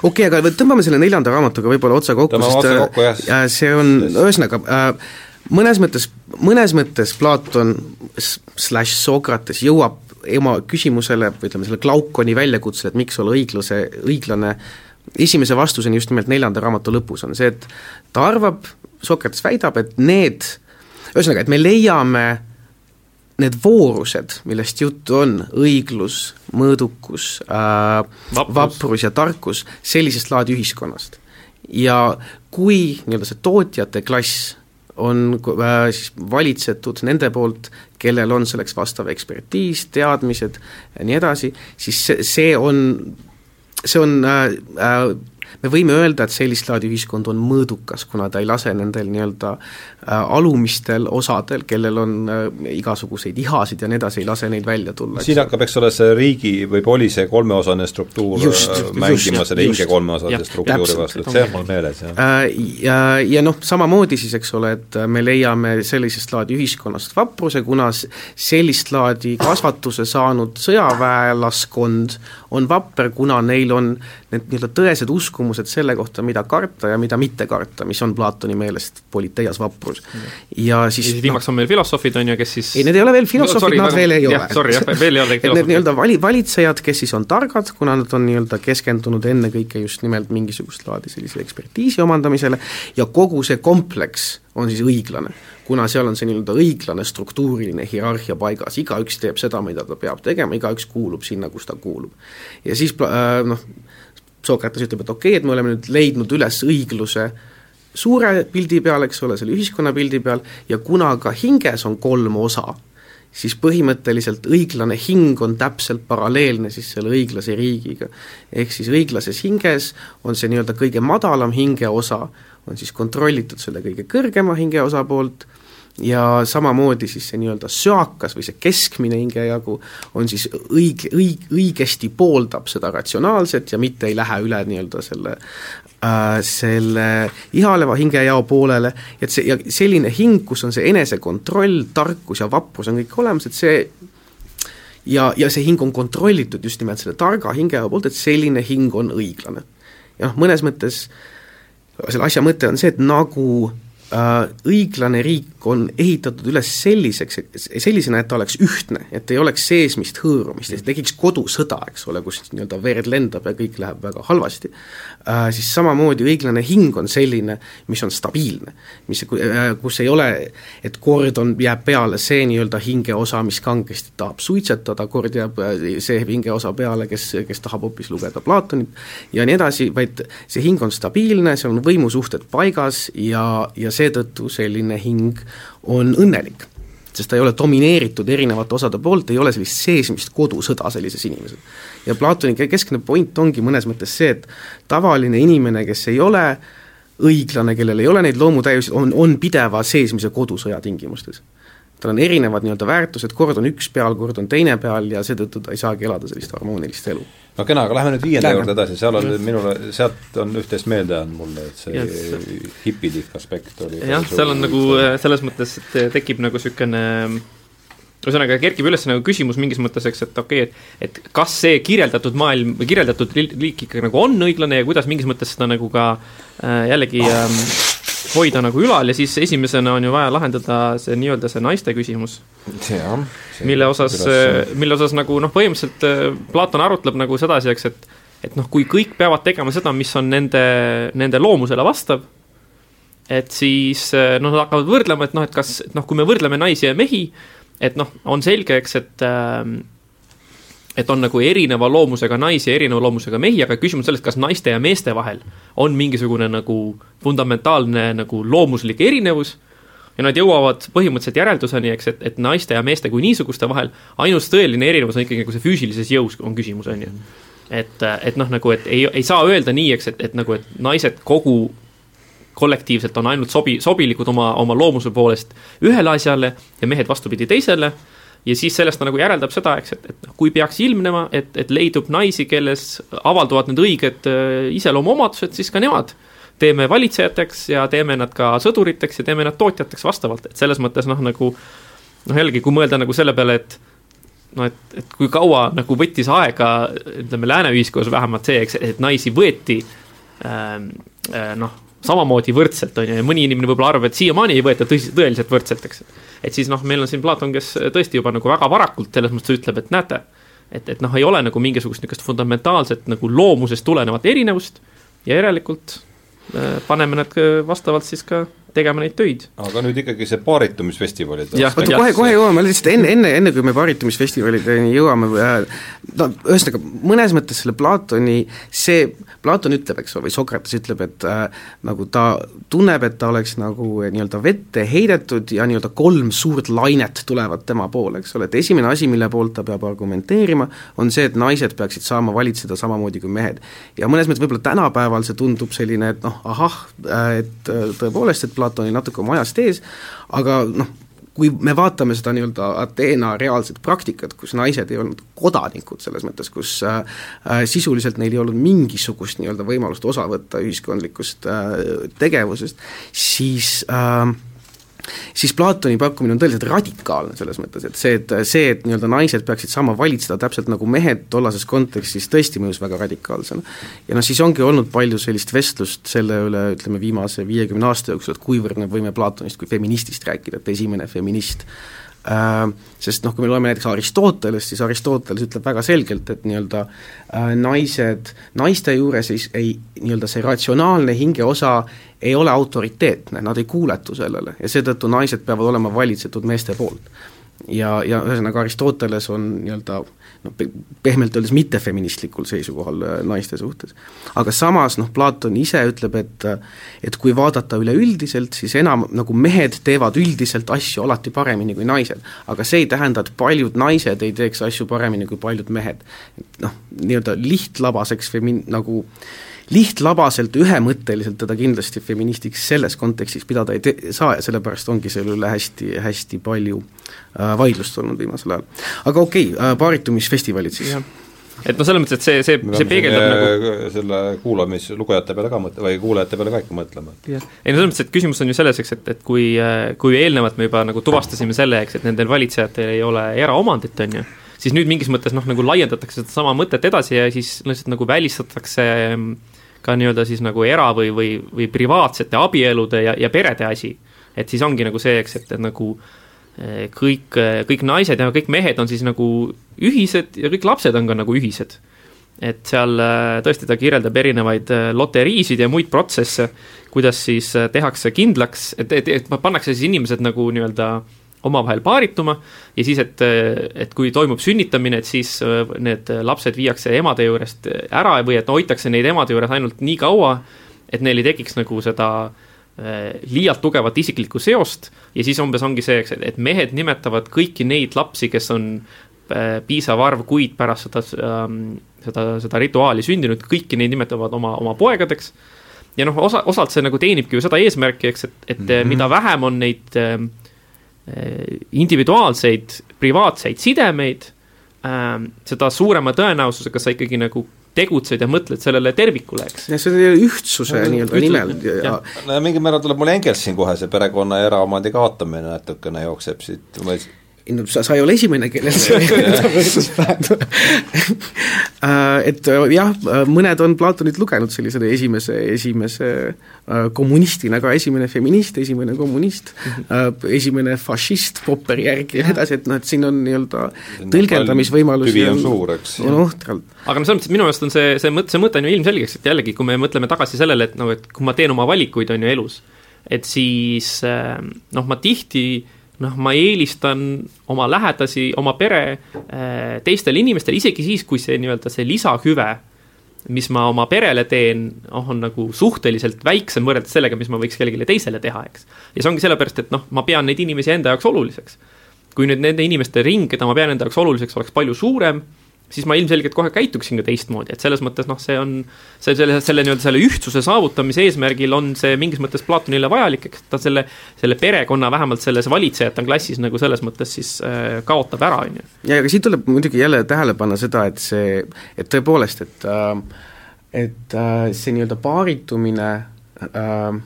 Okei okay,, aga tõmbame selle neljanda raamatuga võib-olla otsa kokku, sest äh, see on, ühesõnaga äh, mõnes mõttes, mõnes mõttes Platon slaš Sokrates jõuab oma küsimusele või ütleme, selle Glaukoni väljakutsele, et miks olla õiglase, õiglane äh, esimese vastuseni just nimelt neljanda raamatu lõpus on see, et ta arvab, Sokrates väidab, et need, ühesõnaga, et me leiame need voorused, millest juttu on, õiglus, mõõdukus äh,, vaprus. vaprus ja tarkus, sellisest laadi ühiskonnast. ja kui nii-öelda see tootjate klass on äh, siis valitsetud nende poolt, kellel on selleks vastav ekspertiis, teadmised ja nii edasi, siis see, see on see on äh, äh, me võime öelda, et sellist laadi ühiskond on mõõdukas, kuna ta ei lase nendel nii-öelda äh, alumistel osadel, kellel on äh, igasuguseid ihasid ja nii edasi, ei lase neid välja tulla. siin hakkab, eks ole, see riigi või polise kolmeosane struktuur just, mängima just, selle hinge kolmeosalise struktuuri vastu, et see on mul meeles, jah. Ja, ja noh, samamoodi siis, eks ole, et me leiame sellisest laadi ühiskonnast vapruse, kuna sellist laadi kasvatuse saanud sõjaväelaskond on vapper, kuna neil on need nii-öelda tõesed uskumused selle kohta, mida karta ja mida mitte karta, mis on Platoni meelest politeias vaprus. ja siis ja viimaks no, on meil filosoofid, on ju, kes siis ei, need ei ole veel filosoofid no,, nad veel ei jah, ole. Sorry, jah, veel ei ole filosoofid. Need nii-öelda vali-, valitsejad, kes siis on targad, kuna nad on nii-öelda keskendunud ennekõike just nimelt mingisugust laadi sellise ekspertiisi omandamisele ja kogu see kompleks on siis õiglane kuna seal on see nii-öelda õiglane struktuuriline hierarhia paigas, igaüks teeb seda, mida ta peab tegema, igaüks kuulub sinna, kus ta kuulub. ja siis äh, noh, Sokrates ütleb, et okei okay,, et me oleme nüüd leidnud üles õigluse suure pildi peal, eks ole, selle ühiskonna pildi peal, ja kuna ka hinges on kolm osa, siis põhimõtteliselt õiglane hing on täpselt paralleelne siis selle õiglase riigiga. ehk siis õiglases hinges on see nii-öelda kõige madalam hingeosa, on siis kontrollitud selle kõige kõrgema hingeosa poolt ja samamoodi siis see nii-öelda söakas või see keskmine hingejagu on siis õige, õig-, õigesti pooldab seda ratsionaalset ja mitte ei lähe üle nii-öelda selle äh, selle ihaleva hingejao poolele, et see, ja selline hing, kus on see enesekontroll, tarkus ja vaprus on kõik olemas, et see ja, ja see hing on kontrollitud just nimelt selle targa hingeja poolt, et selline hing on õiglane. ja noh, mõnes mõttes selle asja mõte on see, et nagu äh, õiglane riik on ehitatud üles selliseks, sellisena, et ta oleks ühtne, et ei oleks seesmist hõõrumist, et tekiks kodusõda, eks ole, kus nii-öelda verd lendab ja kõik läheb väga halvasti äh,, siis samamoodi õiglane hing on selline, mis on stabiilne. mis äh,, kus ei ole, et kord on, jääb peale see nii-öelda hingeosa, mis kangesti tahab suitsetada, kord jääb äh, see hingeosa peale, kes, kes tahab hoopis lugeda Platonit ja nii edasi, vaid see hing on stabiilne, seal on võimusuhted paigas ja, ja seetõttu selline hing on õnnelik. sest ta ei ole domineeritud erinevate osade poolt, ei ole sellist seesmist kodusõda sellises inimeses. ja Platoni keskne point ongi mõnes mõttes see, et tavaline inimene, kes ei ole õiglane, kellel ei ole neid loomutäiusi, on, on pideva seesmise kodusõja tingimustes tal on erinevad nii-öelda väärtused, kord on üks peal, kord on teine peal ja seetõttu ta ei saagi elada sellist harmoonilist elu. no kena, aga lähme nüüd viienda juurde edasi, seal on nüüd minule, sealt on üht-teist meelde jäänud mulle, et see yes. hipidlik aspekt oli jah, seal on nagu äh, selles mõttes, et tekib nagu niisugune ühesõnaga kerkib üles nagu küsimus mingis mõttes, eks, et okei okay,, et et kas see kirjeldatud maailm või kirjeldatud liik ikkagi nagu on õiglane ja kuidas mingis mõttes seda nagu ka äh, jällegi äh, hoida nagu ülal ja siis esimesena on ju vaja lahendada see nii-öelda see naiste küsimus. mille osas, mille osas nagu noh, põhimõtteliselt äh, Platon arutleb nagu sedasi, eks, et et noh, kui kõik peavad tegema seda, mis on nende, nende loomusele vastav, et siis äh, noh, nad hakkavad võrdlema, et noh, et kas, noh, kui me võrdleme naisi ja mehi, et noh, on selge, eks, et äh, et on nagu erineva loomusega naisi ja erineva loomusega mehi, aga küsimus sellest, kas naiste ja meeste vahel on mingisugune nagu fundamentaalne nagu loomuslik erinevus ja nad jõuavad põhimõtteliselt järelduseni, eks, et, et naiste ja meeste kui niisuguste vahel ainus tõeline erinevus on ikkagi nagu see füüsilises jõus on küsimus, on ju. et, et noh, nagu, et ei, ei saa öelda nii, eks, et, et nagu, et naised kogu kollektiivselt on ainult sobi, sobilikud oma, oma loomuse poolest ühele asjale ja mehed vastupidi teisele ja siis sellest nagu järeldab seda, eks, et, et noh, kui peaks ilmnema, et, et leidub naisi, kelles avalduvad need õiged äh, iseloomuomadused, siis ka nemad teeme valitsejateks ja teeme nad ka sõduriteks ja teeme nad tootjateks vastavalt, et selles mõttes noh, nagu noh, jällegi, kui mõelda nagu selle peale, et no et, et kui kaua nagu võttis aega, ütleme lääne ühiskonnas vähemalt see, eks, et naisi võeti ähm, äh, noh, samamoodi võrdselt, on ju, ja mõni inimene võib-olla arvab, et siiamaani ei võeta tõsi, tõeliselt võrdselt, eks. Et siis noh, meil on siin Platon, kes tõesti juba nagu väga varakult selles mõttes ütleb, et näete, et, et noh, ei ole nagu mingisugust niisugust fundamentaalset nagu loomusest tulenevat erinevust ja järelikult äh, paneme nad vastavalt siis ka tegema neid töid. aga nüüd ikkagi see paaritumisfestivalid. oota, kohe, kohe jõuame, lihtsalt enne, enne, enne kui me paaritumisfestivalideni jõuame, äh, no ühesõnaga, mõnes mõttes selle Platoni, see, Platon ütleb, eks ole, või Sokrates ütleb, et äh, nagu ta tunneb, et ta oleks nagu nii-öelda vette heidetud ja nii-öelda kolm suurt lainet tulevad tema poole, eks ole, et esimene asi, mille poolt ta peab argumenteerima, on see, et naised peaksid saama valitseda samamoodi kui mehed. ja mõnes mõttes võib-olla tänapäeval see tundub selline, et noh, ahah, äh, et äh, tõepoolest, et Platon oli natuke oma ajast ees, aga noh, kui me vaatame seda nii-öelda Ateena reaalset praktikat, kus naised ei olnud kodanikud selles mõttes, kus äh, äh sisuliselt neil ei olnud mingisugust nii-öelda võimalust osa võtta ühiskondlikust äh, tegevusest, siis äh, siis Platoni pakkumine on tõeliselt radikaalne selles mõttes, et see, et see, et nii-öelda naised peaksid saama valitseda täpselt nagu mehed tollases kontekstis, tõesti mõjus väga radikaalsena. ja noh, siis ongi olnud palju sellist vestlust selle üle, ütleme viimase viiekümne aasta jooksul, et kuivõrd me võime Platonist kui feministist rääkida, et esimene feminist sest noh, kui me loeme näiteks Aristotelest, siis Aristoteles ütleb väga selgelt, et nii-öelda äh, naised, naiste juures ei, ei nii-öelda see ratsionaalne hingeosa ei ole autoriteetne, nad ei kuuletu sellele ja seetõttu naised peavad olema valitsetud meeste poolt. Ja, ja ühesõnaga Aristoteles on nii-öelda noh, pehmelt öeldes mittefeministlikul seisukohal äh, naiste suhtes. aga samas noh, Platon ise ütleb, et et kui vaadata üleüldiselt, siis enam nagu mehed teevad üldiselt asju alati paremini kui naised. aga see ei tähenda, et paljud naised ei teeks asju paremini kui paljud mehed. noh, nii-öelda lihtlabaseks femi-, nagu äh, lihtlabaselt, ühemõtteliselt teda kindlasti feministiks selles kontekstis pidada ei te-, saa ja sellepärast ongi selle üle hästi, hästi palju äh, vaidlust olnud viimasel ajal. aga okei okay, äh,, paaritumisfestivalid siis et noh, selles mõttes, et see, see, see peegeldab nagu selle kuulamis, lugejate peale ka mõt-, või kuulajate peale ka ikka mõtlema. ei no selles mõttes, et küsimus on ju selles, eks, et, et kui, äh, kui eelnevalt me juba nagu tuvastasime selle, eks, et nendel valitsejatel ei ole eraomandit, on ju, siis nüüd mingis mõttes noh, nagu laiendatakse sedasama mõtet edasi ja siis lihtsalt nagu välistatakse mm, ka nii-öelda siis nagu era- või, või, või privaatsete abielude ja, ja perede asi. et siis ongi nagu see, eks, et, et nagu eh, kõik, kõik naised ja kõik mehed on siis nagu ühised ja kõik lapsed on ka nagu ühised. et seal eh, tõesti ta kirjeldab erinevaid eh, loteriisid ja muid protsesse, kuidas siis tehakse kindlaks, et, et, et pannakse siis inimesed nagu nii-öelda äh, omavahel paarituma ja siis, et, et kui toimub sünnitamine, et siis äh, need lapsed viiakse emade juurest ära või et hoitakse neid emade juures ainult nii kaua, et neil ei tekiks nagu seda äh, liialt tugevat isiklikku seost ja siis umbes ongi see, eks, et mehed nimetavad kõiki neid lapsi, kes on äh, piisav arv kuid pärast seda, ähm, seda, seda rituaali sündinud, kõiki neid nimetavad oma, oma poegadeks ja noh, osa, osalt see nagu teenibki ju seda eesmärki, eks, et, et mm -hmm. mida vähem on neid Äh, individuaalseid privaatseid sidemeid, ähm, seda suurema tõenäosusega sa ikkagi nagu tegutsed ja mõtled sellele tervikule, eks. ja see on ühtsuse nii-öelda nimel ja, ja no ja mingil määral tuleb mul Engels siin kohe see perekonna ja eraomandi kaotamine natukene jookseb siit, sa, sa ei ole esimene, kellel see võrdlus pähe tuleb. et äh, jah, mõned on Platonit lugenud sellise esimese, esimese äh, kommunistina ka, esimene feminist, esimene kommunist mm, -hmm. esimene fašist Popperi järgi ja nii edasi, et noh, et siin on nii-öelda tõlgendamisvõimalusi tüvi on suur, eks. on ohtralt. aga noh, selles mõttes minu meelest on see, see mõte, see mõte on ju ilmselgeks, et jällegi, kui me mõtleme tagasi sellele, et noh, et kui ma teen oma valikuid, on ju, elus, et siis noh, ma tihti äh, noh, ma eelistan oma lähedasi, oma pere äh, teistele inimestele, isegi siis, kui see nii-öelda see lisahüve, mis ma oma perele teen, noh, on nagu suhteliselt väiksem võrreldes sellega, mis ma võiks kellelegi teisele teha, eks. ja see ongi sellepärast, et noh, ma pean neid inimesi enda jaoks oluliseks. kui nüüd nende inimeste ring, keda ma pean enda jaoks oluliseks, oleks palju suurem siis ma ilmselgelt kohe käituksin ka teistmoodi, et selles mõttes noh, see on, see selle, selle nii-öelda selle ühtsuse saavutamise eesmärgil on see mingis mõttes Platonile vajalik, eks ta selle, selle perekonna vähemalt selles valitsejate klassis nagu selles mõttes siis äh, kaotab ära, on ju. ja, aga siit tuleb muidugi jälle tähele panna seda, et see, et tõepoolest, et äh, et äh, see nii-öelda paaritumine äh,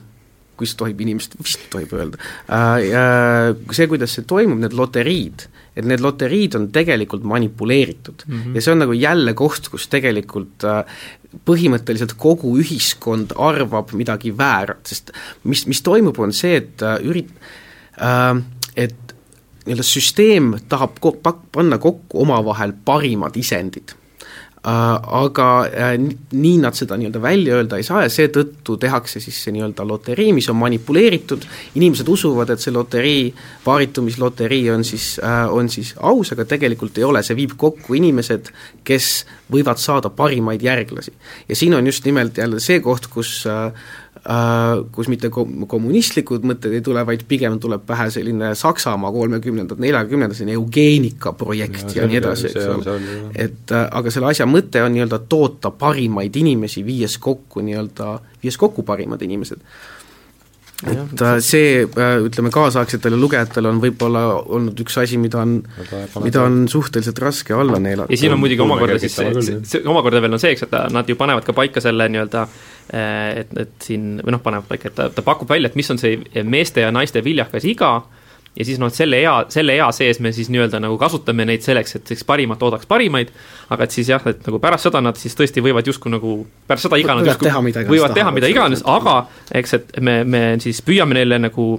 kui see tohib inimest, vist tohib öelda äh,, see, kuidas see toimub, need loteriid et need loteriid on tegelikult manipuleeritud mm. -hmm. ja see on nagu jälle koht, kus tegelikult äh, põhimõtteliselt kogu ühiskond arvab midagi väärat, sest mis, mis toimub, on see, et äh, ürit- et nii-öelda süsteem tahab ko-, pak-, panna kokku omavahel parimad isendid aga äh, nii nad seda nii-öelda välja öelda ei saa ja seetõttu tehakse siis see nii-öelda loterii, mis on manipuleeritud, inimesed usuvad, et see loterii, paaritumisloterii on siis, äh, on siis aus, aga tegelikult ei ole, see viib kokku inimesed, kes võivad saada parimaid järglasi. ja siin on just nimelt jälle see koht, kus äh, Äh, kus mitte kom-, kommunistlikud mõtted ei tule, vaid pigem tuleb pähe selline Saksamaa kolmekümnendad, neljakümnendad, selline eugeenikaprojekt ja, ja nii edasi, eks ole. et äh, aga selle asja mõte on nii-öelda toota parimaid inimesi, viies kokku nii-öelda, viies kokku parimad inimesed et äh, see, ütleme, kaasaegsetele lugejatele on võib-olla olnud üks asi, mida on, mida on suhteliselt raske alla neelata. ja siin on muidugi omakorda siis see, see, see omakorda veel on see, eks, et nad ju panevad ka paika selle nii-öelda äh, Äh, et, et siin või noh, panevad paika, et ta, ta pakub välja, et mis on see meeste ja naiste viljakas iga ja siis noh, et selle ea, selle ea sees me siis nii-öelda nagu kasutame neid selleks, et siis parimat toodaks parimaid, aga et siis jah, et nagu pärast seda nad siis tõesti võivad justkui nagu, pärast seda iga nad justkui võivad teha mida iganes, aga eks, et me, me siis püüame neile nagu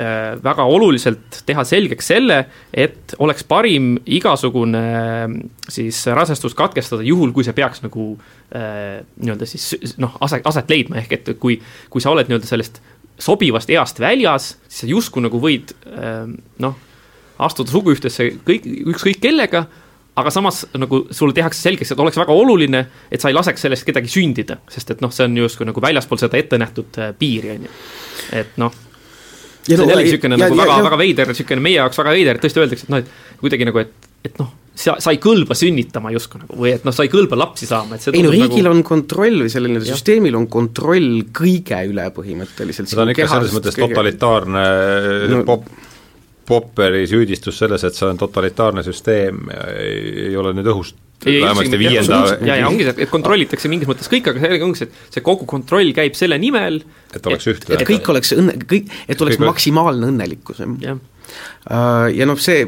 Äh, väga oluliselt teha selgeks selle, et oleks parim igasugune äh, siis rasestus katkestada, juhul kui see peaks nagu äh, nii-öelda siis noh, aset, aset leidma, ehk et kui, kui sa oled nii-öelda sellest sobivast east väljas, siis sa justkui nagu võid noh, astuda suguühtesse kõik, ükskõik kellega, aga samas nagu sulle tehakse selgeks, et oleks väga oluline, et sa ei laseks sellest kedagi sündida, sest et noh, see on justkui nagu väljaspool seda ette nähtud piiri, on ju. et noh see on jällegi niisugune nagu ja, väga, väga veider, niisugune meie jaoks väga veider, et tõesti öeldakse, et noh, et kuidagi nagu, et, et noh, sa, sa ei kõlba sünnitama justkui nagu või et noh, sa ei kõlba lapsi saama, et see ei no riigil nagu... on kontroll või selline süsteemil on kontroll kõige üle põhimõtteliselt. see on ikka selles mõttes kõige... totalitaarne no, pop, Popperi süüdistus selles, et see on totalitaarne süsteem, ei, ole nüüd õhust vähemasti viienda ja, ja ongi see, et kontrollitakse mingis mõttes kõik, aga sellega ongi see, et see kogu kontroll käib selle nimel, et oleks ühtne. et kõik oleks õnne, kõik, et oleks kõik maksimaalne õnnelikkus, jah. ja, uh, ja noh, see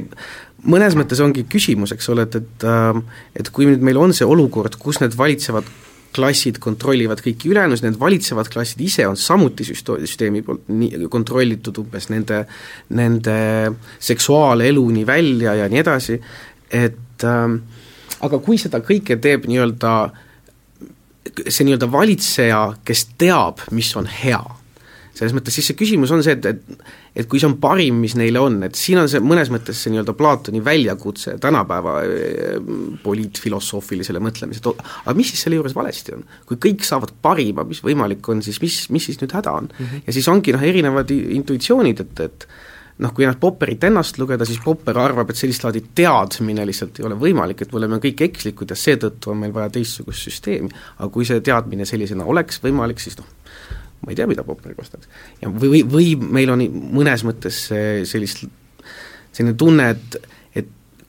mõnes mõttes ongi küsimus, eks ole, et, et äh, et kui nüüd meil on see olukord, kus need valitsevad klassid kontrollivad kõiki ülejäänusid, need valitsevad klassid ise on samuti süsto-, süsteemi poolt nii kontrollitud umbes nende, nende seksuaaleluni välja ja nii edasi, et äh, aga kui seda kõike teeb nii-öelda see nii-öelda valitseja, kes teab, mis on hea selles mõttes siis see küsimus on see, et, et et kui see on parim, mis neile on, et siin on see mõnes mõttes see nii-öelda Platoni väljakutse tänapäeva eh, poliitfilosoofilisele mõtlemisele, et aga mis siis selle juures valesti on? kui kõik saavad parima, mis võimalik on, siis mis, mis siis nüüd häda on mm? -hmm. ja siis ongi noh, erinevad intuitsioonid, et, et noh, kui ennast Popperit ennast lugeda, siis Popper arvab, et sellist laadi teadmine lihtsalt ei ole võimalik, et me oleme kõik ekslikud ja seetõttu on meil vaja teistsugust süsteemi. aga kui see teadmine sellisena oleks võimalik, siis noh, ma ei tea, mida Popper kostaks. ja või, või, või meil on mõnes mõttes sellist, selline tunne, et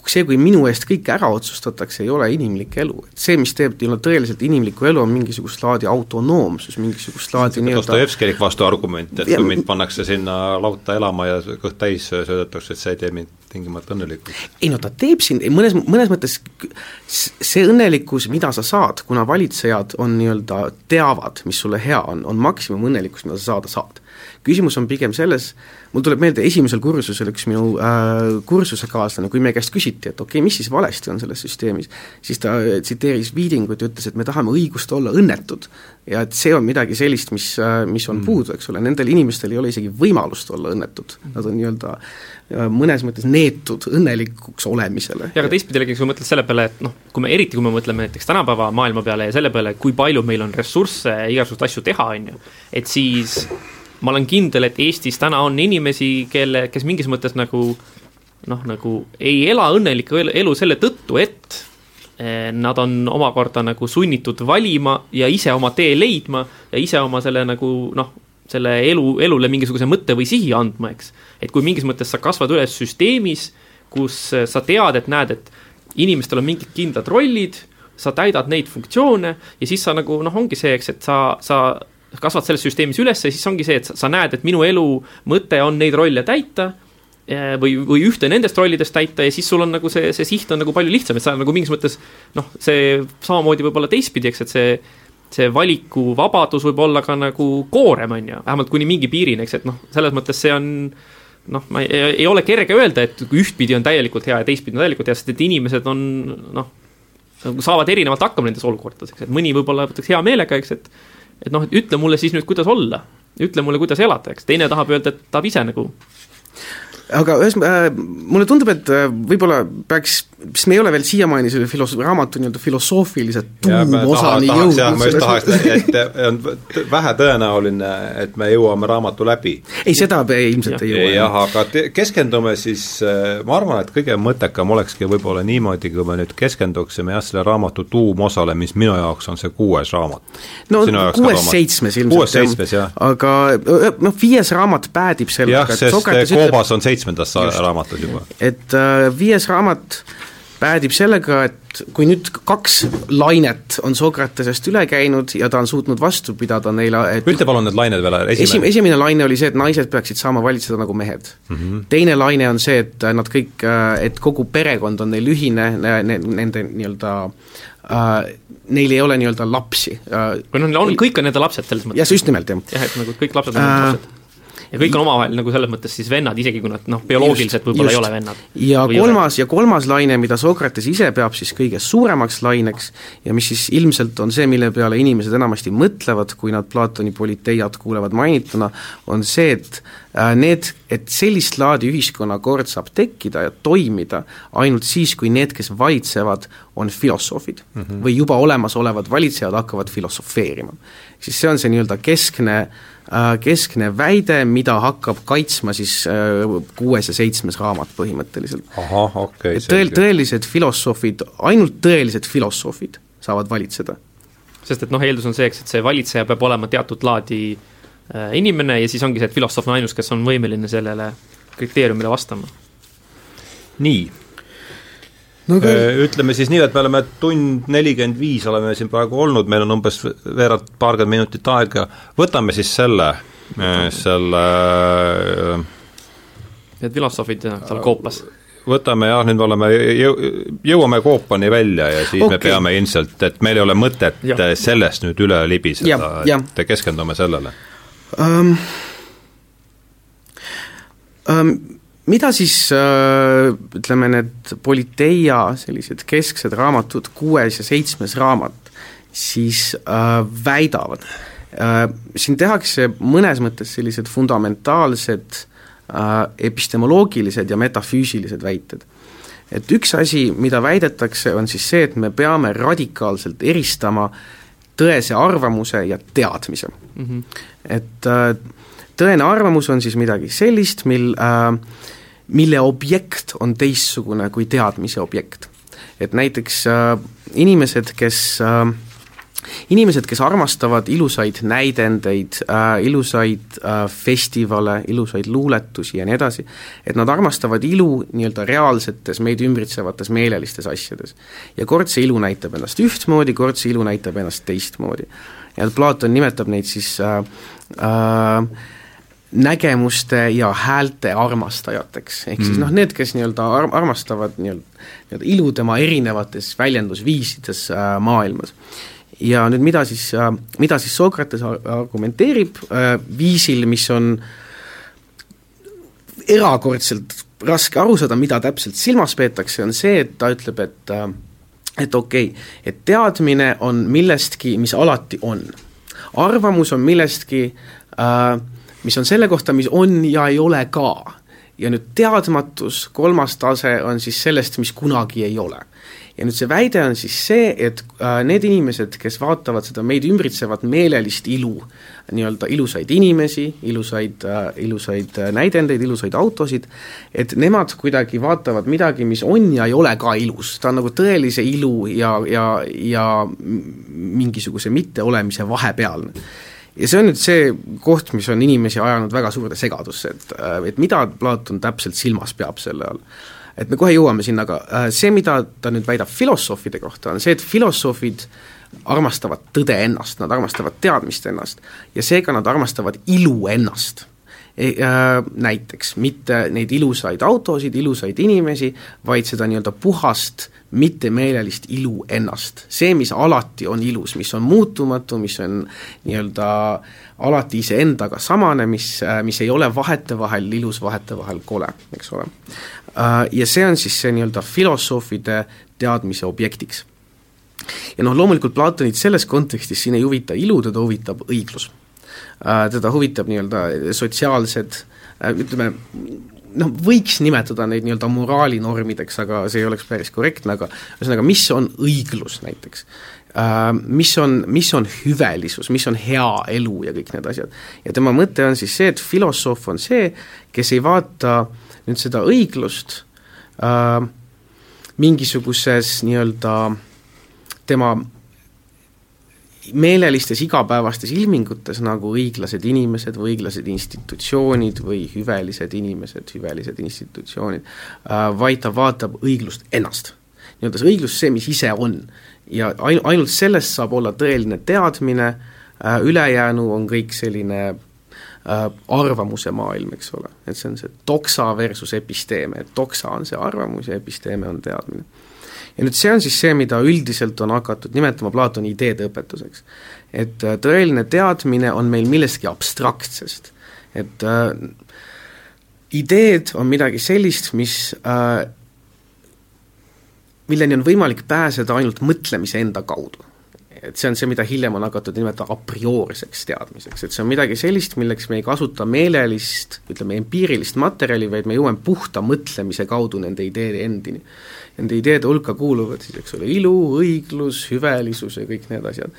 see, kui minu eest kõik ära otsustatakse, ei ole inimlik elu, et see, mis teeb nii-öelda tõeliselt inimlikku elu, on mingisugust laadi autonoomsus, mingisugust laadi nii-öelda Dostojevskilik vastuargument, et ja, kui mind pannakse sinna lauta elama ja kõht täis söödetakse, et see ei tee mind tingimata õnnelikuks. ei no ta teeb sind, mõnes, mõnes mõttes see õnnelikkus, mida sa saad, kuna valitsejad on nii-öelda, teavad, mis sulle hea on, on maksimum õnnelikkus, mida sa saada saad. Küsimus on pigem selles, mul tuleb meelde esimesel kursusel üks minu äh, kursusekaaslane, kui meie käest küsiti, et okei okay,, mis siis valesti on selles süsteemis, siis ta äh, tsiteeris Viidingut ja ütles, et me tahame õigust olla õnnetud. ja et see on midagi sellist, mis äh,, mis on mm. puudu, eks ole, nendel inimestel ei ole isegi võimalust olla õnnetud, nad on nii-öelda äh, mõnes mõttes neetud õnnelikuks olemisele. ja aga teistpidi jällegi, kui mõtled selle peale, et noh, kui me, eriti kui me mõtleme näiteks tänapäeva maailma peale ja selle peale, kui palju meil on ressursse igasuguseid asju teha, on ju, et siis ma olen kindel, et Eestis täna on inimesi, kelle, kes mingis mõttes nagu noh, nagu ei ela õnnelikku elu selle tõttu, et eh, nad on omakorda nagu sunnitud valima ja ise oma tee leidma ja ise oma selle nagu noh, selle elu, elule mingisuguse mõtte või sihi andma, eks. et kui mingis mõttes sa kasvad üles süsteemis, kus sa tead, et näed, et inimestel on mingid kindlad rollid, sa täidad neid funktsioone ja siis sa nagu noh, ongi see, eks, et sa, sa kasvad selles süsteemis üles ja siis ongi see, et sa, näed, et minu elu mõte on neid rolle täita eh, või, või ühte nendest rollidest täita ja siis sul on nagu see, see siht on nagu palju lihtsam, et sa nagu mingis mõttes noh, see samamoodi võib olla teistpidi, eks, et see see valikuvabadus võib olla ka nagu koorem, on ju, vähemalt kuni mingi piirini, eks, et noh, selles mõttes see on noh, ma ei, ei ole kerge öelda, et ühtpidi on täielikult hea ja teistpidi on täielikult hea, sest et inimesed on noh, nagu saavad erinevalt hakkama nendes olukordades, eks, et mõni võib-olla võtaks hea meelega, eks, et et noh, et ütle mulle siis nüüd, kuidas olla. ütle mulle, kuidas elada, eks, teine tahab öelda, et tahab ise nagu aga ühesõnaga äh,, mulle tundub, et äh, võib-olla peaks sest me ei ole veel siiamaani selle filos-, raamatu nii-öelda filosoofilise tuumosani jõudnud. jah, ma just tahaks, et on vähe tõenäoline, et me jõuame raamatu läbi. ei, seda ilmselt ja. ei jõua. jah, aga te, keskendume siis, äh, ma arvan, et kõige mõttekam olekski võib-olla niimoodi, kui me nüüd keskenduksime jah, selle raamatu tuumosale, mis minu jaoks on see kuues raamat. no kuues-seitsmes ilmselt jah, aga noh, viies raamat päädib sellega, et sest Koobas ütleb, on seitsmendas raamatus juba. et uh, viies raamat päädib sellega, et kui nüüd kaks lainet on Sokratesest üle käinud ja ta on suutnud vastu pidada neile et ütle palun need lained veel, esimene esimene laine oli see, et naised peaksid saama valitseda nagu mehed mm. -hmm. teine laine on see, et nad kõik, et kogu perekond on neil ühine, nende nii-öelda uh, neil ei ole nii-öelda lapsi uh,. või noh, on, kõik on nende lapsed selles mõttes. jah, just nimelt, jah. jah, et nagu kõik lapsed on uh, lapsed ja kõik on omavahel nagu selles mõttes siis vennad, isegi kui nad noh, bioloogiliselt võib-olla ei ole vennad. ja kolmas, ja kolmas laine, mida Sokrates ise peab siis kõige suuremaks laineks ja mis siis ilmselt on see, mille peale inimesed enamasti mõtlevad, kui nad Platoni politeiat kuulevad mainituna, on see, et äh, need, et sellist laadi ühiskonnakord saab tekkida ja toimida ainult siis, kui need, kes valitsevad, on filosoofid mm -hmm. või juba olemasolevad valitsejad hakkavad filosofeerima. siis see on see nii-öelda keskne Äh, keskne väide, mida hakkab kaitsma siis äh, kuues ja seitsmes raamat põhimõtteliselt. ahah, okei okay,. tõel-, tõelised filosoofid, ainult tõelised filosoofid saavad valitseda. sest et noh, eeldus on see, eks, et see valitseja peab olema teatud laadi äh, inimene ja siis ongi see, et filosoof on ainus, kes on võimeline sellele kriteeriumile vastama. nii, no. Äh, ütleme siis nii, et me oleme tund nelikümmend viis oleme siin praegu olnud, meil on umbes veerand, paarkümmend minutit aega, võtame siis selle, selle Need filosoofid seal koopas. võtame jah, nüüd me oleme, jõuame Coopani välja ja siis okay. me peame ilmselt, et meil ei ole mõtet ja. sellest nüüd üle libiseda, et keskendume sellele um,. Um, mida siis äh, ütleme, need Politeia sellised kesksed raamatud, kuues ja seitsmes raamat, siis äh, väidavad äh,, siin tehakse mõnes mõttes sellised fundamentaalsed epistemoloogilised ja metafüüsilised väited. et üks asi, mida väidetakse, on siis see, et me peame radikaalselt eristama tõese arvamuse ja teadmise mm. -hmm. et tõene arvamus on siis midagi sellist, mil äh, mille objekt on teistsugune kui teadmise objekt. et näiteks äh, inimesed, kes äh, inimesed, kes armastavad ilusaid näidendeid äh,, ilusaid äh, festivale, ilusaid luuletusi ja nii edasi, et nad armastavad ilu nii-öelda reaalsetes meid ümbritsevates meelelistes asjades. ja kord see ilu näitab ennast ühtmoodi, kord see ilu näitab ennast teistmoodi. ja Platon nimetab neid siis äh, äh, nägemuste ja häälte armastajateks, ehk mm. siis noh, need, kes nii-öelda ar-, armastavad nii-öelda, nii-öelda ilu tema erinevates väljendusviisides äh, maailmas. ja nüüd mida siis äh,, mida siis Sokrates argumenteerib äh, viisil, mis on erakordselt raske aru saada, mida täpselt silmas peetakse, on see, et ta ütleb, et äh, et okei okay,, et teadmine on millestki, mis alati on. arvamus on millestki äh, mis on selle kohta, mis on ja ei ole ka. ja nüüd teadmatus, kolmas tase, on siis sellest, mis kunagi ei ole. ja nüüd see väide on siis see, et äh, need inimesed, kes vaatavad seda meid ümbritsevat meelelist ilu, nii-öelda ilusaid inimesi, ilusaid äh,, ilusaid äh, näidendeid, ilusaid autosid, et nemad kuidagi vaatavad midagi, mis on ja ei ole ka ilus, ta on nagu tõelise ilu ja, ja, ja mingisuguse mitteolemise vahepealne ja see on nüüd see koht, mis on inimesi ajanud väga suurde segadusse, et, äh, et mida Platon täpselt silmas peab selle all. et me kohe jõuame sinna, aga äh, see, mida ta nüüd väidab filosoofide kohta, on see, et filosoofid armastavad tõde ennast, nad armastavad teadmist ennast ja seega nad armastavad ilu ennast näiteks mitte neid ilusaid autosid, ilusaid inimesi, vaid seda nii-öelda puhast mittemeelelist ilu ennast. see, mis alati on ilus, mis on muutumatu, mis on nii-öelda alati iseendaga samane, mis, mis ei ole vahetevahel ilus, vahetevahel kole, eks ole. Äh, ja see on siis see nii-öelda filosoofide teadmise objektiks. ja noh, loomulikult Platonit selles kontekstis siin ei huvita ilu, teda huvitab õiglus. Äh, teda huvitab nii-öelda sotsiaalsed äh, ütleme, noh, võiks nimetada neid nii-öelda moraalinormideks, aga see ei oleks päris korrektne, aga ühesõnaga, mis on õiglus näiteks uh,, mis on, mis on hüvelisus, mis on hea elu ja kõik need asjad. ja tema mõte on siis see, et filosoof on see, kes ei vaata nüüd seda õiglust uh, mingisuguses nii-öelda tema meelelistes igapäevastes ilmingutes nagu õiglased inimesed või õiglased institutsioonid või hüvelised inimesed, hüvelised institutsioonid, äh, vaid ta vaatab õiglust ennast. nii-öelda see õiglus, see, mis ise on. ja ain-, ainult sellest saab olla tõeline teadmine, äh, ülejäänu on kõik selline äh, arvamuse maailm, eks ole, et see on see doksa versus episteeme, et doksa on see arvamus ja episteeme on teadmine ja nüüd see on siis see, mida üldiselt on hakatud nimetama Platoni ideede õpetuseks. et äh, tõeline teadmine on meil millestki abstraktsest, et äh, ideed on midagi sellist, mis äh, milleni on võimalik pääseda ainult mõtlemise enda kaudu. Et see on see, mida hiljem on hakatud nimetama a priorseks teadmiseks, et see on midagi sellist, milleks me ei kasuta meelelist, ütleme empiirilist materjali, vaid me jõuame puhta mõtlemise kaudu nende ideede endini nende ideede hulka kuuluvad siis, eks ole, ilu, õiglus, hüvelisus ja kõik need asjad.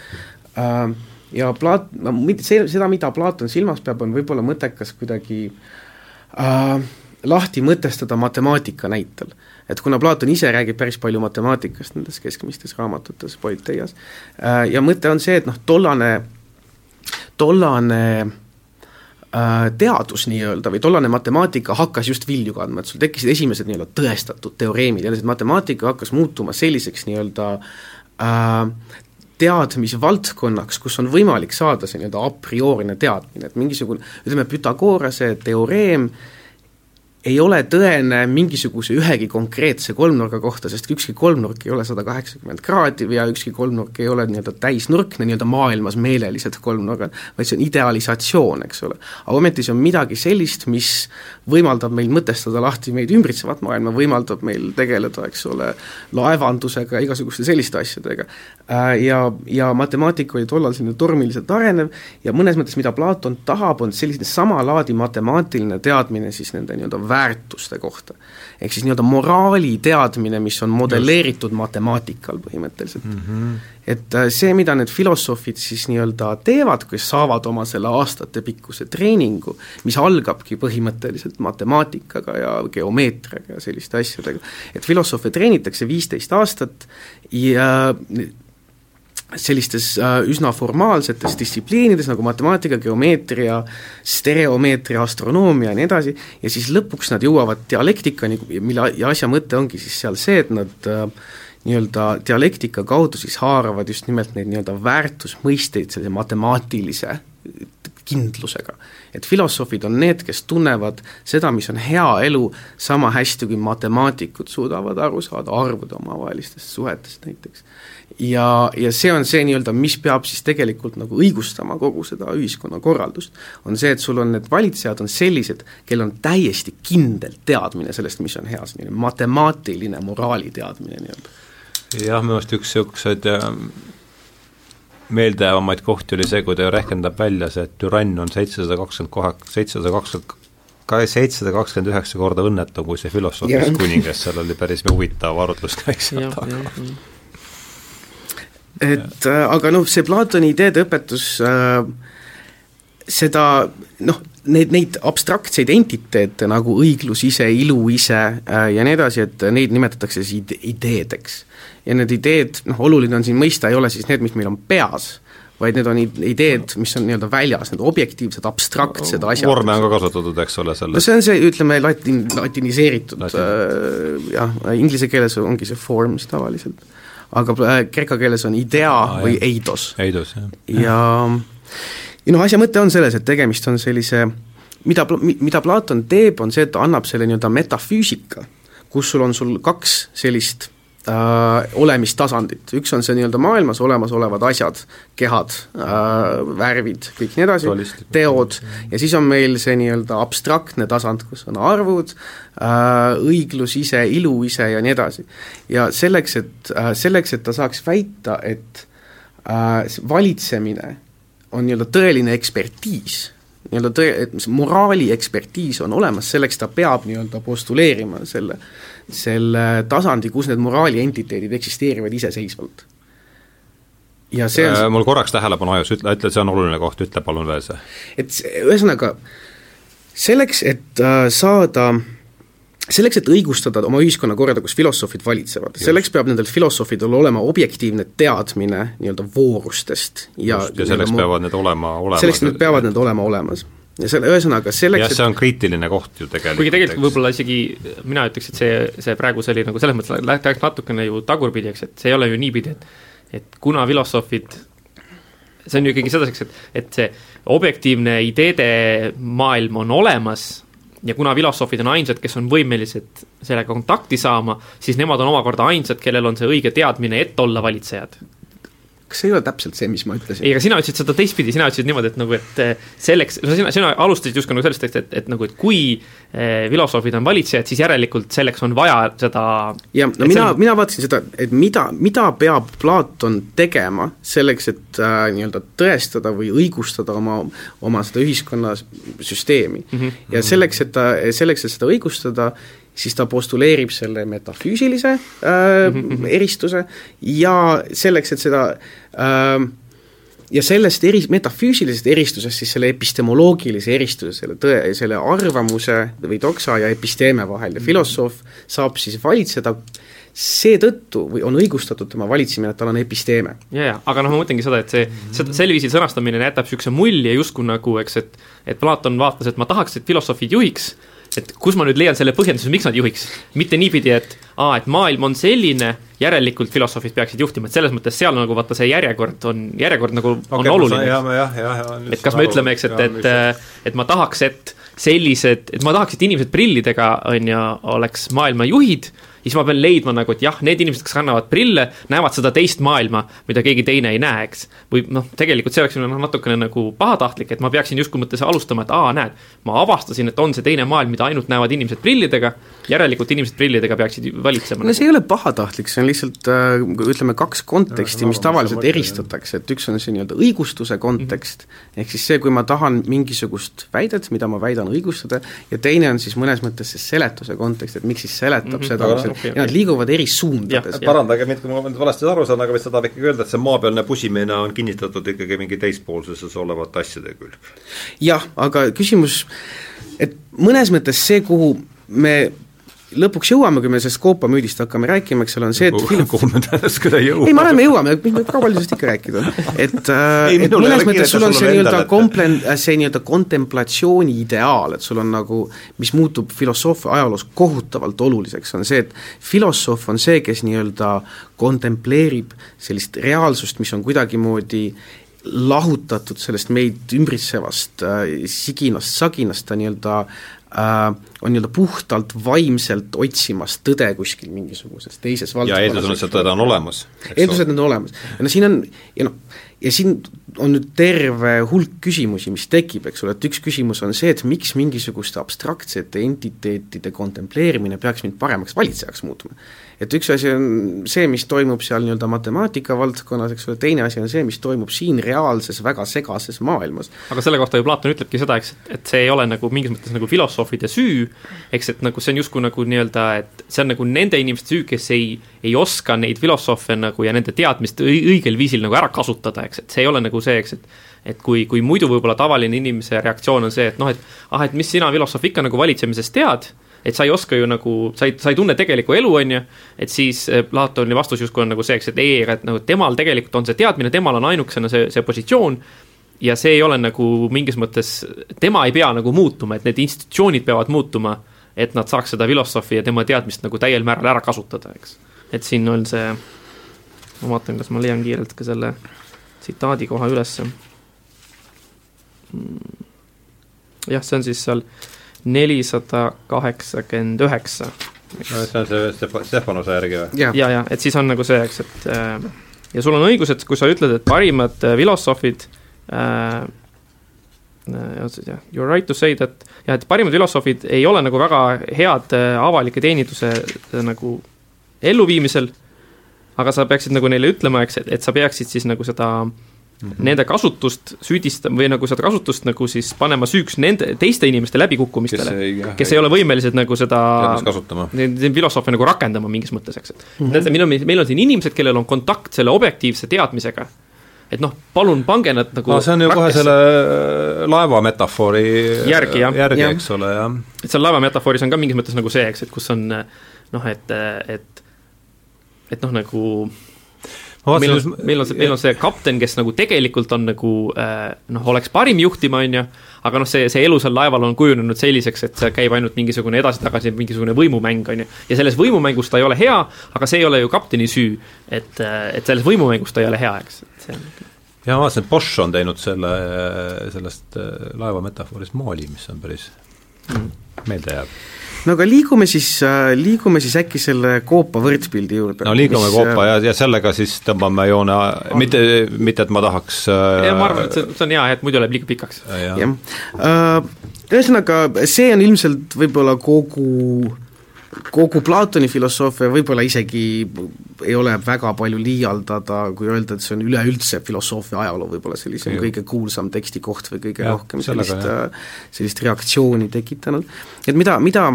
Ähm, ja Plat-, no see, seda, mida Platon silmas peab, on võib-olla mõttekas kuidagi äh, lahti mõtestada matemaatika näitel. et kuna Platon ise räägib päris palju matemaatikast nendes keskmistes raamatutes, Politeias, äh, ja mõte on see, et noh, tollane, tollane Äh, teadus nii-öelda või tollane matemaatika hakkas just vilju kandma, et sul tekkisid esimesed nii-öelda tõestatud teoreemid, jälle see matemaatika hakkas muutuma selliseks nii-öelda äh, teadmisvaldkonnaks, kus on võimalik saada see nii-öelda a priorine teadmine, et mingisugune ütleme, Pythagorase teoreem ei ole tõene mingisuguse ühegi konkreetse kolmnurga kohta, sest ükski kolmnurk ei ole sada kaheksakümmend kraadi ja ükski kolmnurk ei ole nii-öelda täisnurkne nii-öelda maailmas meelelised kolmnurgad, vaid see on idealisatsioon, eks ole. aga ometi see on midagi sellist, mis võimaldab meil mõtestada lahti meid ümbritsevat maailma, võimaldab meil tegeleda, eks ole, laevandusega, igasuguste selliste asjadega. Äh, ja, ja matemaatika oli tollal selline tormiliselt arenev ja mõnes mõttes, mida Platon tahab, on selline samalaadi matemaatiline teadmine siis nende nii-öelda väärtuste kohta. ehk siis nii-öelda moraali teadmine, mis on modelleeritud Just. matemaatikal põhimõtteliselt mm. -hmm. et äh, see, mida need filosoofid siis nii-öelda teevad, kes saavad oma selle aastatepikkuse treeningu, mis algabki põhimõtteliselt matemaatikaga ja geomeetriaga ja selliste asjadega, et filosoofe treenitakse viisteist aastat ja sellistes äh, üsna formaalsetes distsipliinides nagu matemaatika, geomeetria, stereomeetria, astronoomia ja nii edasi, ja siis lõpuks nad jõuavad dialektikani, mille ja asja mõte ongi siis seal see, et nad äh, nii-öelda dialektika kaudu siis haaravad just nimelt neid nii-öelda väärtusmõisteid sellise matemaatilise kindlusega. et filosoofid on need, kes tunnevad seda, mis on hea elu, sama hästi kui matemaatikud suudavad aru saada arvude omavahelistest suhetest näiteks ja, ja see on see nii-öelda, mis peab siis tegelikult nagu õigustama kogu seda ühiskonnakorraldust, on see, et sul on need valitsejad on sellised, kellel on täiesti kindel teadmine sellest, mis on hea, selline matemaatiline moraali teadmine nii-öelda. jah, minu arust üks niisuguseid äh, meeldejäävamaid kohti oli see, kui ta rehkendab välja see, et türann on seitsesada kakskümmend kohe, seitsesada kakskümmend ka seitsesada kakskümmend üheksa korda õnnetum kui see filosoofist kuningas, seal oli päris huvitav arutluskäik seal taga et äh, aga noh, see Platoni ideede õpetus äh, seda noh, neid, neid abstraktseid entiteete nagu õiglus ise, ilu ise äh, ja nii edasi, et neid nimetatakse siis ide ideedeks. ja need ideed, noh oluline on siin mõista, ei ole siis need, mis meil on peas, vaid need on ideed, mis on nii-öelda väljas, need objektiivsed, abstraktsed asjad. vorme on ka kasutatud, eks ole, selles no see on see, ütleme, latin, latiniseeritud Latin. äh, jah, inglise keeles ongi see forms tavaliselt aga äh, kreeka keeles on idea ah, või jah. eidos. eidos, jah. ja ja noh, asja mõte on selles, et tegemist on sellise mida, mida Platon teeb, on see, et ta annab selle nii-öelda metafüüsika, kus sul on sul kaks sellist äh, olemistasandit, üks on see nii-öelda maailmas olemasolevad asjad, kehad äh,, värvid, kõik nii edasi, teod, ja siis on meil see nii-öelda abstraktne tasand, kus on arvud äh,, õiglus ise, ilu ise ja nii edasi. ja selleks, et äh,, selleks, et ta saaks väita, et äh, valitsemine on nii-öelda tõeline ekspertiis, nii-öelda tõe, et moraali ekspertiis on olemas, selleks ta peab nii-öelda postuleerima selle äh, selle tasandi, kus need moraali entiteedid eksisteerivad iseseisvalt. ja see on äh, mul korraks tähelepanu ajus, ütle, ütle, see on oluline koht, ütle palun veel see. et ühesõnaga, selleks, et äh, saada selleks, et õigustada oma ühiskonnakorda, kus filosoofid valitsevad, selleks peab nendel filosoofidel olema objektiivne teadmine nii-öelda voorustest ja Just, ja selleks peavad need olema olemas. selleks need peavad need olema olemas ja selle, ühesõnaga selleks jah, see on kriitiline koht ju tegelikult. kuigi tegelikult võib-olla isegi mina ütleks, et see, see praegu see oli nagu selles mõttes läks natukene ju tagurpidi, eks, et see ei ole ju niipidi, et et kuna filosoofid, see on ju ikkagi sedaseks, et, et see objektiivne ideede maailm on olemas ja kuna filosoofid on ainsad, kes on võimelised sellega kontakti saama, siis nemad on omakorda ainsad, kellel on see õige teadmine, et olla valitsejad kas see ei ole täpselt see, mis ma ütlesin? ei, aga sina ütlesid seda teistpidi, sina ütlesid niimoodi, et nagu, et eh, selleks, no sina, sina alustasid justkui nagu sellest, et, et, et nagu, et kui eh, filosoofid on valitsejad, siis järelikult selleks on vaja seda jah, no mina on..., mina vaatasin seda, et mida, mida peab Platon tegema selleks, et äh, nii-öelda tõestada või õigustada oma, oma seda ühiskonnasüsteemi mm. -hmm. ja selleks, et ta, selleks, et seda õigustada, siis ta postuleerib selle metafüüsilise äh, eristuse ja selleks, et seda äh, ja sellest eri, metafüüsilisest eristusest siis selle epistemoloogilise eristuse, selle tõe, selle arvamuse või doksa ja episteeme vahel ja mhm. filosoof saab siis valitseda seetõttu või on õigustatud tema valitsemine, et tal on episteeme. ja, ja, aga noh, ma mõtlengi seda, et see, seda sel viisil sõnastamine jätab niisuguse mulje justkui nagu, eks, et et Platon vaatas, et ma tahaks, et filosoofid juhiks, et kus ma nüüd leian selle põhjenduse, miks nad juhiks, mitte niipidi, et aa, et maailm on selline, järelikult filosoofid peaksid juhtima, et selles mõttes seal nagu vaata see järjekord on, järjekord nagu okay, on oluline. jah, jah, jah, jah. et kas me ütleme, eks, et, et, et ma tahaks, et sellised, et ma tahaks, et inimesed prillidega, on ju, oleks maailma juhid siis ma pean leidma nagu, et jah, need inimesed, kes kannavad prille, näevad seda teist maailma, mida keegi teine ei näe, eks. või noh, tegelikult see oleks noh, natukene nagu pahatahtlik, et ma peaksin justkui mõttes alustama, et aa, näed, ma avastasin, et on see teine maailm, mida ainult näevad inimesed prillidega, järelikult inimesed prillidega peaksid valitsema. no see ei ole pahatahtlik, see on lihtsalt äh, ütleme, kaks konteksti, mis tavaliselt eristatakse, et üks on see nii-öelda õigustuse kontekst mm, -hmm. ehk siis see, kui ma tahan mingisugust väidet, mida ma väidan õigustada, ja teine on siis mõnes mõttes see seletuse kontekst, et miks siis seletab mm -hmm. seda, okay, ja nad liiguvad eri suundades. parandage mind, kui ma nüüd valesti aru saan, aga vist seda tahab ikkagi öelda, et see maapealne pusimine on kinnitatud ikkagi mingi teispoolsuses olevate asjade külge. jah, aga küsimus, et mõnes mõttes see, kuhu me lõpuks jõuame, kui me sellest Copa müüdist hakkame rääkima, eks ole, on see, et film... kuhu me tänast küll ei ei, ma arvan, me jõuame, mis me palju sellest ikka rääkida. Et äh, et mõnes mõttes sul on see nii-öelda komplen-, see nii-öelda kontemplatsiooni ideaal, et sul on nagu, mis muutub filosoofia ajaloos kohutavalt oluliseks, on see, et filosoof on see, kes nii-öelda kontempleerib sellist reaalsust, mis on kuidagimoodi lahutatud sellest meid ümbritsevast äh, siginast, saginast, ta nii-öelda äh, on nii-öelda puhtalt vaimselt otsimas tõde kuskil mingisuguses teises valdkonnas. ja eeldus on, et see tõde on olemas. eeldus, et need on olemas. ja no siin on, ja noh, ja siin on nüüd terve hulk küsimusi, mis tekib, eks ole, et üks küsimus on see, et miks mingisuguste abstraktsete entiteetide kontempleerimine peaks mind paremaks valitsejaks muutma et üks asi on see, mis toimub seal nii-öelda matemaatika valdkonnas, eks ole, teine asi on see, mis toimub siin reaalses väga segases maailmas. aga selle kohta ju Platon ütlebki seda, eks, et see ei ole nagu mingis mõttes nagu filosoofide süü, eks, et nagu see on justkui nagu nii-öelda, et see on nagu nende inimeste süü, kes ei, ei oska neid filosoofe nagu ja nende teadmist õigel viisil nagu ära kasutada, eks, et see ei ole nagu see, eks, et et kui, kui muidu võib-olla tavaline inimese reaktsioon on see, et noh, et ah, et mis sina, filosoof, ikka nagu valitsemisest tead et sa ei oska ju nagu, sa ei, sa ei tunne tegelikku elu, on ju, et siis eh, Platoni vastus justkui on nagu see, eks, et ei, et nagu temal tegelikult on see teadmine, temal on ainukesena see, see positsioon, ja see ei ole nagu mingis mõttes, tema ei pea nagu muutuma, et need institutsioonid peavad muutuma, et nad saaks seda filosoofi ja tema teadmist nagu täiel määral ära kasutada, eks. et siin on see, ma vaatan, kas ma leian kiirelt ka selle tsitaadi koha ülesse. Hmm. jah, see on siis seal nelisada kaheksakümmend üheksa. see on see Stefanose järgi või? ja, ja, ja, et siis on nagu see, eks, et äh, ja sul on õigus, et kui sa ütled, et parimad äh, filosoofid äh, äh, jah, you are right to say that jah, et parimad filosoofid ei ole nagu väga head avalike teeninduse nagu elluviimisel, aga sa peaksid nagu neile ütlema, eks, et, et sa peaksid siis nagu seda äh, Mm -hmm. Nende kasutust süüdistama või nagu seda kasutust nagu siis panema süüks nende, teiste inimeste läbikukkumistele, kes, kes ei ole võimelised nagu seda filosoofi nagu rakendama mingis mõttes, eks, et mm -hmm. näete, meil on, meil on siin inimesed, kellel on kontakt selle objektiivse teadmisega, et noh, palun pange nad nagu no, see on ju rakkesse. kohe selle äh, laeva metafoori järgi, jah. järgi ja., eks ole, jah. et seal laeva metafooris on ka mingis mõttes nagu see, eks, et kus on noh, et, et et noh, nagu meil on, meil on see, meil on see kapten, kes nagu tegelikult on nagu äh, noh, oleks parim juhtima, on ju, aga noh, see, see elu seal laeval on kujunenud selliseks, et see käib ainult mingisugune edasi-tagasi, mingisugune võimumäng, on ju. ja selles võimumängus ta ei ole hea, aga see ei ole ju kapteni süü, et, äh, et selles võimumängus ta ei ole hea, eks, et see on ja ma vaatasin, et Bosch on teinud selle, sellest äh, laeva metafoorist maali, mis on päris mm. meelde jääb no aga liigume siis, äh, liigume siis äkki selle Koopa võrdpildi juurde. no liigume mis, Koopa äh, ja, ja sellega siis tõmbame joone, mitte, mitte et ma tahaks äh, ja ma arvan, et see, see on hea, et muidu läheb liiga pikaks. jah, ühesõnaga see on ilmselt võib-olla kogu kogu Platoni filosoofia võib-olla isegi ei ole väga palju liialdada, kui öelda, et see on üleüldse filosoofia ajaloo võib-olla sellise Juh. kõige kuulsam tekstikoht või kõige ja, rohkem sellist, sellist reaktsiooni tekitanud, et mida, mida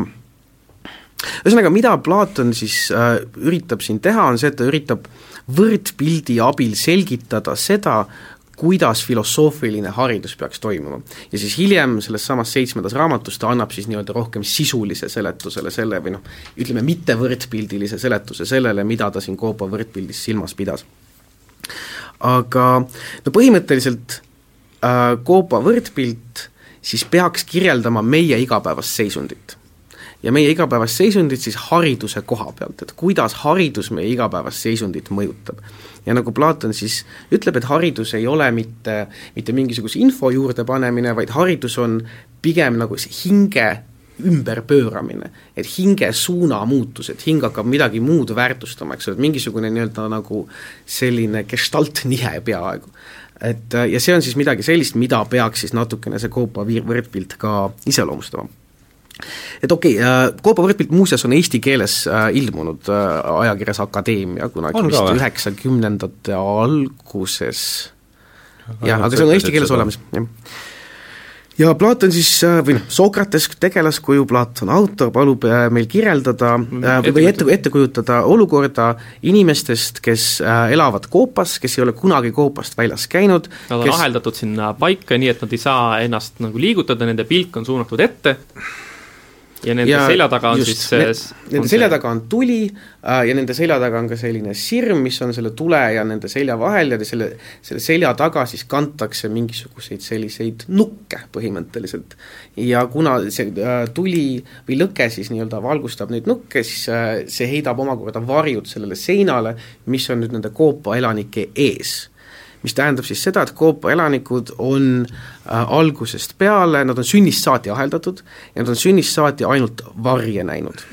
ühesõnaga, mida Platon siis äh, üritab siin teha, on see, et ta üritab võrdpildi abil selgitada seda, kuidas filosoofiline haridus peaks toimuma. ja siis hiljem selles samas seitsmendas raamatus ta annab siis nii-öelda rohkem sisulise seletusele selle või noh, ütleme mitte võrdpildilise seletuse sellele, mida ta siin Koopa võrdpildis silmas pidas. aga no põhimõtteliselt äh, Koopa võrdpilt siis peaks kirjeldama meie igapäevast seisundit ja meie igapäevast seisundit siis hariduse koha pealt, et kuidas haridus meie igapäevast seisundit mõjutab. ja nagu Platon siis ütleb, et haridus ei ole mitte, mitte mingisuguse info juurdepanemine, vaid haridus on pigem nagu hinge ümberpööramine, et hinge suuna muutus, et hing hakkab midagi muud väärtustama, eks ole, et mingisugune nii-öelda nagu selline gestaltnihe peaaegu. et ja see on siis midagi sellist, mida peaks siis natukene see Koopa võrdpilt ka iseloomustama et okei okay, äh,, Koopa võrdpilt muuseas on eesti keeles äh, ilmunud äh, ajakirjas Akadeemia kunagi on vist üheksakümnendate alguses. jah, aga see on eesti keeles olemas, jah. Ja Platon siis, või noh, Sokrates, tegelaskuju, Platon autor, palub meil kirjeldada äh, või ette, ette kujutada olukorda inimestest, kes elavad Koopas, kes ei ole kunagi Koopast väljas käinud Nad on kes... aheldatud sinna paika, nii et nad ei saa ennast nagu liigutada, nende pilk on suunatud ette ja nende ja selja taga on just, siis ne, Nende selja taga on tuli äh, ja nende selja taga on ka selline sirm, mis on selle tule ja nende selja vahel ja selle, selle selja taga siis kantakse mingisuguseid selliseid nukke põhimõtteliselt. ja kuna see äh, tuli või lõke siis nii-öelda valgustab neid nukke, siis äh, see heidab omakorda varjud sellele seinale, mis on nüüd nende Koopa elanike ees mis tähendab siis seda, et Koopa elanikud on äh, algusest peale, nad on sünnist saati aheldatud ja nad on sünnist saati ainult varje näinud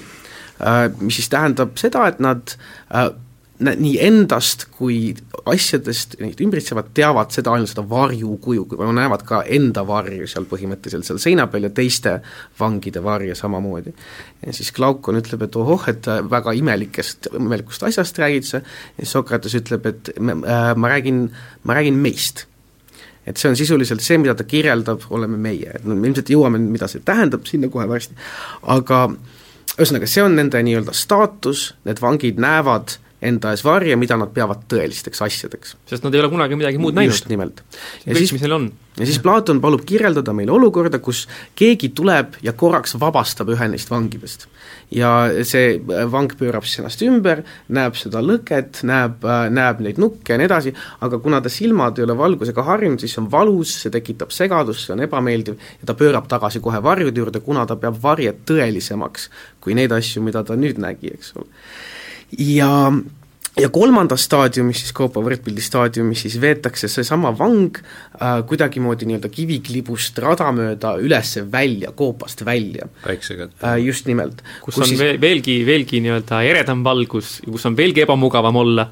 äh,. Mis siis tähendab seda, et nad äh, nii endast kui asjadest, neid ümbritsevad, teavad seda ainult seda varjukuju, näevad ka enda varju seal põhimõtteliselt seal seina peal ja teiste vangide varje samamoodi. ja siis Glaukon ütleb, et ohoh, et väga imelikest, imelikust asjast räägid sa, ja Sokrates ütleb, et äh, ma räägin, ma räägin meist. Et see on sisuliselt see, mida ta kirjeldab, oleme meie, et no me ilmselt jõuame, mida see tähendab sinna kohe varsti, aga ühesõnaga, see on nende nii-öelda staatus, need vangid näevad enda ees varje, mida nad peavad tõelisteks asjadeks. sest nad ei ole kunagi midagi muud näinud. just nimelt. ja kõik, mis neil on. ja siis Platon palub kirjeldada meile olukorda, kus keegi tuleb ja korraks vabastab ühe neist vangidest. ja see vang pöörab siis ennast ümber, näeb seda lõket, näeb, näeb neid nukke ja nii edasi, aga kuna ta silmad ei ole valgusega harjunud, siis see on valus, see tekitab segadust, see on ebameeldiv ja ta pöörab tagasi kohe varjude juurde, kuna ta peab varjet tõelisemaks kui neid asju, mida ta nüüd nägi, eks ole ja ja kolmandas staadiumis, siis Koopa võrdpildi staadiumis, siis veetakse seesama vang äh, kuidagimoodi nii-öelda kiviklibust rada mööda üles välja, Koopast välja. päikse kätte äh,. just nimelt. kus on siis... veelgi, veelgi nii-öelda eredam valgus, kus on veelgi ebamugavam olla,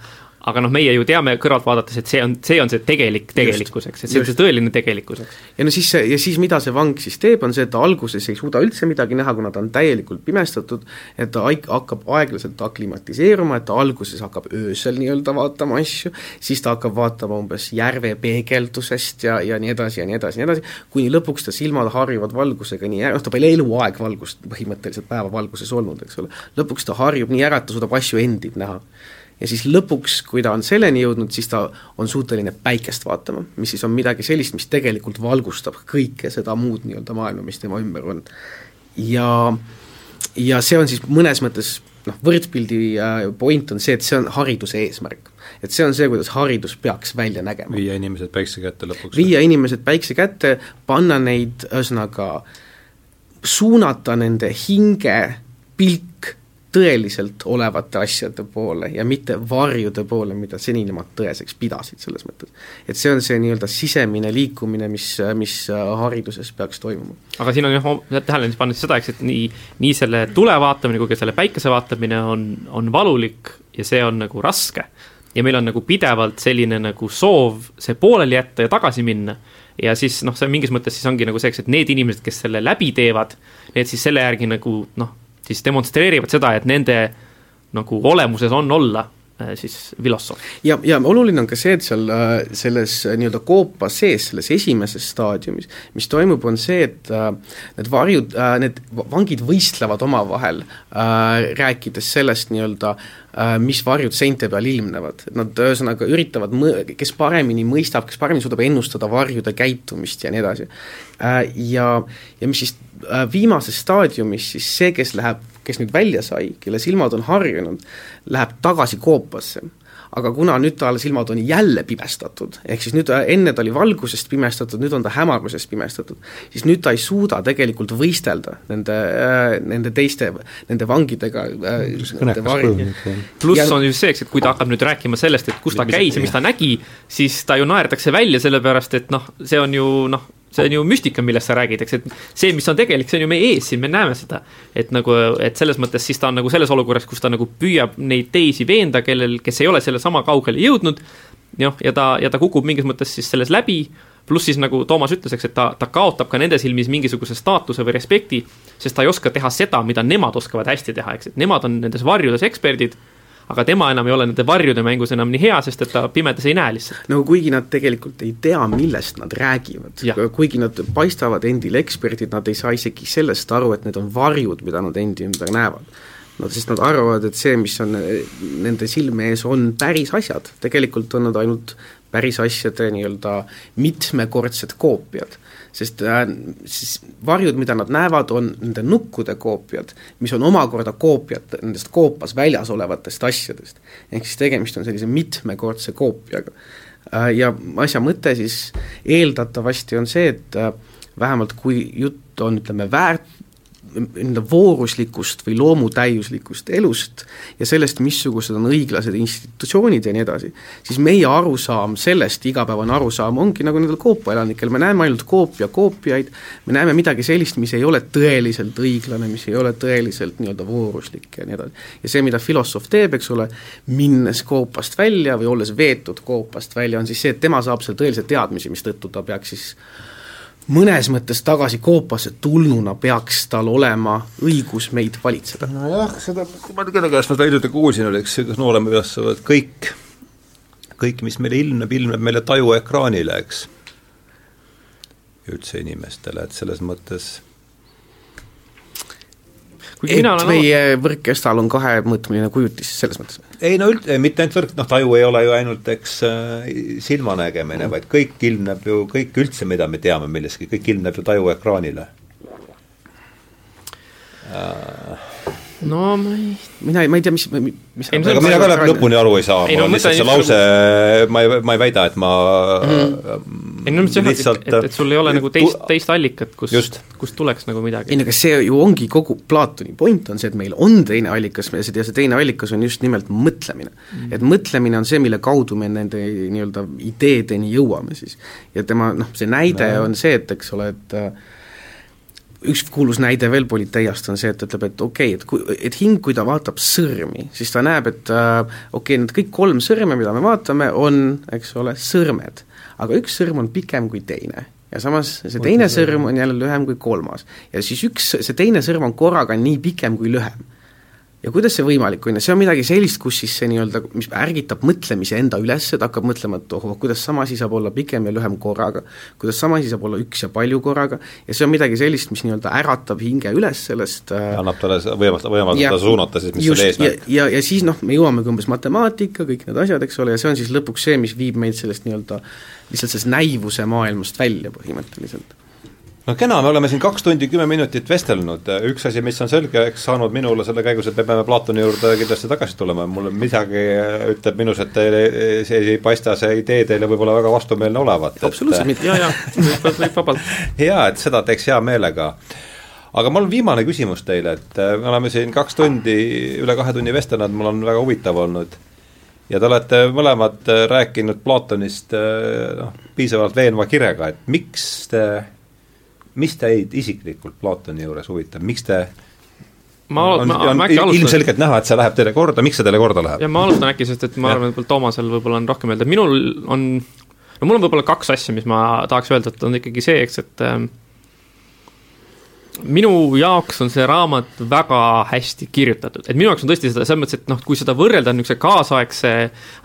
aga noh, meie ju teame kõrvalt vaadates, et see on, see on see tegelik tegelikkus, eks, et see on see tõeline tegelikkus, eks. ja no siis see, ja siis mida see vang siis teeb, on see, et ta alguses ei suuda üldse midagi näha, kuna ta on täielikult pimestatud, et ta aik-, hakkab aeglaselt aklimatiseeruma, et ta alguses hakkab öösel nii-öelda vaatama asju, siis ta hakkab vaatama umbes järve peegeldusest ja, ja nii edasi ja nii edasi ja nii edasi, kuni lõpuks ta silmad harjuvad valgusega nii ära, noh ta pole eluaeg valgust põhimõtteliselt päevavalguses olnud, eks ole, lõpuks ta harjub nii ära, et ta suudab asju endid näha ja siis lõpuks, kui ta on selleni jõudnud, siis ta on suuteline päikest vaatama, mis siis on midagi sellist, mis tegelikult valgustab kõike seda muud nii-öelda maailma, mis tema ümber on. ja, ja see on siis mõnes mõttes noh, võrdpildi äh, point on see, et see on hariduse eesmärk. et see on see, kuidas haridus peaks välja nägema. viia inimesed päikse kätte lõpuks. viia inimesed päikse kätte, panna neid ühesõnaga, suunata nende hinge pilk tõeliselt olevate asjade poole ja mitte varjude poole, mida seni nemad tõeseks pidasid, selles mõttes. et see on see nii-öelda sisemine liikumine, mis, mis hariduses peaks toimuma. aga siin on jah, tähele pannud seda, eks, et nii, nii selle tule vaatamine kui ka selle päikese vaatamine on, on valulik ja see on nagu raske. ja meil on nagu pidevalt selline nagu soov see pooleli jätta ja tagasi minna ja siis noh, see mingis mõttes siis ongi nagu selleks, et need inimesed, kes selle läbi teevad, need siis selle järgi nagu noh, siis demonstreerivad seda, et nende nagu olemuses on olla äh, siis filosoof. ja, ja oluline on ka see, et seal äh, selles äh, nii-öelda koopa sees, selles esimeses staadiumis, mis toimub, on see, et need varjud, need vangid võistlevad omavahel, rääkides sellest nii-öelda, mis varjud seinte peal ilmnevad, et nad ühesõnaga üritavad mõ-, kes paremini mõistab, kes paremini suudab ennustada varjude käitumist ja nii edasi. Ja, ja mis siis viimases staadiumis siis see, kes läheb, kes nüüd välja sai, kelle silmad on harjunud, läheb tagasi koopasse. aga kuna nüüd tal silmad on jälle pimestatud, ehk siis nüüd enne ta oli valgusest pimestatud, nüüd on ta hämarusest pimestatud, siis nüüd ta ei suuda tegelikult võistelda nende, nende teiste, nende vangidega pluss on just see, eks, et kui ta hakkab nüüd rääkima sellest, et kus ta käis ja mis ta nägi, siis ta ju naerdakse välja, sellepärast et noh, see on ju noh, see on ju müstika, millest sa räägid, eks, et see, mis on tegelik, see on ju meie ees siin, me näeme seda. et nagu, et selles mõttes siis ta on nagu selles olukorras, kus ta nagu püüab neid teisi veenda, kellel, kes ei ole selle sama kaugele jõudnud, noh, ja ta, ja ta kukub mingis mõttes siis selles läbi, pluss siis nagu Toomas ütles, eks, et ta, ta kaotab ka nende silmis mingisuguse staatuse või respekti, sest ta ei oska teha seda, mida nemad oskavad hästi teha, eks, et nemad on nendes varjudes eksperdid aga tema enam ei ole nende varjude mängus enam nii hea, sest et ta pimedas ei näe lihtsalt. no kuigi nad tegelikult ei tea, millest nad räägivad, kuigi nad paistavad endile eksperdid, nad ei saa isegi sellest aru, et need on varjud, mida nad endi ümber näevad. no sest nad arvavad, et see, mis on nende silme ees, on päris asjad, tegelikult on nad ainult päris asjade nii-öelda mitmekordsed koopiad sest äh, siis varjud, mida nad näevad, on nende nukkude koopiad, mis on omakorda koopiad nendest koopas väljas olevatest asjadest. ehk siis tegemist on sellise mitmekordse koopiaga äh,. Ja asja mõte siis eeldatavasti on see, et äh, vähemalt kui jutt on, ütleme, väärt, nii-öelda vooruslikust või loomutäiuslikust elust ja sellest, missugused on õiglased institutsioonid ja nii edasi, siis meie arusaam sellest, igapäevane arusaam ongi nagu nendel koopaelanikel, me näeme ainult koopia koopiaid, me näeme midagi sellist, mis ei ole tõeliselt õiglane, mis ei ole tõeliselt nii-öelda vooruslik ja nii edasi. ja see, mida filosoof teeb, eks ole, minnes koopast välja või olles veetud koopast välja, on siis see, et tema saab seal tõelise teadmise, mistõttu ta peaks siis mõnes mõttes tagasi koopasse tulnuna peaks tal olema õigus meid valitseda. nojah, seda, ma kelle käest ma seda hiljuti kuulsin, oli üks noorem üles, et kõik, kõik, mis meile ilmneb, ilmneb meile tajuekraanile, eks. üldse inimestele, et selles mõttes mina olen meie võrkkestal on kahemõõtmeline kujutis selles mõttes? ei no üld-, mitte ainult võrk, noh taju ei ole ju ainult eks äh, silmanägemine, vaid kõik ilmneb ju, kõik üldse, mida me teame millestki, kõik ilmneb ju tajuekraanile äh no ma ei, mina ei, ma ei tea, mis, mis ei, aga mina ka lõpuni aru ei saa, on lihtsalt see lause, ma ei, ma ei väida, et ma mm. ei no mis lihtsalt et, et, et sul ei ole nagu teist, teist allikat, kus, kust tuleks nagu midagi. ei no aga see ju ongi kogu Platoni point on see, et meil on teine allikas ja see teine allikas on just nimelt mõtlemine mm.. et mõtlemine on see, mille kaudu me nende nii-öelda ideedeni jõuame siis. ja tema noh, see näide no. on see, et eks ole, et äh, üks kuulus näide veel Politeiast on see, et ütleb, et okei okay,, et kui, et hing, kui ta vaatab sõrmi, siis ta näeb, et äh, okei okay,, need kõik kolm sõrme, mida me vaatame, on, eks ole, sõrmed. aga üks sõrm on pikem kui teine ja samas see teine sõrm on jälle lühem kui kolmas. ja siis üks, see teine sõrm on korraga nii pikem kui lühem ja kuidas see võimalik on? Ja see on midagi sellist, kus siis see nii-öelda, mis ärgitab mõtlemise enda üles, ta hakkab mõtlema, et ohoh, kuidas sama asi saab olla pikem ja lühem korraga, kuidas sama asi saab olla üks ja palju korraga, ja see on midagi sellist, mis nii-öelda äratab hinge üles sellest äh, annab talle, võimaldab, võimaldab talle suunata siis, mis just, selle eesmärk. ja, ja, ja siis noh, me jõuamegi umbes matemaatika, kõik need asjad, eks ole, ja see on siis lõpuks see, mis viib meid sellest nii-öelda lihtsalt sellest näivuse maailmast välja põhimõtteliselt no kena, me oleme siin kaks tundi kümme minutit vestelnud, üks asi, mis on selgeks saanud minule selle käigus, et me peame Platoni juurde kindlasti tagasi tulema, mul midagi ütleb minus, et teile see ei paista, see idee teile võib-olla väga vastumeelne olevat. absoluutselt mitte, jaa, jaa, võib vabalt. jaa, et seda teeks hea meelega. aga mul on viimane küsimus teile, et me oleme siin kaks tundi, üle kahe tunni vestelnud, mul on väga huvitav olnud ja te olete mõlemad rääkinud Platonist noh, piisavalt veenva kirega, et miks te mis teid isiklikult Platoni juures huvitab, miks te ma on, ma, ma äkki alustan ilmselgelt näha, et see läheb teile korda, miks see teile korda läheb? ja ma alustan äkki, sest et ma ja. arvan, et Toomasel võib-olla on rohkem öelda, minul on, no mul on võib-olla kaks asja, mis ma tahaks öelda, et on ikkagi see, eks, et äh, minu jaoks on see raamat väga hästi kirjutatud, et minu jaoks on tõesti seda, selles mõttes, et noh, kui seda võrrelda niisuguse kaasaegse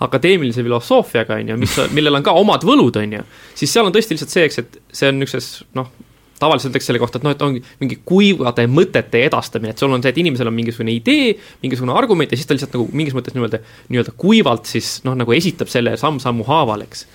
akadeemilise filosoofiaga, on ju, mis, millel on ka omad võlud, on ju, siis seal on tõesti lihtsalt see, eks, et see on niisuguses noh, tavaliselt öeldakse selle kohta, et noh, et ongi mingi kuivade mõtete edastamine, et sul on see, et inimesel on mingisugune idee, mingisugune argument ja siis ta lihtsalt nagu mingis mõttes nii-öelda, nii-öelda kuivalt siis noh, nagu esitab selle samm-sammu haaval, eks.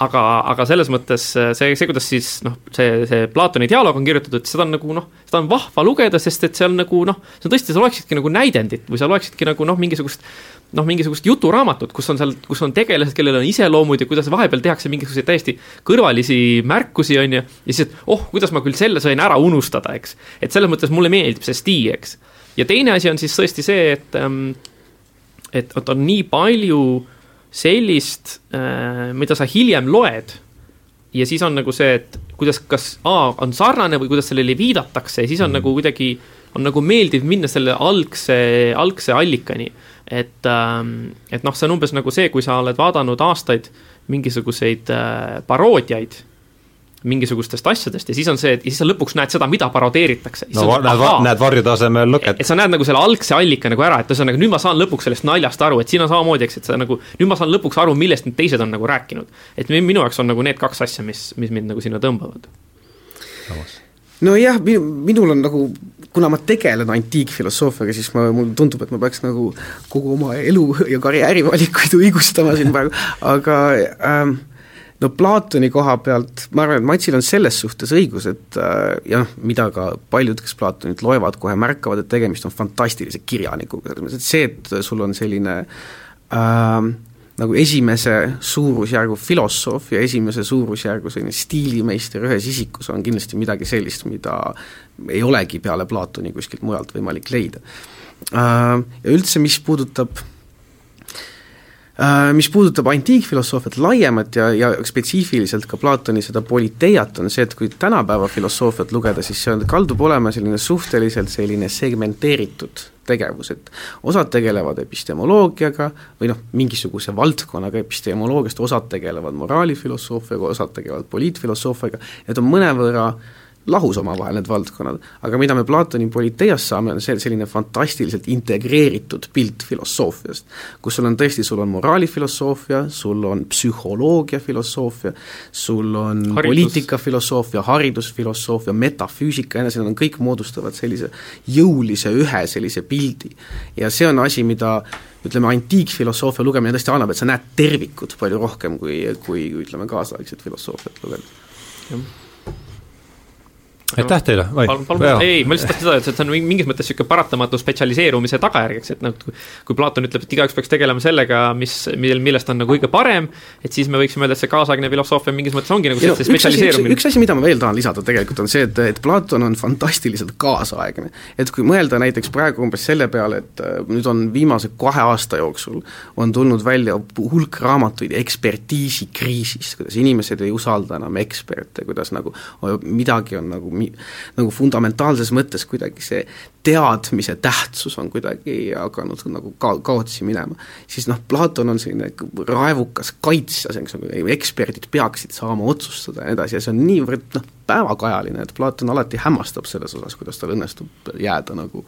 Aga, aga selles mõttes see, see, kuidas siis noh, see, see Platoni dialoog on kirjutatud, seda on nagu noh, seda on vahva lugeda, sest et seal nagu noh, see on tõesti, sa loeksidki nagu näidendit või sa loeksidki nagu noh, mingisugust noh, mingisugust juturaamatut, kus on seal, kus on tegelased, kellel on iseloomud ja kuidas vahepeal tehakse mingisuguseid täiesti kõrvalisi märkusi, on ju, ja siis, et oh, kuidas ma küll selle sain ära unustada, eks. et selles mõttes mulle meeldib see stiil, eks. ja teine asi on siis tõesti see, et ähm, et, et on nii palju sellist äh,, mida sa hiljem loed ja siis on nagu see, et kuidas, kas A on sarnane või kuidas sellele viidatakse ja siis on mm. nagu kuidagi, on nagu meeldiv minna selle algse, algse allikani et, ähm, et noh, see on umbes nagu see, kui sa oled vaadanud aastaid mingisuguseid äh, paroodiaid mingisugustest asjadest ja siis on see, et ja siis sa lõpuks näed seda, mida parodeeritakse. no on, näed, näed varjude asemel lõket. et sa näed nagu selle algse allika nagu ära, et ühesõnaga nüüd ma saan lõpuks sellest naljast aru, et siin on samamoodi, eks, et sa nagu, nüüd ma saan lõpuks aru, millest need teised on nagu rääkinud. et minu jaoks on nagu need kaks asja, mis, mis mind nagu sinna tõmbavad nojah, minul on nagu, kuna ma tegelen antiikfilosoofiaga, siis ma, mulle tundub, et ma peaks nagu kogu oma elu ja karjäärivalikuid õigustama siin praegu, aga ähm, no Platoni koha pealt ma arvan, et Matsil on selles suhtes õigus, et äh, ja noh, mida ka paljud, kes Platonit loevad, kohe märkavad, et tegemist on fantastilise kirjanikuga, selles mõttes, et see, et sul on selline äh, nagu esimese suurusjärgu filosoof ja esimese suurusjärgu selline stiilimeister ühes isikus on kindlasti midagi sellist, mida ei olegi peale Platoni kuskilt mujalt võimalik leida. Äh, ja üldse, mis puudutab mis puudutab antiikfilosoofiat laiemat ja, ja spetsiifiliselt ka Platoni seda politeiat, on see, et kui tänapäeva filosoofiat lugeda, siis see on, kaldub olema selline suhteliselt selline segmenteeritud tegevus, et osad tegelevad epistemoloogiaga või noh, mingisuguse valdkonnaga epistemoloogiast, osad tegelevad moraalifilosoofiaga, osad tegelevad poliitfilosoofiaga, need on mõnevõrra äh, lahus omavahel, need valdkonnad. aga mida me Platoni politeiast saame, on see, selline fantastiliselt integreeritud pilt filosoofiast. kus sul on tõesti, sul on moraalifilosoofia, sul on psühholoogia filosoofia, sul on Haridus. poliitikafilosoofia, haridusfilosoofia, metafüüsika nad on kõik moodustavad sellise jõulise ühe sellise pildi. ja see on asi, mida ütleme, antiikfilosoofia lugemine tõesti annab, et sa näed tervikut palju rohkem, kui, kui ütleme, kaasaegset filosoofiat lugeda aitäh teile, ei, ma lihtsalt tahtsin seda, et see on mingis mõttes niisugune paratamatu spetsialiseerumise tagajärg, eks, et noh, kui Platon ütleb, et igaüks peaks tegelema sellega, mis, millel, millest on nagu kõige parem, et siis me võiksime öelda, et see kaasaegne filosoofia mingis mõttes ongi nagu see spetsialiseerumine. üks asi, mida ma veel tahan lisada tegelikult, on see, et, et Platon on fantastiliselt kaasaegne. et kui mõelda näiteks praegu umbes selle peale, et äh, nüüd on viimase kahe aasta jooksul on tulnud välja hulk raamatuid ekspertiisikriisist, kuidas inimesed ei usalda enam eksperte, kuidas nagu midagi on nagu nagu fundamentaalses mõttes kuidagi see teadmise tähtsus on kuidagi hakanud nagu ka-, kaotsi minema. siis noh, Platon on selline raevukas kaitsja, see on, eksperdid peaksid saama otsustada ja nii edasi ja see on niivõrd noh, päevakajaline, et Platon alati hämmastab selles osas, kuidas tal õnnestub jääda nagu,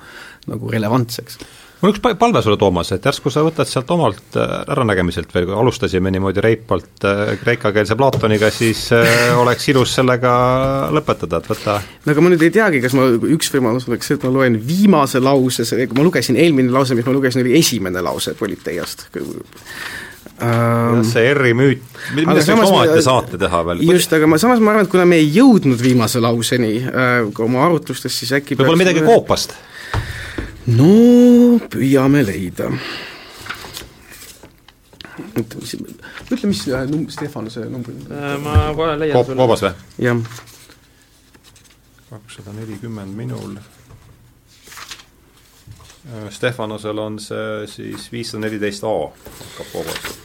nagu relevantseks mul üks palve sulle, Toomas, et järsku sa võtad sealt omalt äh, äranägemiselt veel, kui alustasime niimoodi reipalt äh, kreekakeelse Platoniga, siis äh, oleks ilus sellega lõpetada, et võta no aga ma nüüd ei teagi, kas ma, üks võimalus oleks see, et ma loen viimase lause, see, kui ma lugesin, eelmine lause, mis ma lugesin, oli esimene lause Politeiast Um, see R-i müüt, millest võiks omaette saate teha veel. just, aga ma samas ma arvan, et kuna me ei jõudnud viimase lauseni äh, oma arutlustes, siis äkki võib-olla midagi koopast no püüame leida. ütle, mis, ütle, mis äh, num-, Stefanuse number äh, ma kohe leian Koop, sulle. koobas või? jah. kakssada nelikümmend minul. Äh, Stefanusel on see siis viissada neliteist A hakkab koobas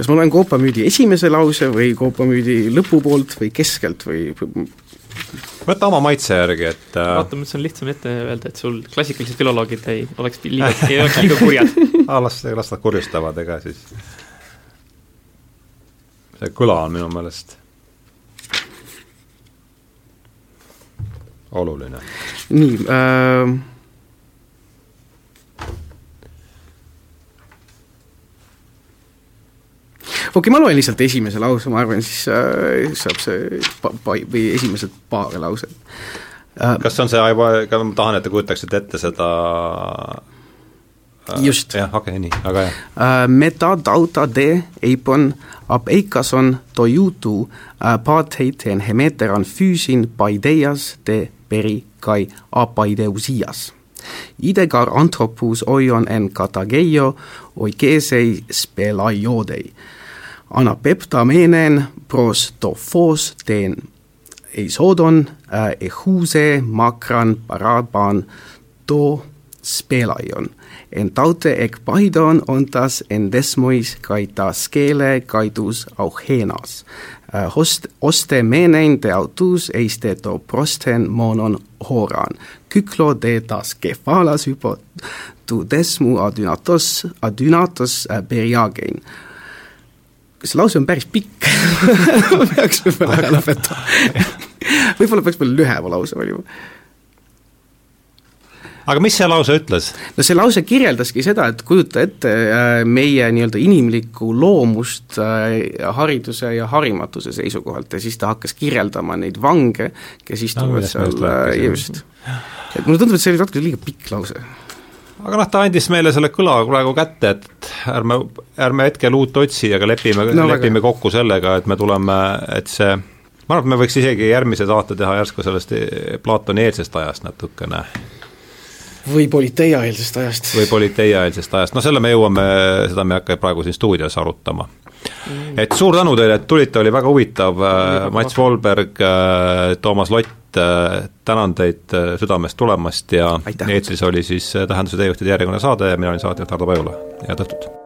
kas ma loen koopamüüdi esimese lause või koopamüüdi lõpupoolt või keskelt või võta oma maitse järgi, et äh, vaatame, see on lihtsam ette öelda, et sul klassikalised filoloogid ei oleks liiga, ei oleks liiga kurjad aa, las, las nad kurjustavad, ega siis see kõla on minu meelest oluline. nii äh,, okei okay,, ma loen lihtsalt esimese lause, ma arvan, siis äh, saab see pa-, pa-, või esimesed paar lauset äh,. kas see on see, ma tahan, et te kujutaksite ette seda just. jah, okei okay,, nii, väga hea uh,. Metadauta de eipon ab eikason tojutu uh, paatheiteen hemeteran füüsin paideias de peri kai apaideusias. Idegar anthropus oion en katageio oikesei spelaiodei. Anapeptamenen to fos ten eisodon äh, ehuse makran paraban to spelaion. En taute ek paidon ontas en desmois kai ta skele kaitus auhenas. Äh, host, oste menen de autus eiste to prosten monon horan. Kyklo de tas kefalas hypo tu desmu adynatos, adynatos äh, periagein see lause on päris pikk. Peaks võib-olla ära lõpetama. Võib-olla peaks veel lühema lause valima. Aga mis see lause ütles? no see lause kirjeldaski seda, et kujuta ette äh, meie nii-öelda inimlikku loomust äh, hariduse ja harimatuse seisukohalt. Ja siis ta hakkas kirjeldama neid vange, kes istuvad no, seal, äh, just. et mulle tundub, et see oli natuke liiga pikk lause aga noh, ta andis meile selle kõla praegu kätte, et ärme, ärme hetkel uut otsi, aga lepime no,, lepime väga. kokku sellega, et me tuleme, et see ma arvan, et me võiks isegi järgmise saate teha järsku sellest Platoni eelsest ajast natukene. Või politeia-eelsest ajast. või politeia-eelsest ajast, no selle me jõuame, seda me ei hakka praegu siin stuudios arutama. Mm.. et suur tänu teile, et tulite, oli väga huvitav, Mats Volberg, Toomas Lott, äh, tänan teid südamest tulemast ja eetris oli siis Tähenduse teejuhtide järjekordne saade ja mina olin saatejuht Hardo Pajula, head õhtut!